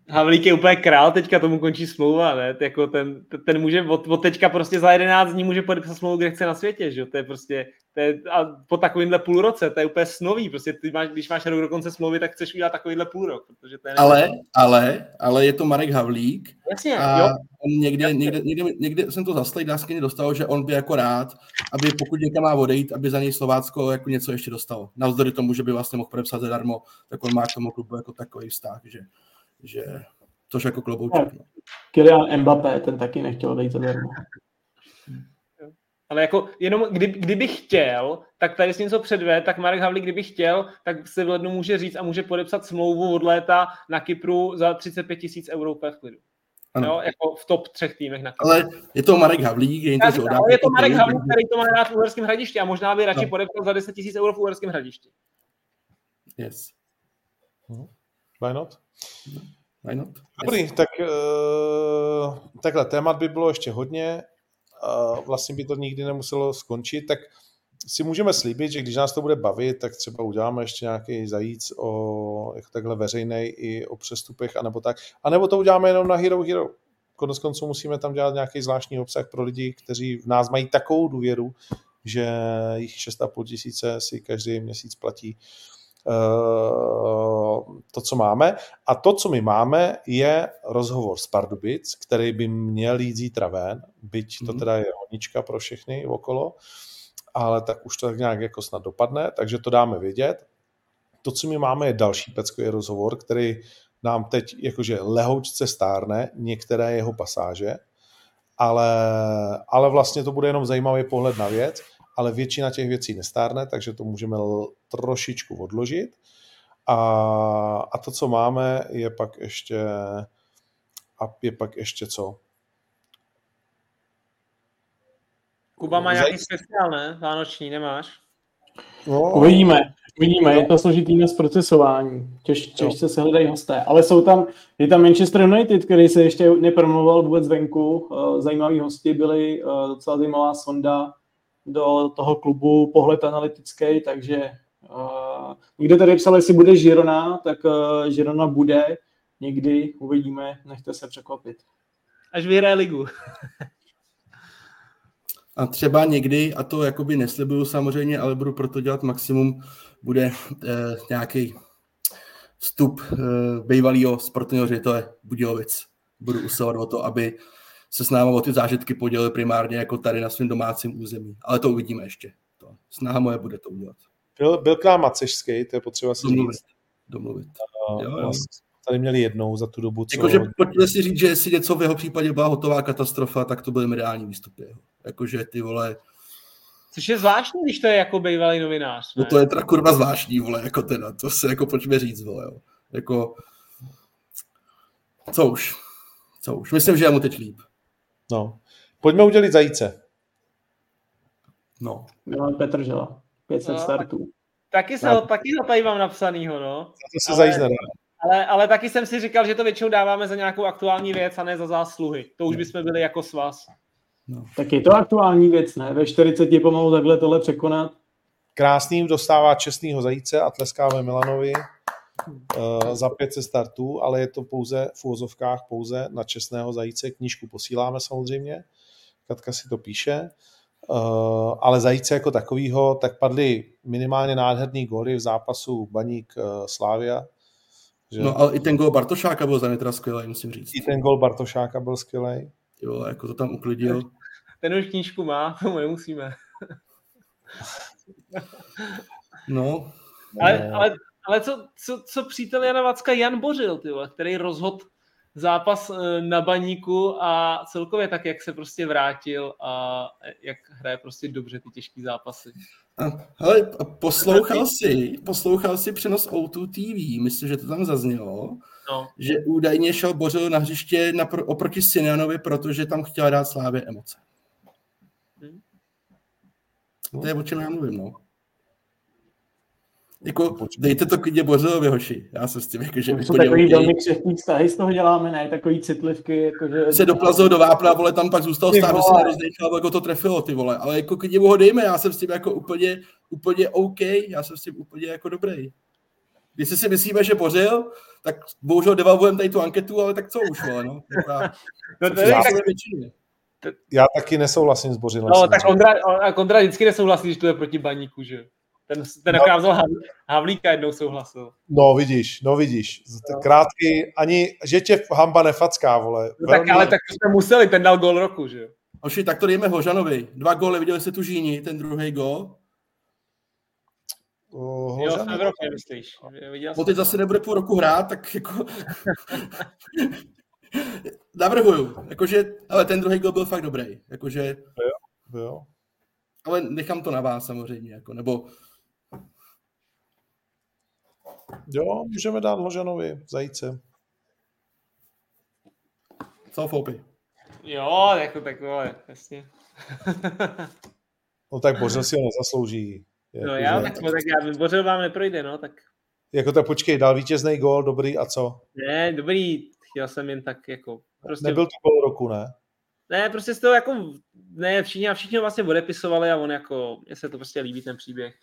[SPEAKER 2] Havlík je úplně král, teďka tomu končí smlouva, ne? Jako ten, ten může od, od, teďka prostě za 11 dní může podepsat smlouvu, kde chce na světě, že? To je prostě, to je, a po takovýmhle půl roce, to je úplně snový, prostě ty máš, když máš rok do konce smlouvy, tak chceš udělat takovýhle půl rok, protože to je
[SPEAKER 4] ale, ale, ale je to Marek Havlík
[SPEAKER 2] Jasně,
[SPEAKER 4] a
[SPEAKER 2] jo.
[SPEAKER 4] on někde, Jasně. někde, někde, někde, jsem to zaslej dáskyně dostal, že on by jako rád, aby pokud někam má odejít, aby za něj Slovácko jako něco ještě dostalo. Navzdory tomu, že by vlastně mohl podepsat zadarmo, tak on má k tomu klubu jako takový vztah, že, že což jako klobouček. No.
[SPEAKER 3] Kylian Mbappé, ten taky nechtěl odejít zadarmo.
[SPEAKER 2] Ale jako jenom kdy, kdyby chtěl, tak tady si něco předve, tak Marek Havlík, kdyby chtěl, tak se v lednu může říct a může podepsat smlouvu od léta na Kypru za 35 tisíc eur v klidu. Ano. Jo, jako v top třech týmech na Kypru.
[SPEAKER 4] Ale je to Marek Havlík, je to
[SPEAKER 2] říkám, ale je to Marek Havlík, který to má rád v Uherském hradišti a možná by radši no. podepsal za 10 tisíc eur v Uherském hradišti.
[SPEAKER 4] Yes.
[SPEAKER 1] Why not?
[SPEAKER 4] Why not?
[SPEAKER 1] Dobrý, tak uh, takhle, témat by bylo ještě hodně, uh, vlastně by to nikdy nemuselo skončit, tak si můžeme slíbit, že když nás to bude bavit, tak třeba uděláme ještě nějaký zajíc o jako takhle veřejný i o přestupech, anebo tak. A nebo to uděláme jenom na Hero Hero. Konec konců musíme tam dělat nějaký zvláštní obsah pro lidi, kteří v nás mají takovou důvěru, že jich 6,5 tisíce si každý měsíc platí to, co máme. A to, co my máme, je rozhovor s Pardubic, který by měl jít zítra ven, byť to teda je honička pro všechny okolo, ale tak už to tak nějak jako snad dopadne, takže to dáme vědět. To, co my máme, je další peckový rozhovor, který nám teď jakože lehoučce stárne některé jeho pasáže, ale, ale vlastně to bude jenom zajímavý pohled na věc ale většina těch věcí nestárne, takže to můžeme trošičku odložit. A, a to, co máme, je pak ještě a je pak ještě co?
[SPEAKER 2] Kuba má nějaký speciál, ne? Vánoční, nemáš?
[SPEAKER 3] No. Uvidíme, uvidíme, je to složitý na zprocesování, Těž, těžce se hledají hosté, ale jsou tam, je tam Manchester United, který se ještě nepromluval vůbec venku, zajímaví hosti byli, docela zajímavá sonda, do toho klubu pohled analytický, takže uh, někdo tady psal, jestli bude Žirona, tak uh, Žirona bude někdy, uvidíme, nechte se překvapit.
[SPEAKER 2] Až vyhraje ligu.
[SPEAKER 4] a třeba někdy, a to jakoby neslibuju samozřejmě, ale budu proto dělat maximum, bude eh, nějaký vstup eh, bývalého sportovního ředitele Budějovic. Budu usilovat o to, aby se s námi o ty zážitky podělili primárně jako tady na svém domácím území. Ale to uvidíme ještě. To. Snaha moje bude to udělat.
[SPEAKER 1] Byl, byl k nám Macešský, to je potřeba si
[SPEAKER 4] domluvit.
[SPEAKER 1] říct.
[SPEAKER 4] Domluvit.
[SPEAKER 1] Uh, jo, jo. Tady měli jednou za tu dobu, co...
[SPEAKER 4] Jakože pojďme si říct, že jestli něco v jeho případě byla hotová katastrofa, tak to byly mediální výstupy. Jakože ty vole...
[SPEAKER 2] Což je zvláštní, když to je jako bývalý novinář.
[SPEAKER 4] Ne? No to je teda kurva zvláštní, vole, jako teda, to se jako pojďme říct, vole, jo. Jako, co už, co už, myslím, že já mu teď líp.
[SPEAKER 1] No. Pojďme udělit zajíce.
[SPEAKER 3] No. Milan Petržela. 500 no, startů.
[SPEAKER 2] Taky, se ho, taky ho tady mám napsanýho, no.
[SPEAKER 1] Za to se zajíc nedá.
[SPEAKER 2] Ale, ale taky jsem si říkal, že to většinou dáváme za nějakou aktuální věc a ne za zásluhy. To už bychom byli jako s vás.
[SPEAKER 3] No. Tak je to aktuální věc, ne? Ve 40 pomalu takhle tohle překonat.
[SPEAKER 1] Krásným dostává čestného zajíce a tleskáme Milanovi za 500 startů, ale je to pouze v úvozovkách pouze na čestného zajíce. Knížku posíláme samozřejmě, Katka si to píše, uh, ale zajíce jako takovýho, tak padly minimálně nádherný góly v zápasu Baník uh, Slávia.
[SPEAKER 4] Že... No ale i ten gol Bartošáka byl za mě teda skvělý, musím říct.
[SPEAKER 1] I ten gol Bartošáka byl skvělý.
[SPEAKER 4] Jo, jako to tam uklidil.
[SPEAKER 2] Ten už knížku má, tomu nemusíme.
[SPEAKER 4] no.
[SPEAKER 2] Ale, ale ale co, co, co přítel Jana Vacka Jan Bořil, ty vole, který rozhodl zápas eh, na baníku a celkově tak, jak se prostě vrátil a jak hraje prostě dobře ty těžké zápasy.
[SPEAKER 4] A, hele, poslouchal jsi, poslouchal jsi přenos O2 TV, myslím, že to tam zaznělo, no. že údajně šel Bořil na hřiště napr- oproti Sinanovi, protože tam chtěl dát Slávě emoce. Hmm. To je o čem já mluvím, no. Jako, dejte to klidně Bořilovi, hoši. Já jsem s tím jako, že
[SPEAKER 3] jsou takový velmi křehký vztahy z toho děláme, ne? Takový citlivky, jako že...
[SPEAKER 4] Se doplazil do vápna, vole, tam pak zůstal stát, že se nerozdechal, jako to trefilo, ty vole. Ale jako klidně mu ho dejme, já jsem s tím jako úplně, úplně OK, já jsem s tím úplně jako dobrý. Jestli si myslíme, že bořil, tak bohužel devalvujeme tady tu anketu, ale tak co už, vole, no.
[SPEAKER 2] No, to je tak,
[SPEAKER 4] většině.
[SPEAKER 1] Já taky nesouhlasím s Bořilem.
[SPEAKER 2] no, tak Ondra, Ondra vždycky nesouhlasí, když to je proti baníku, že jo. Ten, ten vzal Hav- Havlíka jednou souhlasil.
[SPEAKER 1] No vidíš, no vidíš.
[SPEAKER 2] No.
[SPEAKER 1] Krátký, ani, že tě hamba nefacká, vole.
[SPEAKER 2] No, tak, ale tak jsme museli, ten dal gol roku, že jo.
[SPEAKER 4] Oši, tak to dejme Hožanovi. Dva góly, viděli jste tu Žíni, ten druhý gól.
[SPEAKER 1] Uh,
[SPEAKER 2] Jo, v Evropě, myslíš. Viděl
[SPEAKER 4] On
[SPEAKER 2] jsem
[SPEAKER 4] teď
[SPEAKER 2] to.
[SPEAKER 4] zase nebude půl roku hrát, tak jako... Navrhuju, jakože, ale ten druhý gol byl fakt dobrý, jakože,
[SPEAKER 1] jo.
[SPEAKER 4] ale nechám to na vás samozřejmě, jako, nebo
[SPEAKER 1] jo, můžeme dát Ložanovi, zajíce.
[SPEAKER 4] co Foupy.
[SPEAKER 2] Jo, jako takové, jasně.
[SPEAKER 1] No tak Bořil si ho nezaslouží.
[SPEAKER 2] No
[SPEAKER 1] Jako,
[SPEAKER 2] já,
[SPEAKER 1] že-
[SPEAKER 2] tak, tak já, Bořil vám neprojde, no, tak
[SPEAKER 1] Jako tak počkej, dal vítězný gól, dobrý a co?
[SPEAKER 2] ne, dobrý, chtěl jsem jen tak jako, prostě,
[SPEAKER 1] Nebyl to gól roku, ne?
[SPEAKER 2] ne, prostě z toho jako, ne, všichni a všichni ho vlastně odepisovali a on jako, mně se to prostě líbí ten příběh.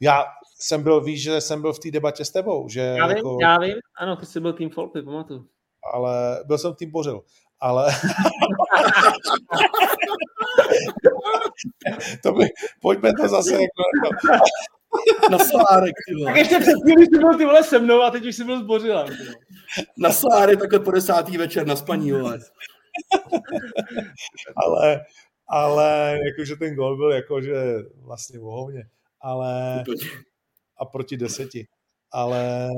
[SPEAKER 1] Já jsem byl, víš, že jsem byl v té debatě s tebou, že
[SPEAKER 2] Já vím,
[SPEAKER 1] jako,
[SPEAKER 2] já vím, ano, ty jsi byl tým Folpy, pamatuju.
[SPEAKER 1] ale byl jsem tým Bořil. Ale to by, pojďme to zase jako,
[SPEAKER 4] Na Solárek, ty
[SPEAKER 2] Tak
[SPEAKER 4] vole.
[SPEAKER 2] ještě před chvílí jsi byl ty vole se mnou a teď už jsi byl s Bořilem. ty vole.
[SPEAKER 4] Na Solárek takhle po desátý večer na spaní, vole.
[SPEAKER 1] ale, ale jakože ten gol byl jakože vlastně vohovně, ale
[SPEAKER 4] Úplně.
[SPEAKER 1] a proti deseti. Ale,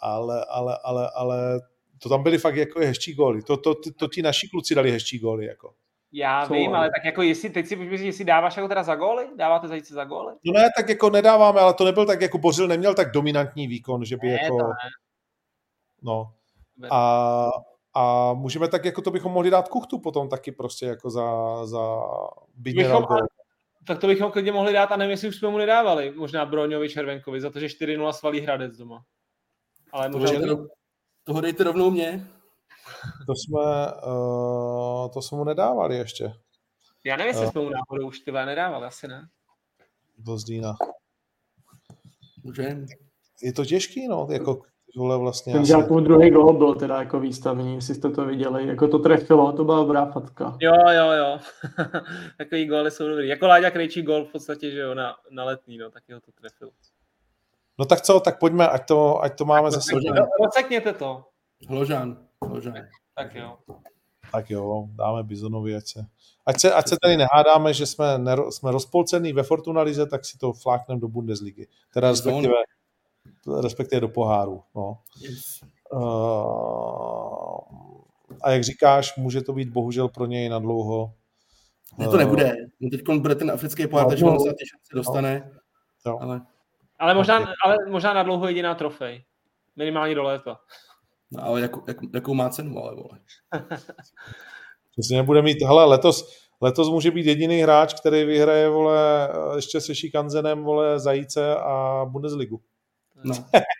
[SPEAKER 1] ale, ale, ale, ale to tam byly fakt jako hezčí góly. To, to, to, to ti naši kluci dali hezčí góly. Jako.
[SPEAKER 2] Já
[SPEAKER 3] Co,
[SPEAKER 2] vím,
[SPEAKER 3] ale-
[SPEAKER 2] tak jako jestli, teď si myslíš, jestli dáváš jako teda za góly? Dáváte zajíce za góly?
[SPEAKER 1] No ne, tak jako nedáváme, ale to nebyl tak, jako Bořil neměl tak dominantní výkon, že by
[SPEAKER 2] Ne,
[SPEAKER 1] jako,
[SPEAKER 2] to ne.
[SPEAKER 1] no. A, a můžeme tak, jako to bychom mohli dát kuchtu potom taky prostě jako za, za byť
[SPEAKER 2] Bychom-. Tak to bychom klidně mohli dát a nevím, jestli už jsme mu nedávali. Možná Broňovi Červenkovi za to, že 4-0 svalí Hradec doma. Ale
[SPEAKER 4] Toho
[SPEAKER 2] možná...
[SPEAKER 4] dejte, toho dejte rovnou mě.
[SPEAKER 1] To jsme, uh, to jsme mu nedávali ještě.
[SPEAKER 2] Já nevím, jestli
[SPEAKER 1] Jo.
[SPEAKER 2] jsme mu náhodou už ty vole nedávali, asi ne.
[SPEAKER 1] Do Zdína.
[SPEAKER 4] Můžem.
[SPEAKER 1] Je to těžký, no, jako vole vlastně.
[SPEAKER 3] Ten
[SPEAKER 1] asi-
[SPEAKER 3] žákův druhý gol byl teda jako výstavní, jestli jste to viděli. Jako to trefilo, to byla dobrá fatka.
[SPEAKER 2] Jo, jo, jo. Takový góly jsou dobrý. Jako Láďa Krejčí gól v podstatě, že jo, na, na letný, no, tak ho to trefil.
[SPEAKER 1] No tak co, tak pojďme, ať to, ať to máme zase.
[SPEAKER 2] Rozsekněte to.
[SPEAKER 4] Hložán. Hložán.
[SPEAKER 2] Tak jo.
[SPEAKER 1] Tak jo, dáme Bizonovi, ať se, ať se, ať se tady nehádáme, že jsme, nero, jsme rozpolcený ve Fortuna Lize, tak si to flákneme do Bundesligy. Teda respektive, respektive do poháru. No.
[SPEAKER 4] Yes.
[SPEAKER 1] Uh, a jak říkáš, může to být bohužel pro něj na dlouho.
[SPEAKER 4] Ne, to nebude. No teď bude ten africký pohár,
[SPEAKER 1] No,
[SPEAKER 4] takže
[SPEAKER 1] no.
[SPEAKER 4] on se na ty šance dostane.
[SPEAKER 1] Jo.
[SPEAKER 4] Ale,
[SPEAKER 2] Ale možná,
[SPEAKER 1] Ok.
[SPEAKER 2] ale možná na dlouho jediná trofej. Minimálně do léta.
[SPEAKER 4] no, ale jakou, jak, jakou má cenu, ale vole.
[SPEAKER 1] Přesně nebude mít, hele, letos, letos může být jediný hráč, který vyhraje, vole, ještě se Šikanzenem, vole, Zajíce a Bundesligu.
[SPEAKER 4] No.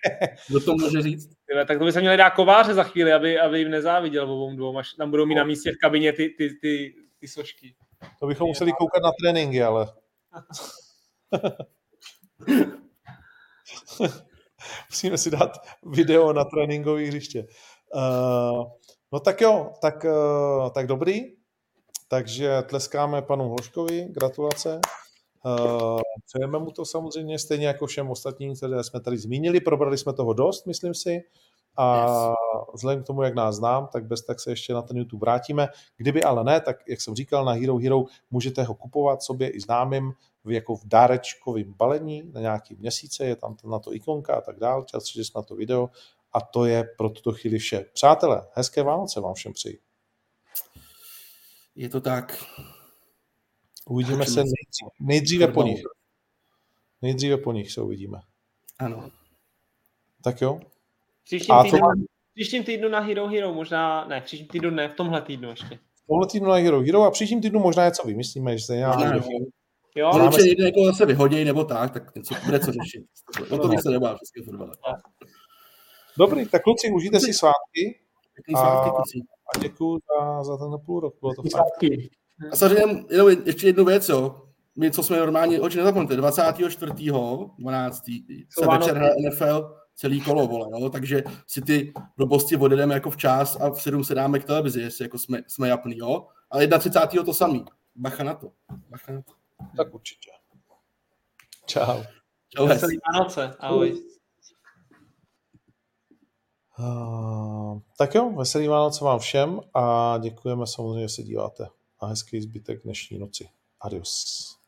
[SPEAKER 4] Kdo to může říct?
[SPEAKER 2] Tyhle, tak to by se měli dát kováře za chvíli, aby, aby jim nezáviděl obou dvou, až tam budou mít na místě v kabině ty, ty, ty, ty sošky.
[SPEAKER 1] To bychom museli koukat na tréninky, ale... Musíme si dát video na tréninkové hřiště. Uh, no tak jo, tak, uh, tak dobrý. Takže tleskáme panu Hloškovi, gratulace. Uh, přejeme mu to samozřejmě, stejně jako všem ostatním, které jsme tady zmínili. Probrali jsme toho dost, myslím si. A
[SPEAKER 4] Yes.
[SPEAKER 1] vzhledem k tomu, jak nás znám, tak bez tak se ještě na ten YouTube vrátíme. Kdyby ale ne, tak jak jsem říkal, na Hero Hero můžete ho kupovat sobě i známým v, jako v dárečkovém balení na nějaký měsíce, je tam na to ikonka a tak dále, čas, že jsme na to video a to je pro tuto chvíli vše. Přátelé, hezké Vánoce vám všem přeji.
[SPEAKER 4] Je to tak.
[SPEAKER 1] Uvidíme se nejdříve, nejdříve po nich. Nejdříve po nich se uvidíme.
[SPEAKER 4] Ano.
[SPEAKER 1] Tak jo.
[SPEAKER 2] Příštím
[SPEAKER 1] to
[SPEAKER 2] týdnu,
[SPEAKER 1] má-
[SPEAKER 2] příštím týdnu na Hero Hero, možná, ne, příštím týdnu ne, v tomhle týdnu ještě.
[SPEAKER 1] Tohle týdnu na Hero Hero a příštím týdnu možná něco vymyslíme, že se nějak
[SPEAKER 4] jo.
[SPEAKER 1] Máme
[SPEAKER 4] určitě někde jako zase vyhodí nebo tak, tak něco bude co řešit. O to bych se nebál české fotbale.
[SPEAKER 1] Dobrý, tak kluci, užijte si svátky
[SPEAKER 4] Pěkný
[SPEAKER 1] A-
[SPEAKER 4] svátky, kluci.
[SPEAKER 1] a děkuji za, za ten půl rok. Bylo to fajn.
[SPEAKER 4] A samozřejmě jenom ještě jednu věc, jo. my, co jsme normálně, oči nezapomeňte, 24. 12. se večer hraje NFL celý kolo, vole, no, takže si ty blbosti odjedeme jako včas a v 7 se dáme k televizi, jestli jako jsme, jsme japný, jo. A 31. to samý. Bacha na to. Bacha na to.
[SPEAKER 1] Tak určitě. Čau.
[SPEAKER 2] Čau. Veselý Vánoce. Ahoj.
[SPEAKER 1] Uh, tak jo, veselý Vánoce vám všem a děkujeme samozřejmě, že se díváte a hezký zbytek dnešní noci. Adios.